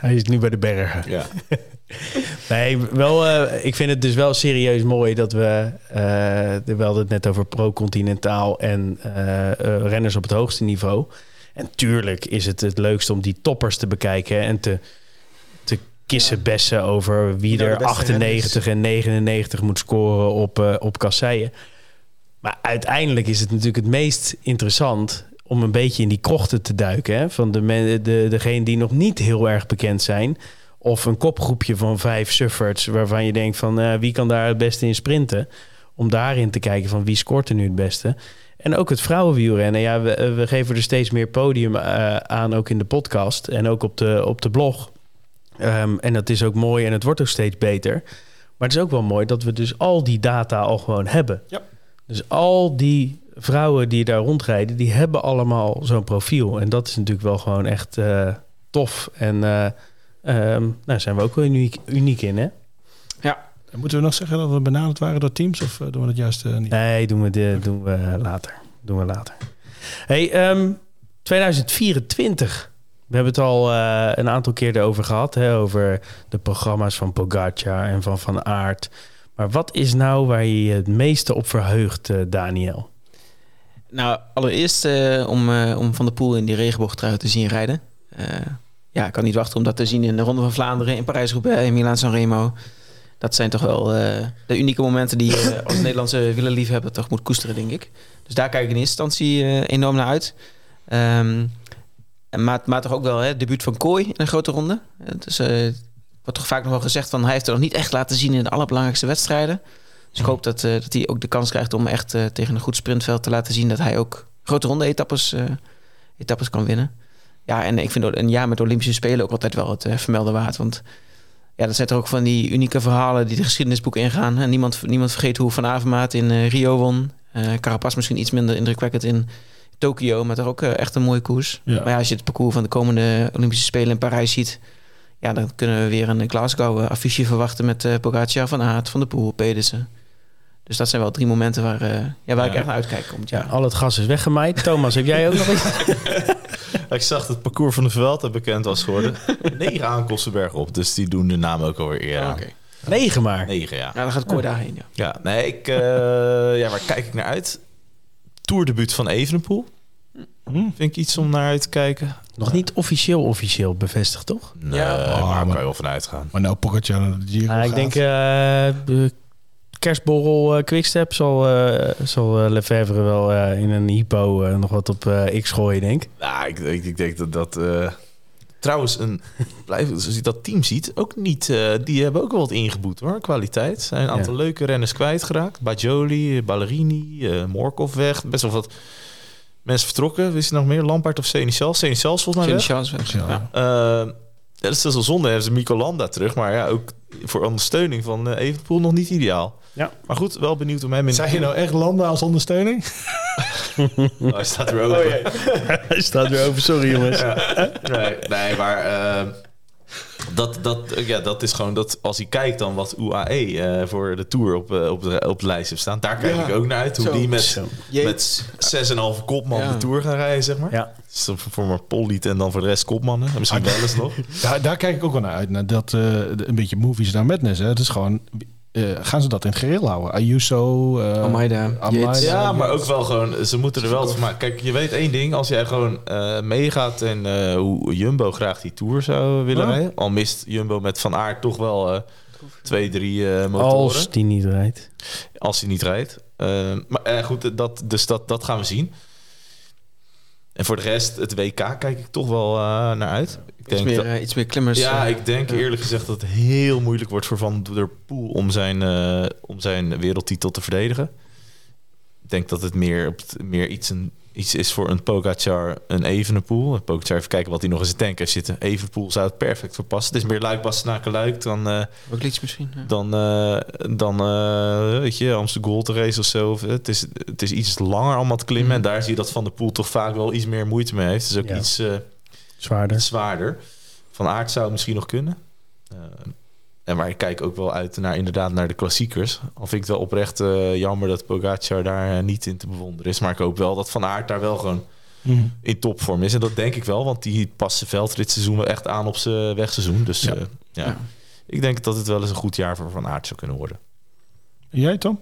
Hij is nu bij de bergen.
Ja.
Nee, wel, eh, ik vind het dus wel serieus mooi dat we... eh we hadden het net over pro-continentaal en eh, renners op het hoogste niveau. En tuurlijk is het het leukst om die toppers te bekijken... en te, te kissenbessen over wie er
beste
98 en 99 moet scoren op, op kasseien. Maar uiteindelijk is het natuurlijk het meest interessant om een beetje in die krochten te duiken. Hè? Van de, de, degene die nog niet heel erg bekend zijn. Of een kopgroepje van vijf sufferts waarvan je denkt van eh, wie kan daar het beste in sprinten. Om daarin te kijken van wie scoort er nu het beste. En ook het vrouwenwielrennen. Ja, we, eh, we geven er steeds meer podium eh, aan, ook in de podcast en ook op de, op de blog. Ehm, en dat is ook mooi en het wordt ook steeds beter. Maar het is ook wel mooi dat we dus al die data al gewoon hebben.
Ja.
Dus al die vrouwen die daar rondrijden, die hebben allemaal zo'n profiel. En dat is natuurlijk wel gewoon echt tof. En ehm nou zijn we ook wel uniek, uniek in, hè?
En Moeten we nog zeggen dat we benaderd waren door teams of eh, doen we dat juist eh, niet?
Nee, doen we, de, doen we later. Doen we later. Hey, ehm, 2024. We hebben het al eh, een aantal keer erover gehad. Hè, over de programma's van Pogacar en van Van Aert. Maar wat is nou waar je je het meeste op verheugt, eh, Daniel?
Nou, allereerst om, eh, om Van der Poel in die regenboogtrui te zien rijden. Ja, ik kan niet wachten om dat te zien in de Ronde van Vlaanderen, in Parijs-Roubaix, in Milaan-San Remo. Dat zijn toch wel eh, de unieke momenten die je als Nederlandse wielerliefhebber toch moet koesteren, denk ik. Dus daar kijk ik in eerste instantie eh, enorm naar uit. Ehm, en maar, maar toch ook wel hè, het debuut van Kooi in een grote ronde. Dus wordt toch vaak nog wel gezegd van hij heeft er nog niet echt laten zien in de allerbelangrijkste wedstrijden. Dus ik hoop dat, dat hij ook de kans krijgt om echt tegen een goed sprintveld te laten zien dat hij ook grote ronde etappes, etappes kan winnen. Ja, en ik vind een jaar met de Olympische Spelen ook altijd wel het eh, vermelden waard. Want ja, dat zijn toch ook van die unieke verhalen die de geschiedenisboek ingaan. En niemand, niemand vergeet hoe Van Avermaat in eh, Rio won. Eh Carapaz misschien iets minder indrukwekkend in Tokio, maar toch ook echt een mooie koers.
Ja.
Maar ja, als je het parcours van de komende Olympische Spelen in Parijs ziet... ja, dan kunnen we weer een Glasgow eh, affiche verwachten met Pogacar, Van Aert, Van der Poel, Pedersen. Dus dat zijn wel drie momenten waar, eh, ja, waar ik echt naar uitkijk komend
Ja, al het gas is weggemaaid. Thomas, heb jij ook nog iets?
Ik zag dat het parcours van de Vuelta bekend was geworden. Negen aankomsten bergop, dus die doen de naam ook alweer eer aan.
Oké.
Negen maar.
Negen, ja.
Ja, dan gaat Kooi daarheen, ja.
Ja, nee, ik, eh, ja, waar kijk ik naar uit? Tourdebuut van Evenepoel.
Hm.
Vind ik iets om naar uit te kijken?
Nog niet officieel officieel bevestigd, toch?
Nee,
Ja.
maar
Oh,
daar
maar-
kan je wel van uitgaan.
Maar nou Pogacar naar de Giro
Ah, ik denk eh, kerstborrel eh, Quickstep zal, eh, zal eh, Lefevre wel eh, in een hypo eh, nog wat op eh, X gooien, denk ik.
Nou, ik, ik, ik denk dat dat... eh, trouwens, een, blijf, als je dat team ziet, ook niet... eh, die hebben ook wel wat ingeboet, hoor. Kwaliteit. Zijn een
Ja.
aantal leuke renners kwijtgeraakt. Bajoli, Ballerini, eh Morkov weg. Best wel wat mensen vertrokken. Wist je nog meer? Lampaard of Seneschal? Seneschal volgens mij
Geen
weg.
Ja.
Ja.
Ja, dat is dus wel zonde. Hebben ze Mico Landa terug. Maar ja, ook voor ondersteuning van eh Evenepoel nog niet ideaal.
Ja.
Maar goed, wel benieuwd om hem in...
Zeg je nou echt landen als ondersteuning?
Oh, hij staat er ook.
Hij staat weer over, sorry jongens.
nee, nee, maar eh, dat, dat, eh, ja, dat is gewoon dat als hij kijkt dan wat UAE eh, voor de Tour op, eh, op, de, op de lijst heeft staan. Daar kijk
Ja.
ik ook naar uit. Hoe
Zo.
die met,
Zo.
met 6,5 kopman
Ja.
de Tour gaan rijden, zeg maar.
Ja.
Dus voor maar Polliet en dan voor de rest kopmannen. En misschien wel eens nog.
Daar, daar kijk ik ook wel naar uit. Naar dat, eh, een beetje movies naar madness. Hè. Het is gewoon... eh, gaan ze dat in het houden? Ayuso... eh,
Almeida.
Ja, maar ook wel gewoon, ze moeten er wel van maken. Kijk, je weet één ding, als jij gewoon eh, meegaat en eh, hoe Jumbo graag die Tour zou willen
Ja.
rijden. Al mist Jumbo met Van Aert toch wel eh, twee, drie eh, motoren.
Als die niet rijdt.
Als hij niet rijdt. Maar eh, goed, dat, dus dat, dat gaan we zien. En voor de rest, het WK kijk ik toch wel eh, naar uit. Ik
Iets
denk
meer,
dat,
eh, iets meer klimmers.
ja,
eh,
ik denk eerlijk gezegd dat het heel moeilijk wordt voor Van der Poel om zijn, om zijn wereldtitel te verdedigen. Ik denk dat het meer, op het- meer iets, een, iets is voor een Pogacar, een Evenepoel. Een Pogacar even kijken wat hij nog in zijn tank heeft zitten. Evenepoel zou het perfect voor passen. Het is meer luik Bastenaken luik dan, eh,
Ook iets misschien. ja.
dan, eh, dan eh, weet je, Amsterdam Gold Race of zo. Het is, het is iets langer allemaal te klimmen. En daar zie je dat Van der Poel toch vaak wel iets meer moeite mee heeft. Het is ook
Ja.
iets...
Zwaarder.
iets zwaarder. Van aard zou het misschien nog kunnen. Eh, en maar ik kijk ook wel uit naar inderdaad naar de klassiekers. Al vind ik het wel oprecht eh, jammer dat Pogacar daar eh, niet in te bewonderen is. Maar ik hoop wel dat Van Aert daar wel gewoon
Mhm.
in topvorm is. En dat denk ik wel, want die past zijn veldritseizoen wel echt aan op zijn wegseizoen. Dus
Ja.
ja. ja,
Ja.
ik denk dat het wel eens een goed jaar voor Van Aert zou kunnen worden.
En Jij, Tom?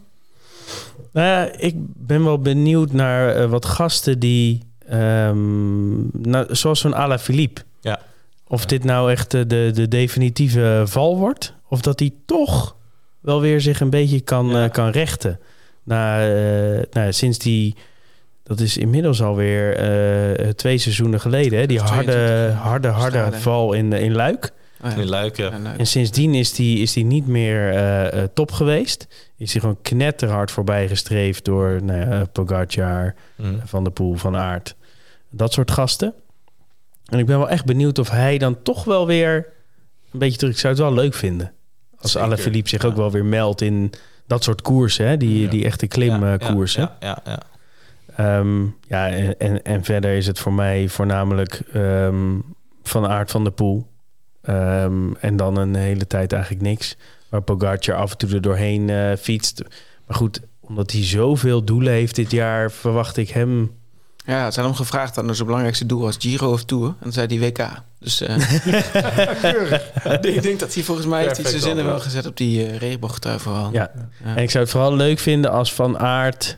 Nou ja, ik ben wel benieuwd naar eh, wat gasten die... ehm, nou, zoals zo'n Ala Philippe.
Ja.
Of dit nou echt de, de definitieve val wordt. Of dat hij toch wel weer zich een beetje kan,
Ja.
eh, kan rechten. Na, eh, nou, sinds die... Dat is inmiddels alweer eh twee seizoenen geleden. Hè? Die harde,
22
harde, harde val in, in Luik.
Oh, ja.
In Luik, ja.
Ja,
En sindsdien is die, is die niet meer top geweest. Is hij gewoon knetterhard voorbij gestreefd door nou ja, Pogacar,
Mm.
Van der Poel, Van Aert. Dat soort gasten. En ik ben wel echt benieuwd of hij dan toch wel weer een beetje terug... Ik zou het wel leuk vinden. Als
Zeker.
Alaphilippe zich ook wel weer meldt in dat soort koersen. Hè? Die, die echte klimkoersen.
Ja, ja, ja, ja.
Ehm, ja, en, en, en verder is het voor mij voornamelijk ehm, Van Aert van der Poel. Ehm, en dan een hele tijd eigenlijk niks. Waar Pogacar af en toe er doorheen eh, fietst. Maar goed, omdat hij zoveel doelen heeft dit jaar... verwacht ik hem...
Ja, ze hadden hem gevraagd aan zijn belangrijkste doel was Giro of Tour. En dan zei hij WK. Dus eh, ik denk dat hij volgens mij heeft hij zijn zinnen wel gezet op die uh, regenboogtrui vooral.
Ja.
Ja.
En ik zou het vooral leuk vinden als Van Aert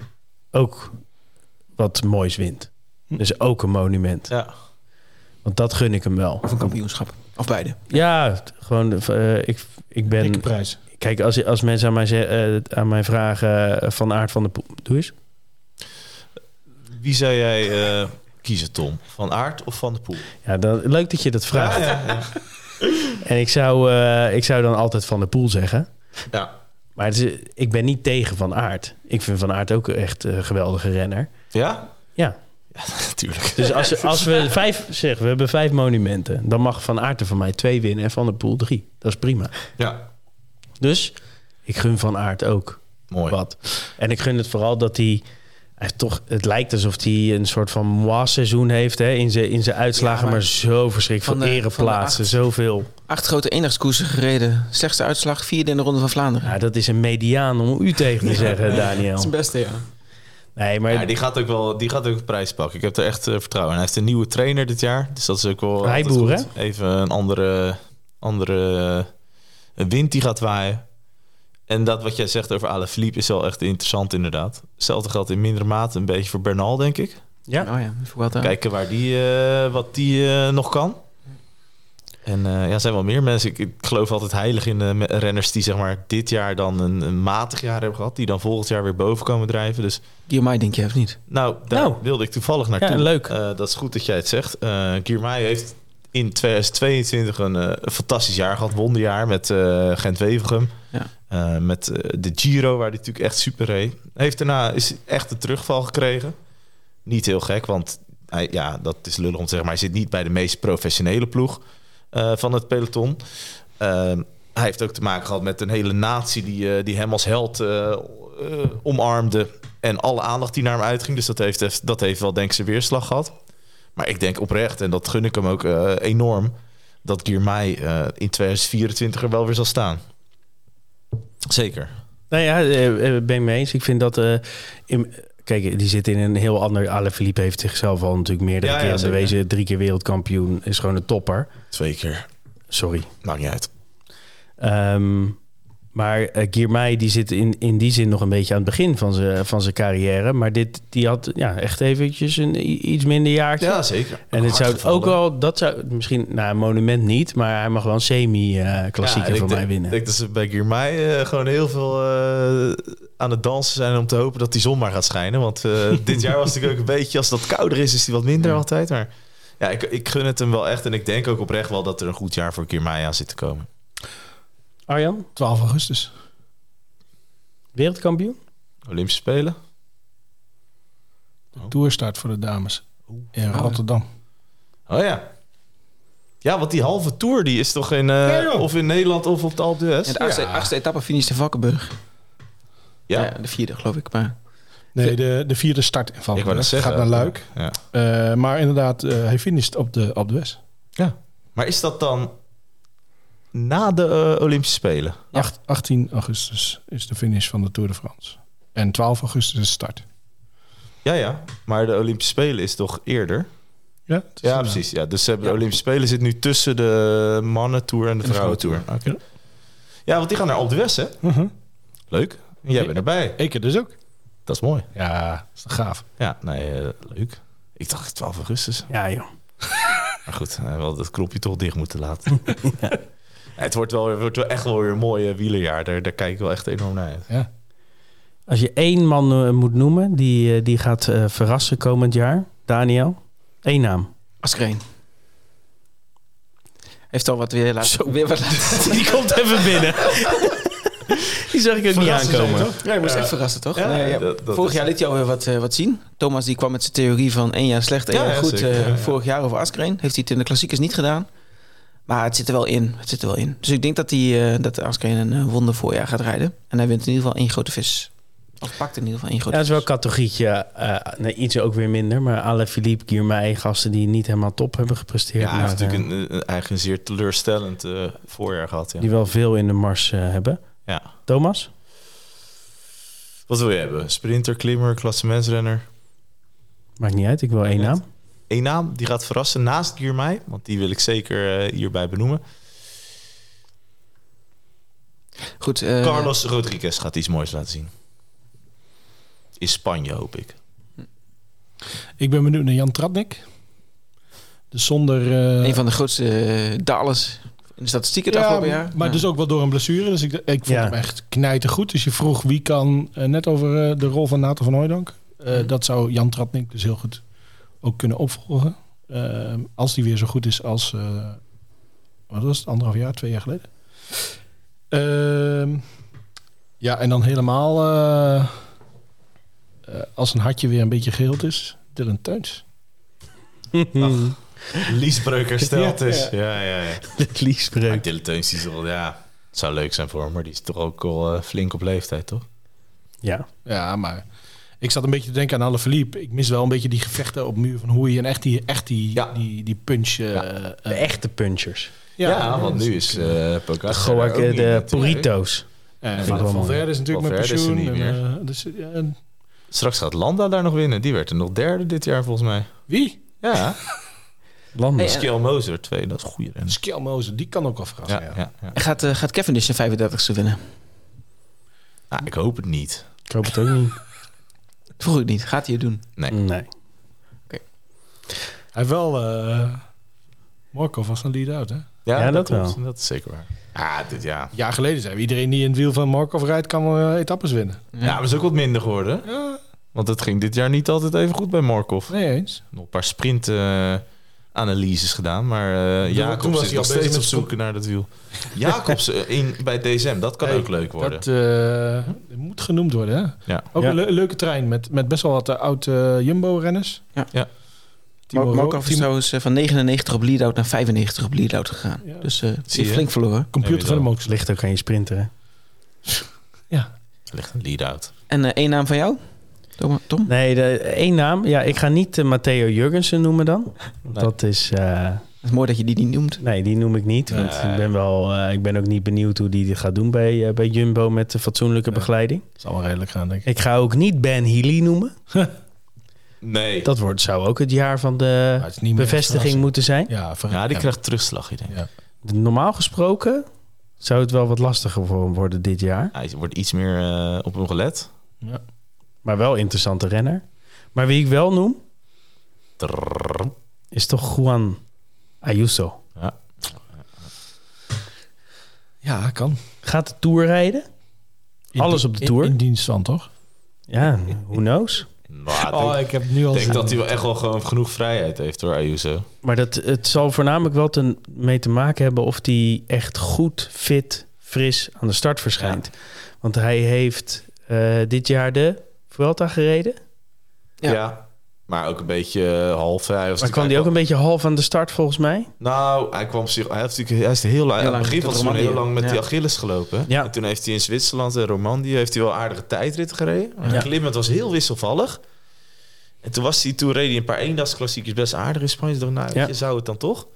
ook wat moois wint. Dus ook een monument.
ja.
Want dat gun ik hem wel.
Of een kampioenschap. Of beide.
Ja, gewoon... eh, ik, ik ben...
Dikke prijs.
Kijk, als, als mensen aan mij, ze- eh, aan mij vragen van aard van de poel, doe eens.
Wie zou jij eh, kiezen, Tom? Van Aert of Van de Poel?
Ja, dan, leuk dat je dat vraagt.
Ja, ja, ja.
En ik zou, eh, ik zou dan altijd Van der Poel zeggen.
Ja.
Maar is- ik ben niet tegen Van Aert. Ik vind Van Aert ook echt een geweldige renner.
Ja?
Ja.
Natuurlijk.
Dus als, als we vijf zeg, we hebben vijf monumenten, dan mag Van Aert er van mij twee winnen en Van der Poel drie. Dat is prima.
Ja.
Dus ik gun Van Aert ook
Mooi.
wat. En ik gun het vooral dat hij heeft toch, het lijkt alsof hij een soort van moi-seizoen heeft hè, in zijn in zijn uitslagen,
Ja, maar
maar, zo verschrikkelijk
van
veel ereplaatsen, zoveel.
Acht grote eendagskoersen gereden. Slechtste uitslag, vierde in de Ronde van Vlaanderen.
Ja, dat is een mediaan om u tegen te zeggen, Daniel.
beste, ja.
Nee, maar
Ja, die gaat ook wel die gaat ook een prijs pakken. Ik heb er echt eh, vertrouwen in. Hij heeft een nieuwe trainer dit jaar. Dus dat is ook wel
Rijboer.
Even een andere, andere eh, wind die gaat waaien. En dat wat jij zegt over Alaphilippe is wel echt interessant inderdaad. Hetzelfde geldt in mindere mate een beetje voor Bernal, denk ik.
ja,
Oh ja, aan.
Kijken waar die, eh, wat die eh, nog kan. En eh, ja, er zijn wel meer mensen. Ik, ik geloof altijd heilig in de renners die zeg maar dit jaar dan een, een matig jaar hebben gehad. Die dan volgend jaar weer boven komen drijven. Dus
Girmay denk je, of niet?
nou, daar
Nou.
wilde ik toevallig naartoe.
Ja, leuk.
Eh, dat is goed dat jij het zegt. Uh, heeft in 2022 een, een fantastisch jaar gehad. Wonderjaar met eh Gent-Wevelgem.
Ja.
Eh, met de Giro, waar hij natuurlijk echt super reed. Heeft daarna is echt een terugval gekregen. Niet heel gek, want hij, ja, dat is lullig om te zeggen... maar hij zit niet bij de meest professionele ploeg van het peloton. Eh, hij heeft ook te maken gehad met een hele natie... die, die hem als held omarmde... en alle aandacht die naar hem uitging. Dus dat heeft, dat heeft wel denk ik zijn weerslag gehad. Maar ik denk oprecht, en dat gun ik hem ook eh, enorm... dat Girmay eh in 2024 er wel weer zal staan. Zeker.
Nou ja, eh, ben ik mee eens. Ik vind dat... in, kijk, die zit in een heel ander... Alaphilippe heeft zichzelf al natuurlijk meerdere
Ja, ja,
keer
zeker.
bewezen. Drie keer wereldkampioen. Is gewoon een topper.
Twee keer.
Sorry.
Maakt niet uit.
Ehm, maar uh, Girmay die zit in, in die zin nog een beetje aan het begin van zijn van zijn carrière. Maar dit, die had ja, echt eventjes een iets minder jaartje.
Ja, zeker.
en het zou ook wel, dat zou misschien, nou, een monument niet, maar hij mag wel een semi-klassieker
Ja,
voor
ik
mij winnen.
Ik denk dat ze bij Girmay eh, gewoon heel veel eh, aan het dansen zijn om te hopen dat die zon maar gaat schijnen. Want dit jaar was het natuurlijk ook een beetje, als wat kouder is, is die wat minder
Ja.
altijd. Maar ja, ik, ik gun het hem wel echt. En ik denk ook oprecht wel dat er een goed jaar voor Girmay aan zit te komen.
Arjan,
12 augustus.
wereldkampioen?
Olympische Spelen.
De toerstart voor de dames. In Rotterdam.
Oh ja. Ja, want die halve tour die is toch in, eh, of in Nederland of op de Alpe d'Huez?
En de achtste,
Ja.
achtste etappe finish de Valkenburg.
Ja,
Ja. de vierde geloof ik. Maar
Nee, de, de vierde start in
ik wou
Valkenburg.
dat zeggen.
Gaat naar Luik.
Ja.
Eh, maar inderdaad, eh, hij finisht op de, op de West.
Maar is dat dan na de eh, Olympische Spelen?
Ja.
Acht- 18 augustus is de finish van de Tour de France. En 12 augustus is de start.
Ja, ja. Maar de Olympische Spelen is toch eerder?
Ja, het is
Ja, precies. Ja. Dus ze hebben
Ja.
de Olympische Spelen zit nu tussen de mannen-tour en de
En de
vrouwentour. Oké. Ja, want die gaan naar Alpe d'Huez, hè?
Mhm.
Leuk. En jij bent erbij.
Ik er dus ook.
Dat is mooi.
Ja, dat is gaaf.
Ja, nee, eh, leuk. Ik dacht 12 augustus.
Ja, joh.
Maar goed, eh, wel dat knopje toch dicht moeten laten. Ja, Het wordt wel, het wordt wel echt wel weer een mooi eh, wielerjaar. Daar, daar kijk ik wel echt enorm naar uit.
Ja.
Als je één man eh, moet noemen die, eh, die gaat eh, verrassen komend jaar, Daniel, één naam.
Askreen. Heeft al wat weer laten,
Zo.
weer wat laten
Die komt even binnen. die zag ik ook niet
Verrassen
aankomen.
toch?
Ja, je moest echt verrassen, toch?
Ja,
Nee, ja.
dat- dat
Vorig jaar liet hij alweer wat, wat zien. Thomas die kwam met zijn theorie van één jaar slecht, één
Ja,
jaar
ja,
goed.
zeker.
eh,
Ja, ja.
Vorig jaar over Askreen. Heeft hij het in de klassiekers niet gedaan. Maar het zit er wel in. Het zit er wel in. Dus ik denk dat, hij, eh, dat Askreen een eh, wonder voorjaar gaat rijden. En hij wint in ieder geval één grote vis. Of pakt in ieder geval één grote
Ja, het is wel een categorietje. eh, nee, iets ook weer minder. Maar alle Philippe, Girmay, gasten die niet helemaal top hebben gepresteerd.
Ja, hij heeft natuurlijk een, een zeer teleurstellend eh, voorjaar gehad. Ja.
Die wel veel in de mars eh, hebben.
ja.
Thomas?
Wat wil je hebben? Sprinter, klimmer, klassementsrenner?
Maakt niet uit, ik wil één
Net.
naam.
Eén naam die gaat verrassen naast Girmay. Want die wil ik zeker eh, hierbij benoemen.
Goed, eh,
Carlos Rodriguez gaat iets moois laten zien. In Spanje, hoop ik.
Ik ben benieuwd naar Jan Tratnik. Dus zonder... eh,
een van de grootste dalers in de statistieken het
ja,
afgelopen jaar.
maar
Ja.
dus ook wel door een blessure. Dus ik, ik vond
Ja.
hem echt knijtergoed. Dus je vroeg wie kan, net over de rol van Nathan van Hooijdonk. Eh,
Mhm.
Dat zou Jan Tratnik dus heel goed ook kunnen opvolgen. Eh, als die weer zo goed is als, eh, wat was het, anderhalf jaar, twee jaar geleden. Ehm, ja, en dan helemaal eh, eh, als een hartje weer een beetje geheeld is, Dylan Teuns.
Liesbreuk hersteld
Ja,
is.
ja.
Ja, ja, ja.
Liesbreuk.
Dylan Teuns, die is wel, ja, het zou leuk zijn voor hem, maar die is toch ook al eh, flink op leeftijd, toch?
Ja.
Ja, maar ik zat een beetje te denken aan alle verliep. Ik mis wel een beetje die gevechten op muur van hoe je een echt die, echt die,
Ja.
die, die punch... eh,
Ja.
eh,
De echte punchers.
Ja, want nu is uh, ook
de
natuurlijk.
Burritos.
En. Valverde is natuurlijk met
is er
pensioen.
niet
en,
meer.
eh, dus, ja, en-
Straks gaat Landa daar nog winnen. Die werd er nog derde dit jaar volgens mij.
wie?
Ja,
Landen.
Hey,
Skill Moser, twee, dat is een goede renner.
Skelmozen, die kan ook wel verrassen.
Ja,
Ja,
ja, ja.
En gaat, gaat Cavendish zijn 35ste winnen?
Nou, ik hoop het niet.
Ik hoop het ook niet.
Vroeg ik niet. Gaat hij het doen?
Nee.
Nee.
Hij heeft wel... eh Morkov was een lead-out, hè?
Ja, dat wel.
Dat is zeker waar. Ja, dit, ja.
Een jaar geleden zei we, iedereen die in het wiel van Morkov rijdt, kan eh, etappes winnen.
ja, maar is ook wat minder geworden.
Ja,
Want het ging dit jaar niet altijd even goed bij Morkov.
nee eens.
Nog een paar sprint eh, analyses gedaan, maar eh
was
is
hij
nog steeds op zoek naar dat wiel. Jacobs eh, in, bij DSM, dat kan
Hey,
ook leuk worden.
Dat eh, moet genoemd worden, hè?
Ja.
Ook
Ja.
een le- leuke trein met, met best wel wat uh, oud Jumbo-renners.
Ja.
Ja.
Markov is trouwens eh, van 99 op lead-out naar 95 op lead-out gegaan.
Ja.
Dus eh
Zie
zie
je?
flink verloren.
computer van de
Ja,
Mox.
Ligt ook aan je sprinter, hè?
Ja.
Er ligt een lead-out.
En eh, één naam van jou? Tom? Tom?
Nee, de, één naam. Ja, ik ga niet eh, Matteo Jurgensen noemen dan.
Nee.
Dat is... eh,
Het is mooi dat je die niet noemt.
nee, die noem ik niet. Want
Nee.
ik, ben wel, eh, ik ben ook niet benieuwd hoe die dit gaat doen bij, bij Jumbo met de fatsoenlijke
Nee.
begeleiding.
zal wel redelijk gaan, denk ik.
Ik ga ook niet Ben Healy noemen.
Nee.
Dat wordt, zou ook het jaar van de bevestiging moeten zijn.
Ja,
Ja, die
ja.
krijgt terugslag, ik denk.
Ja.
Normaal gesproken zou het wel wat lastiger voor hem worden dit jaar.
Hij wordt iets meer eh, op hem gelet.
Ja.
Maar wel interessante renner. Maar wie ik wel noem, is toch Juan Ayuso.
Ja.
ja, kan.
Gaat de Tour rijden?
In
Alles op de Tour?
In, dienst van, toch?
Ja, who knows?
Nou, ik
Oh,
denk,
ik heb nu al...
denk dat hij wel echt wel gewoon genoeg vrijheid heeft hoor, Ayuso.
Maar dat, het zal voornamelijk wel ten, mee te maken hebben of hij echt goed, fit, fris aan de start verschijnt. Want hij heeft eh, dit jaar de Vuelta gereden.
Ja.
Maar ook een beetje eh, half. Hij was
Maar kwam hij ook een beetje half aan de start volgens mij?
Nou, hij kwam zich. Hij heeft natuurlijk. Hij is heel lang.
Heel
aan het
lang
begin het seizoen heel lang met
Ja.
die Achilles gelopen.
Ja.
En toen heeft hij in Zwitserland en Romandie heeft hij wel aardige tijdritten gereden. Maar
Ja.
Was heel wisselvallig. En toen was hij toen reed hij een paar eendagsklassiekers best aardig in Spanje. Nou,
Ja.
je zou het dan toch?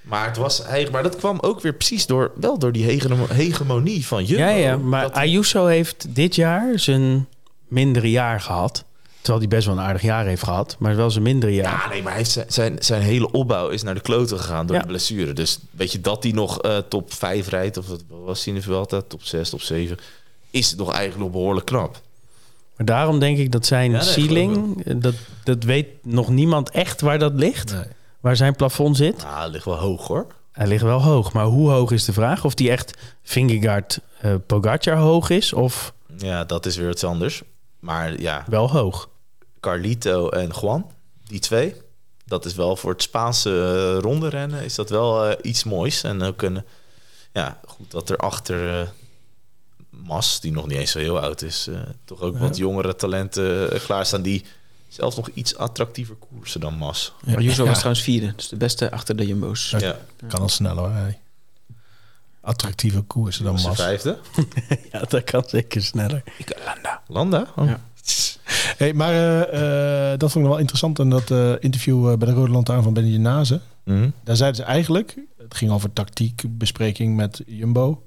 Maar het was hij, maar dat kwam ook weer precies door wel door die hegemo- hegemonie van Jumbo.
ja, ja, maar Ayuso heeft dit jaar zijn mindere jaar gehad. Terwijl hij best wel een aardig jaar heeft gehad. Maar wel zijn mindere jaar.
Ja, nee, maar hij heeft zijn, zijn, zijn hele opbouw is naar de kloten gegaan door
Ja.
de blessure. Dus weet je dat hij nog eh, top 5 rijdt, of wat was hij in de Vuelta, top 6, top 7, is het nog eigenlijk nog behoorlijk knap.
Maar daarom denk ik dat zijn
Ja, nee,
ceiling... eh, Dat, dat weet nog niemand echt waar dat ligt.
Nee.
Waar zijn plafond zit.
Nou, het ligt wel hoog hoor.
Hij ligt wel hoog. Maar hoe hoog is de vraag? Of die echt Vingegaard eh Pogacar hoog is of
Ja, dat is weer iets anders. Maar ja,
wel hoog?
Carlito en Juan, die twee, dat is wel voor het Spaanse eh, ronde rennen, is dat wel eh, iets moois. En ook een, ja, goed dat er achter eh, Mas, die nog niet eens zo heel oud is, toch ook
Ja.
wat jongere talenten uh, klaarstaan die zelfs nog iets attractiever koersen dan Mas.
Ja. Ja.
was trouwens vierde. Dus de beste achter de Jumbo's.
Ja.
Ja,
Kan al sneller hoor. hey. Attractieve koersen dan Mas.
vijfde.
Ja, dat kan zeker sneller.
Landa? Oh.
Ja.
Hey, maar eh, eh, dat vond ik nog wel interessant. En dat eh, interview bij de Rode Lantaarn van Benny Nazen.
Mhm.
Daar zeiden ze eigenlijk, het ging over tactiekbespreking met Jumbo.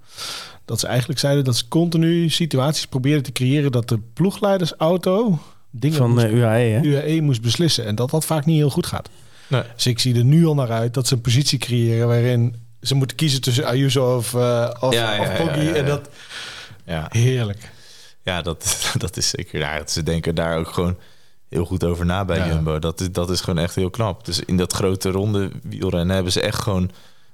Dat ze eigenlijk zeiden dat ze continu situaties probeerden te creëren dat de ploegleidersauto dingen
Van
moest,
UAE, hè?
UAE moest beslissen. En dat dat vaak niet heel goed gaat.
Nee.
Dus ik zie er nu al naar uit dat ze een positie creëren waarin ze moeten kiezen tussen Ayuso of, eh of,
Ja,
of Poggi. En dat,
Ja.
heerlijk.
Ja, dat, dat is zeker. Ja, ze denken daar ook gewoon heel goed over na bij
Ja.
Jumbo. Dat is, dat is gewoon echt heel knap. Dus in dat grote ronde wielrennen hebben ze echt gewoon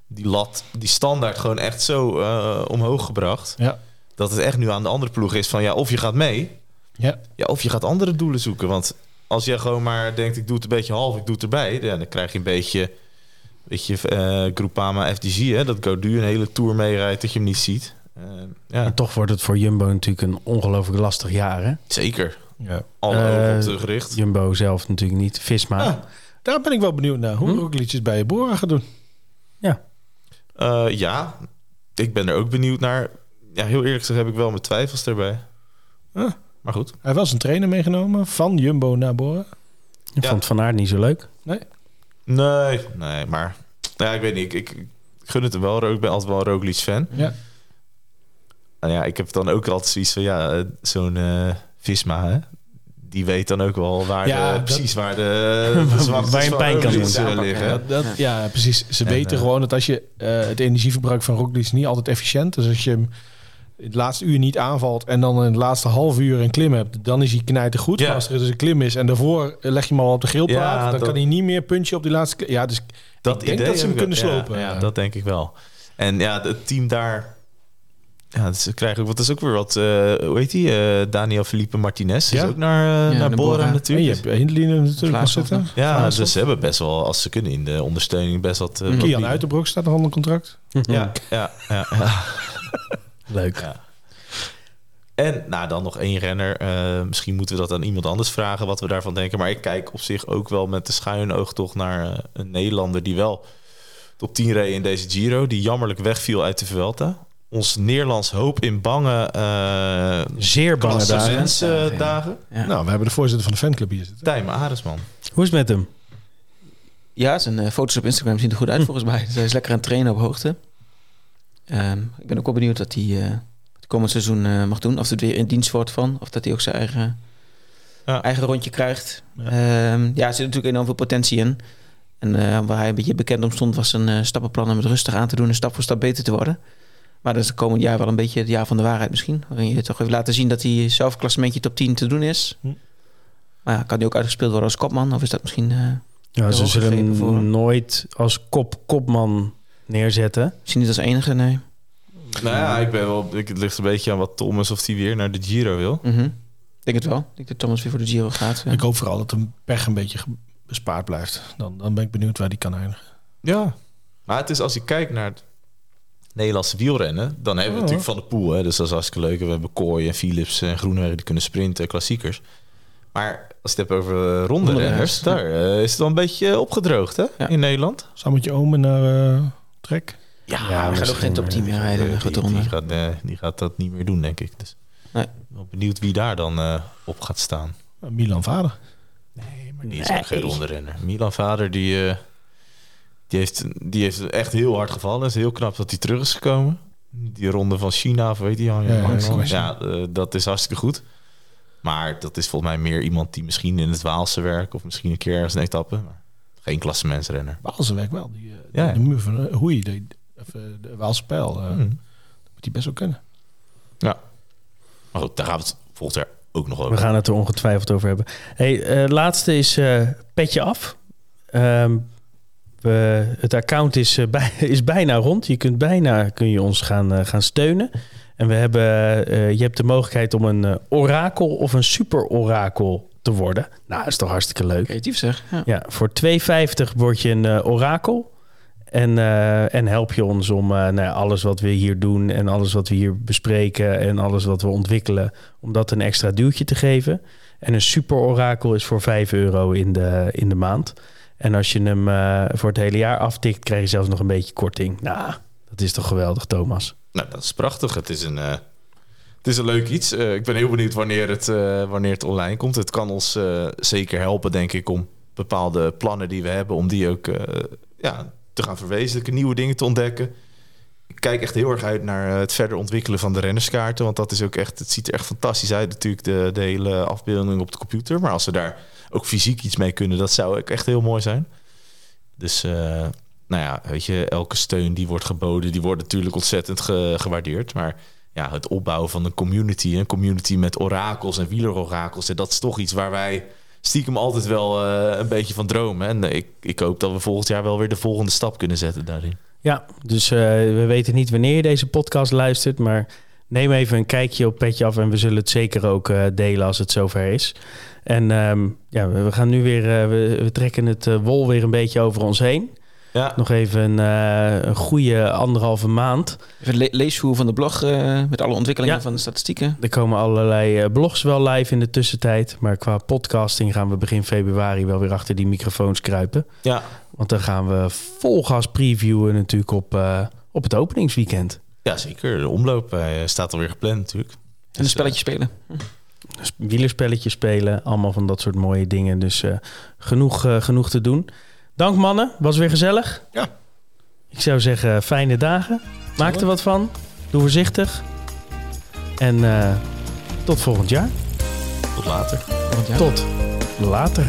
die lat, die standaard gewoon echt zo eh, omhoog gebracht.
Ja.
Dat het echt nu aan de andere ploeg is van ja, of je gaat mee,
Ja.
ja, of je gaat andere doelen zoeken. Want als je gewoon maar denkt, ik doe het een beetje half, ik doe het erbij, ja, dan krijg je een beetje weet je, eh Groupama FDG, hè, dat Godu een hele tour meerijdt dat je hem niet ziet. Eh, ja,
En toch wordt het voor Jumbo natuurlijk een ongelooflijk lastig jaar. Hè?
zeker.
Ja.
Alle
Eh,
ogen op.
Jumbo zelf natuurlijk niet. Visma.
Ah, daar ben ik wel benieuwd naar. Hoe
Hm?
Roglic het bij Bora gaat doen.
Eh, ja, ik ben er ook benieuwd naar. Ja, heel eerlijk gezegd heb ik wel mijn twijfels erbij.
Ah.
Maar goed.
Hij heeft wel zijn trainer meegenomen van Jumbo naar Bora.
Ik
Ja.
vond Van Aert niet zo leuk.
Nee, nee, maar ja, ik weet niet. Ik, ik, gun het hem wel. Ik ben altijd wel een Roglic fan.
Ja.
En ja, ik heb dan ook altijd zoiets van, ja, eh, zo'n eh, Visma, hè? Die weet dan ook wel waar
Ja,
de,
dat-
precies waar de,
Waar pijn kan
eh, liggen.
Ja.
Dat, dat, ja. precies. Ze
En,
weten gewoon dat als je eh, het energieverbruik van Roglic is niet altijd efficiënt. Dus als je hem het laatste uur niet aanvalt en dan in het laatste half uur een klim hebt, dan is hij knijter goed.
Ja.
Maar Als er dus een klim is en daarvoor leg je hem al op de grillplaat,
Ja,
dan
dat-
kan hij niet meer puntje op die laatste. klim. Ja, dus
Dat
Ik denk
idee
dat ze hem kunnen
wel.
slopen.
Ja, ja, dat denk ik wel. En ja, het team daar... Ja, ze krijgen ook... Wat is ook weer wat... eh, hoe heet die? Eh, Daniel Felipe Martinez is
Ja.
ook naar, eh,
Ja,
naar Bora,
Bora.
en je
natuurlijk.
hebt Hindley natuurlijk nog zitten.
nog.
Ja, dus ze hebben best wel, als ze kunnen, in de ondersteuning best wat... eh, wat
Kian. Uiterbroek staat nog onder contract.
Ja, ja, ja. ja.
Leuk.
Ja. En nou, dan nog één renner. Eh, misschien moeten we dat aan iemand anders vragen wat we daarvan denken. Maar ik kijk op zich ook wel met de schuine oog toch naar eh, een Nederlander die wel top 10 reed in deze Giro. Die jammerlijk wegviel uit de Vuelta. Ons Nederlands hoop in bange eh
Zeer bange dagen.
dagen.
Ja.
Nou, we hebben de voorzitter van de fanclub hier zitten.
Tijmen Aresman.
Hoe is het met hem?
Ja, zijn foto's op Instagram zien er goed uit volgens mij. Dus hij is lekker aan het trainen op hoogte. Ehm, ik ben ook wel benieuwd wat hij eh, het komend seizoen eh, mag doen. Of het weer in dienst wordt van. Of dat hij ook zijn eigen,
Ja.
eigen rondje krijgt.
Ja.
Ja. ja, er zit natuurlijk enorm veel potentie in. En eh, waar hij een beetje bekend om stond... was een eh, stappenplan om het rustig aan te doen... en stap voor stap beter te worden. Maar dat is het komend jaar wel een beetje het jaar van de waarheid misschien. Waarin je toch even laten zien dat hij zelf klassementje top 10 te doen is.
Hm.
Maar ja, kan hij ook uitgespeeld worden als kopman? Of is dat misschien... eh,
Ja, ze zullen nooit als kop, kopman neerzetten.
misschien niet als enige, nee.
Nou ja, ik ben wel, ik, het ligt een beetje aan wat Thomas of hij weer naar de Giro wil.
Mhm. Ik denk het wel. Ik denk dat Thomas weer voor de Giro gaat. Ja.
Ik hoop vooral dat hem pech een beetje bespaard blijft. Dan, dan ben ik benieuwd waar die kan eindigen.
Ja. Maar het is als je kijkt naar het Nederlandse wielrennen, dan hebben we natuurlijk Van de Poel. Hè, dus dat is hartstikke leuk. We hebben Kooi en Philips en Groenewegen die kunnen sprinten, klassiekers. Maar als je het hebt over eh, ronde renners, daar eh, is het wel een beetje opgedroogd hè,
Ja.
in Nederland.
Sammetje Omen naar eh, Trek.
Ja,
Ja,
hij gaat ook geen top 10 meer
Eh,
rijden.
die, gaat, eh, die gaat dat niet meer doen, denk ik. Dus
Nee.
ik ben wel benieuwd wie daar dan eh, op gaat staan.
Uh, Milan Vader.
Nee, maar die is ook geen ronde renner. Milan Vader, die, eh, die, heeft, die heeft echt heel hard gevallen. Het is heel knap dat hij terug is gekomen. Die ronde van China, of weet je ja,
Ja,
ja,
ja,
ja, dat is hartstikke goed. Maar dat is volgens mij meer iemand die misschien in het Waalse werkt... of misschien een keer ergens een etappe. Maar geen klassementsrenner.
Waalse werk wel. Die, eh,
Ja.
De muur van uh, Hoei, de, eh, de Waalse pijl. eh,
Hmm.
Moet die best wel kunnen.
Maar goed, daar gaan we het volgend jaar ook nog over.
We gaan het er ongetwijfeld over hebben. Hey, eh, laatste is eh, petje af. Ehm, we, het account is, eh, bij, is bijna rond. Je kunt bijna kun je ons gaan, eh, gaan steunen. En we hebben, eh, je hebt de mogelijkheid om een eh, orakel of een super orakel te worden. Nou, dat is toch hartstikke leuk.
Creatief zeg. Ja.
Ja, voor 2,50 word je een eh, orakel. En, eh, en help je ons om eh, nou ja, alles wat we hier doen en alles wat we hier bespreken en alles wat we ontwikkelen, om dat een extra duwtje te geven. En een super orakel is voor 5 euro in de, in de maand. En als je hem eh, voor het hele jaar aftikt, krijg je zelfs nog een beetje korting. Nou, dat is toch geweldig, Thomas?
Nou, dat is prachtig. Het is een, het is een leuk iets. Ik ben heel benieuwd wanneer het, wanneer het online komt. Het kan ons zeker helpen, denk ik, om bepaalde plannen die we hebben, om die ook ja, te gaan verwezenlijken, nieuwe dingen te ontdekken. Ik kijk echt heel erg uit naar eh, het verder ontwikkelen van de rennerskaarten. Want dat is ook echt, het ziet er echt fantastisch uit, natuurlijk, de, de hele afbeelding op de computer. Maar als we daar ook fysiek iets mee kunnen, dat zou echt heel mooi zijn. Dus eh, nou ja, weet je, elke steun die wordt geboden, die wordt natuurlijk ontzettend ge- gewaardeerd. Maar ja, het opbouwen van een community, een community met orakels en wielerorakels, en dat is toch iets waar wij stiekem altijd wel eh, een beetje van dromen. En eh, ik, ik hoop dat we volgend jaar wel weer de volgende stap kunnen zetten daarin.
Ja, dus eh, we weten niet wanneer je deze podcast luistert, maar neem even een kijkje op Petje Af en we zullen het zeker ook delen als het zover is. En ehm, ja, we gaan nu weer, we, trekken het wol weer een beetje over ons heen.
Ja.
Nog even een, eh, een goede anderhalve maand.
Even le leesvoer van de blog eh, met alle ontwikkelingen
Ja.
van de statistieken.
Er komen allerlei eh, blogs wel live in de tussentijd. Maar qua podcasting gaan we begin februari wel weer achter die microfoons kruipen.
Ja.
Want dan gaan we vol gas previewen natuurlijk op, eh, op het openingsweekend.
ja, zeker. De omloop eh, staat alweer gepland natuurlijk.
En
Dus,
een spelletje spelen.
Dus wielerspelletjes spelen, allemaal van dat soort mooie dingen. Dus eh, genoeg, genoeg te doen. Dank mannen, was weer gezellig.
Ja.
Ik zou zeggen, fijne dagen. Maak er wat van. Doe voorzichtig. En eh, tot volgend jaar.
tot later.
Want ja,
Tot later.